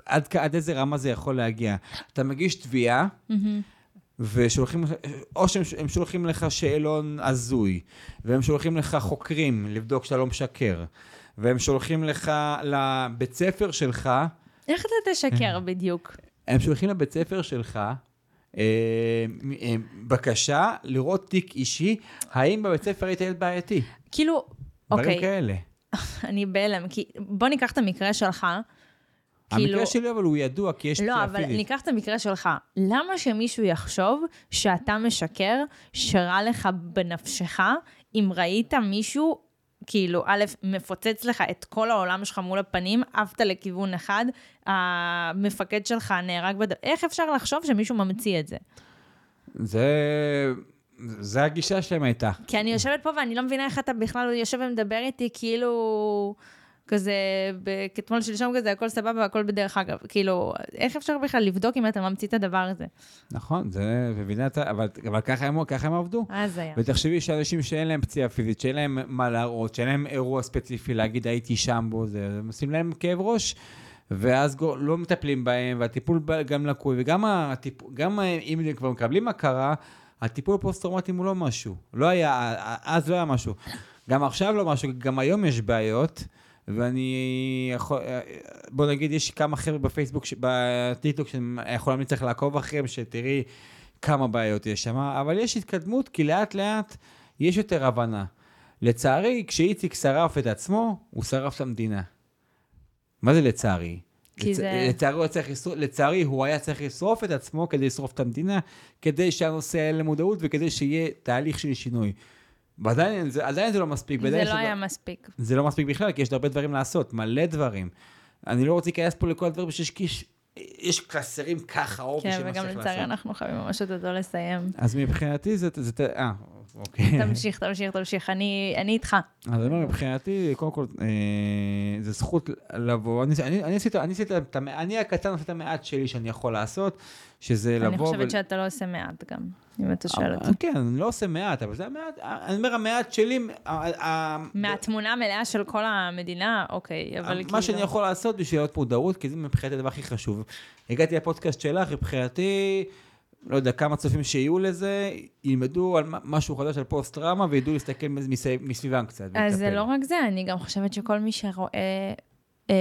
[SPEAKER 1] עד, עד איזה רמה זה יכול להגיע. אתה מגיש תביעה, ושולחים, או שהם שולחים לך שאלון הזוי, והם שולחים לך חוקרים לבדוק שאתה לא משקר, והם שולחים לך לבית ספר שלך.
[SPEAKER 2] איך אתה תשקר בדיוק?
[SPEAKER 1] הם שולחים לבית ספר שלך אה, אה, בקשה לראות תיק אישי, האם בבית ספר היית ילד בעייתי.
[SPEAKER 2] כאילו, אוקיי.
[SPEAKER 1] דברים כאלה.
[SPEAKER 2] אני בהלם, כי בוא ניקח את המקרה שלך.
[SPEAKER 1] המקרה כאילו... שלי אבל הוא ידוע, כי יש
[SPEAKER 2] לא, פציעה פיזית. לא, אבל ניקח את המקרה שלך. למה שמישהו יחשוב שאתה משקר, שרע לך בנפשך, אם ראית מישהו כאילו, א', מפוצץ לך את כל העולם שלך מול הפנים, עפת לכיוון אחד, המפקד שלך נהרג בד... איך אפשר לחשוב שמישהו ממציא את זה?
[SPEAKER 1] זה... זה הגישה שלהם הייתה.
[SPEAKER 2] כי אני יושבת פה ואני לא מבינה איך אתה בכלל יושב ומדבר איתי כאילו... כזה, כתמול שלשום כזה, הכל סבבה, הכל בדרך אגב. כאילו, איך אפשר בכלל לבדוק אם אתה ממציא את הדבר הזה?
[SPEAKER 1] נכון, זה, מבינה, אבל, אבל ככה, הם, ככה הם עבדו.
[SPEAKER 2] אז היה.
[SPEAKER 1] ותחשבי שאנשים שאין להם פציעה פיזית, שאין להם מה להראות, שאין להם אירוע ספציפי להגיד הייתי שם בו, זה, הם עושים להם כאב ראש. ואז לא מטפלים בהם, והטיפול גם לקוי, וגם הטיפול, גם אם כבר מקבלים הכרה, הטיפול הפוסט-טראומטי הוא לא משהו. לא היה, אז לא היה משהו. גם עכשיו לא משהו, גם היום יש בעיות. ואני יכול, בוא נגיד, יש כמה חבר'ה בפייסבוק, בטיקטוק, שאני יכול להמליץ לעקוב אחריהם, שתראי כמה בעיות יש שם, אבל יש התקדמות, כי לאט לאט יש יותר הבנה. לצערי, כשאיציק שרף את עצמו, הוא שרף את המדינה. מה זה לצערי?
[SPEAKER 2] לצ... זה...
[SPEAKER 1] לצערי הוא, צריך לשרוף, לצערי הוא היה צריך לשרוף את עצמו כדי לשרוף את המדינה, כדי שהנושא יהיה למודעות וכדי שיהיה תהליך של שינוי. ועדיין זה, עדיין זה לא מספיק.
[SPEAKER 2] זה לא היה מספיק.
[SPEAKER 1] זה לא מספיק בכלל, כי יש הרבה דברים לעשות, מלא דברים. אני לא רוצה להיכנס פה לכל הדברים שיש קיש... יש קלסרים ככה, או
[SPEAKER 2] כן, וגם לצערי אנחנו חייבים ממש את אותו לסיים.
[SPEAKER 1] אז מבחינתי זה, אה, אוקיי.
[SPEAKER 2] תמשיך, תמשיך, תמשיך, אני, אני איתך.
[SPEAKER 1] אז אני אומר, מבחינתי, קודם כל, אה, זה זכות לבוא, אני, אני, אני, עשיתי, אני, עשיתי, אני הקטן עושה את המעט שלי שאני יכול לעשות, שזה
[SPEAKER 2] אני
[SPEAKER 1] לבוא...
[SPEAKER 2] אני חושבת ו... שאתה לא עושה מעט גם. אם אתה שואל אותי.
[SPEAKER 1] כן, אני לא עושה מעט, אבל זה המעט, אני אומר, המעט שלי...
[SPEAKER 2] מהתמונה המלאה של כל המדינה, אוקיי, אבל כאילו...
[SPEAKER 1] מה שאני יכול לעשות בשביל להיות מודעות, כי זה מבחינתי הדבר הכי חשוב. הגעתי לפודקאסט שלך, מבחינתי, לא יודע, כמה צופים שיהיו לזה, ילמדו על משהו חדש על פוסט-טראומה, וידעו להסתכל מסביבם קצת.
[SPEAKER 2] אז זה לא רק זה, אני גם חושבת שכל מי שרואה אה,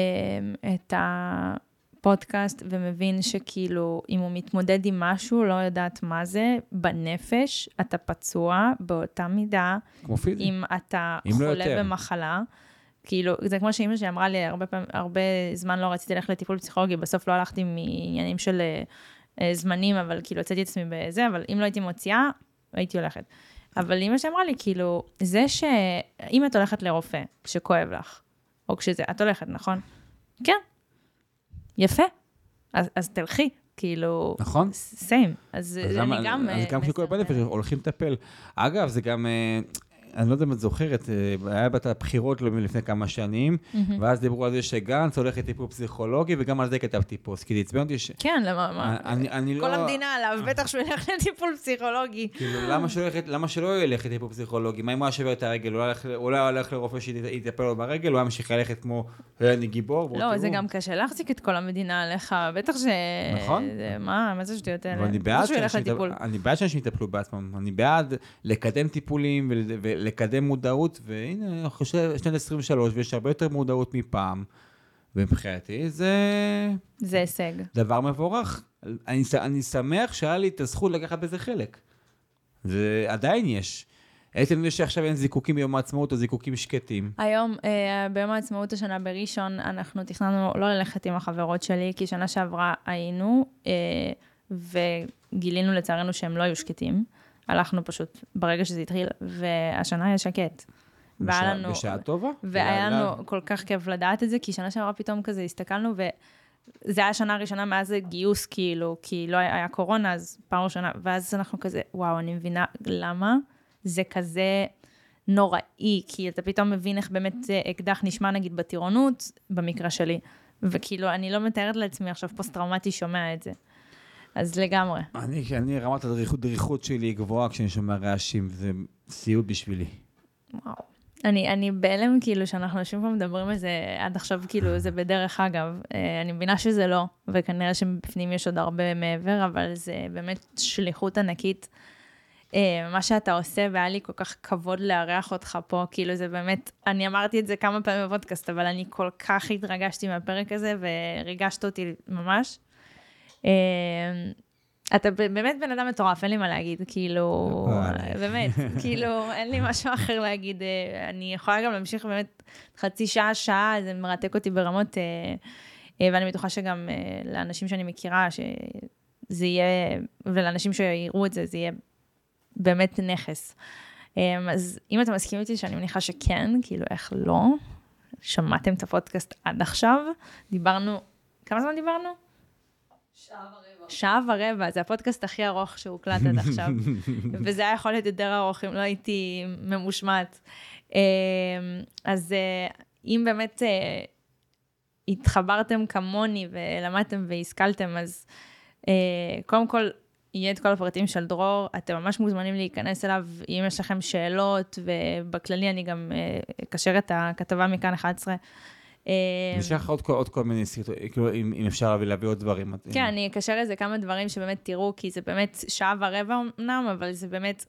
[SPEAKER 2] את ה... פודקאסט ומבין שכאילו, אם הוא מתמודד עם משהו, לא יודעת מה זה, בנפש אתה פצוע באותה מידה.
[SPEAKER 1] כמו פיזי.
[SPEAKER 2] אם אתה אם לא חולה לא במחלה. כאילו, זה כמו שאימא שלי אמרה לי, הרבה, פעמים, הרבה זמן לא רציתי ללכת לטיפול פסיכולוגי, בסוף לא הלכתי מעניינים של זמנים, אבל כאילו, הוצאתי את עצמי בזה, אבל אם לא הייתי מוציאה, הייתי הולכת. אבל אימא שאמרה לי, כאילו, זה שאם את הולכת לרופא כשכואב לך, או כשזה, את הולכת, נכון? כן. יפה. אז, אז תלכי, כאילו...
[SPEAKER 1] נכון.
[SPEAKER 2] סיים. אז,
[SPEAKER 1] אז
[SPEAKER 2] אני גם...
[SPEAKER 1] אז
[SPEAKER 2] אה,
[SPEAKER 1] גם כשכואב. בנפש, הולכים לטפל. אגב, זה גם, אה, אני לא יודע אם את זוכרת, אה, היה בת הבחירות לא לפני כמה שנים. ואז דיברו על זה שגנץ הולך לטיפול פסיכולוגי, וגם על זה כתבתי פוסט, כי זה עצבן אותי ש...
[SPEAKER 2] כן, למה, מה?
[SPEAKER 1] לא...
[SPEAKER 2] כל המדינה עליו, בטח שהוא ילך לטיפול פסיכולוגי.
[SPEAKER 1] כאילו, למה שלא ילך לטיפול פסיכולוגי? מה אם הוא היה שובר את הרגל? הוא לא היה הולך לרופא שיטפל לו ברגל, הוא היה ממשיך ללכת כמו, "אה, אני גיבור.
[SPEAKER 2] לא, זה
[SPEAKER 1] תראו."
[SPEAKER 2] גם קשה להחזיק את כל המדינה עליך, בטח ש...
[SPEAKER 1] נכון.
[SPEAKER 2] מה, מה זה השטויות האלה?
[SPEAKER 1] אני בעד שאנשים יטפלו בעצמם, אני בעד לקדם טיפולים ול- ולקדם מודעות, והנה, אני חושב, שנת 23, ויש הרבה יותר מודעות מפעם, ומבחינתי זה
[SPEAKER 2] זה הישג.
[SPEAKER 1] דבר מבורך. אני, אני שמח שהיה לי את הזכות לקחת בזה חלק. זה עדיין יש. עצם זה שעכשיו אין זיקוקים ביום העצמאות או זיקוקים שקטים.
[SPEAKER 2] היום, אה, ביום העצמאות השנה בראשון, אנחנו תכננו לא ללכת עם החברות שלי, כי שנה שעברה היינו, אה, וגילינו לצערנו שהם לא היו שקטים. הלכנו פשוט ברגע שזה התחיל, והשנה היה שקט. והיה
[SPEAKER 1] בשעה-
[SPEAKER 2] לנו...
[SPEAKER 1] בשעה טובה.
[SPEAKER 2] והיה לנו כל כך כיף לדעת את זה, כי שנה שעברה פתאום כזה הסתכלנו, וזה היה השנה הראשונה מאז הגיוס, כאילו, כי לא היה, היה קורונה, אז פעם ראשונה, ואז אנחנו כזה, וואו, אני מבינה למה זה כזה נוראי, כי אתה פתאום מבין איך באמת אקדח נשמע נגיד בטירונות, במקרה שלי, וכאילו, אני לא מתארת לעצמי עכשיו פוסט-טראומטי שומע את זה. אז לגמרי.
[SPEAKER 1] אני, אני, רמת הדריכות דריכות שלי היא גבוהה כשאני שומע רעשים, זה סיוט בשבילי.
[SPEAKER 2] וואו. אני, אני בהלם, כאילו, שאנחנו יושבים פה מדברים על זה עד עכשיו, כאילו, זה בדרך אגב. אה, אני מבינה שזה לא, וכנראה שבפנים יש עוד הרבה מעבר, אבל זה באמת שליחות ענקית. אה, מה שאתה עושה, והיה לי כל כך כבוד לארח אותך פה, כאילו, זה באמת, אני אמרתי את זה כמה פעמים בפודקאסט, אבל אני כל כך התרגשתי מהפרק הזה, וריגשת אותי ממש. אה, אתה באמת בן אדם מטורף, אין לי מה להגיד, כאילו,
[SPEAKER 1] וואלה.
[SPEAKER 2] באמת, כאילו, אין לי משהו אחר להגיד. אה, אני יכולה גם להמשיך באמת חצי שעה, שעה, זה מרתק אותי ברמות, אה, אה, ואני בטוחה שגם לאנשים שאני מכירה, שזה יהיה, ולאנשים שיראו את זה, זה יהיה באמת נכס. אה, אז אם אתה מסכים איתי, שאני מניחה שכן, כאילו, איך לא? שמעתם את הפודקאסט עד עכשיו, דיברנו, כמה זמן דיברנו? שעה ורבע, זה הפודקאסט הכי ארוך שהוקלט עד עכשיו. וזה היה יכול להיות יותר ארוך אם לא הייתי ממושמעת. אה, אז אה, אם באמת אה, התחברתם כמוני ולמדתם והשכלתם, אז אה, קודם כל, יהיה את כל הפרטים של דרור, אתם ממש מוזמנים להיכנס אליו, אם יש לכם שאלות, ובכללי אני גם אקשר את הכתבה מכאן 11.
[SPEAKER 1] יש לך עוד כל- עוד כל מיני סרטונים, כאילו, אם אם אפשר להביא- להביא עוד דברים.
[SPEAKER 2] כן, אני אקשר לזה כמה דברים שבאמת תראו, כי זה באמת שעה ורבע אמנם, אבל זה באמת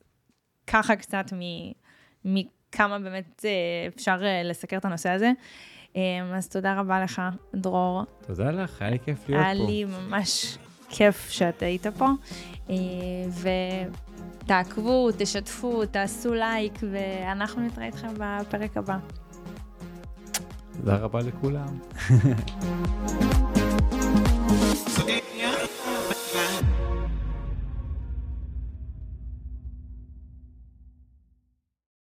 [SPEAKER 2] ככה קצת מ- מכמה באמת אה, אפשר אה, לסקר את הנושא הזה. אה, אז תודה רבה לך, דרור.
[SPEAKER 1] תודה לך, היה לי כיף להיות פה.
[SPEAKER 2] היה לי ממש כיף שאתה היית פה. אה, ותעקבו, תשתפו, תעשו לייק, ואנחנו נתראה איתכם בפרק הבא.
[SPEAKER 1] תודה רבה לכולם.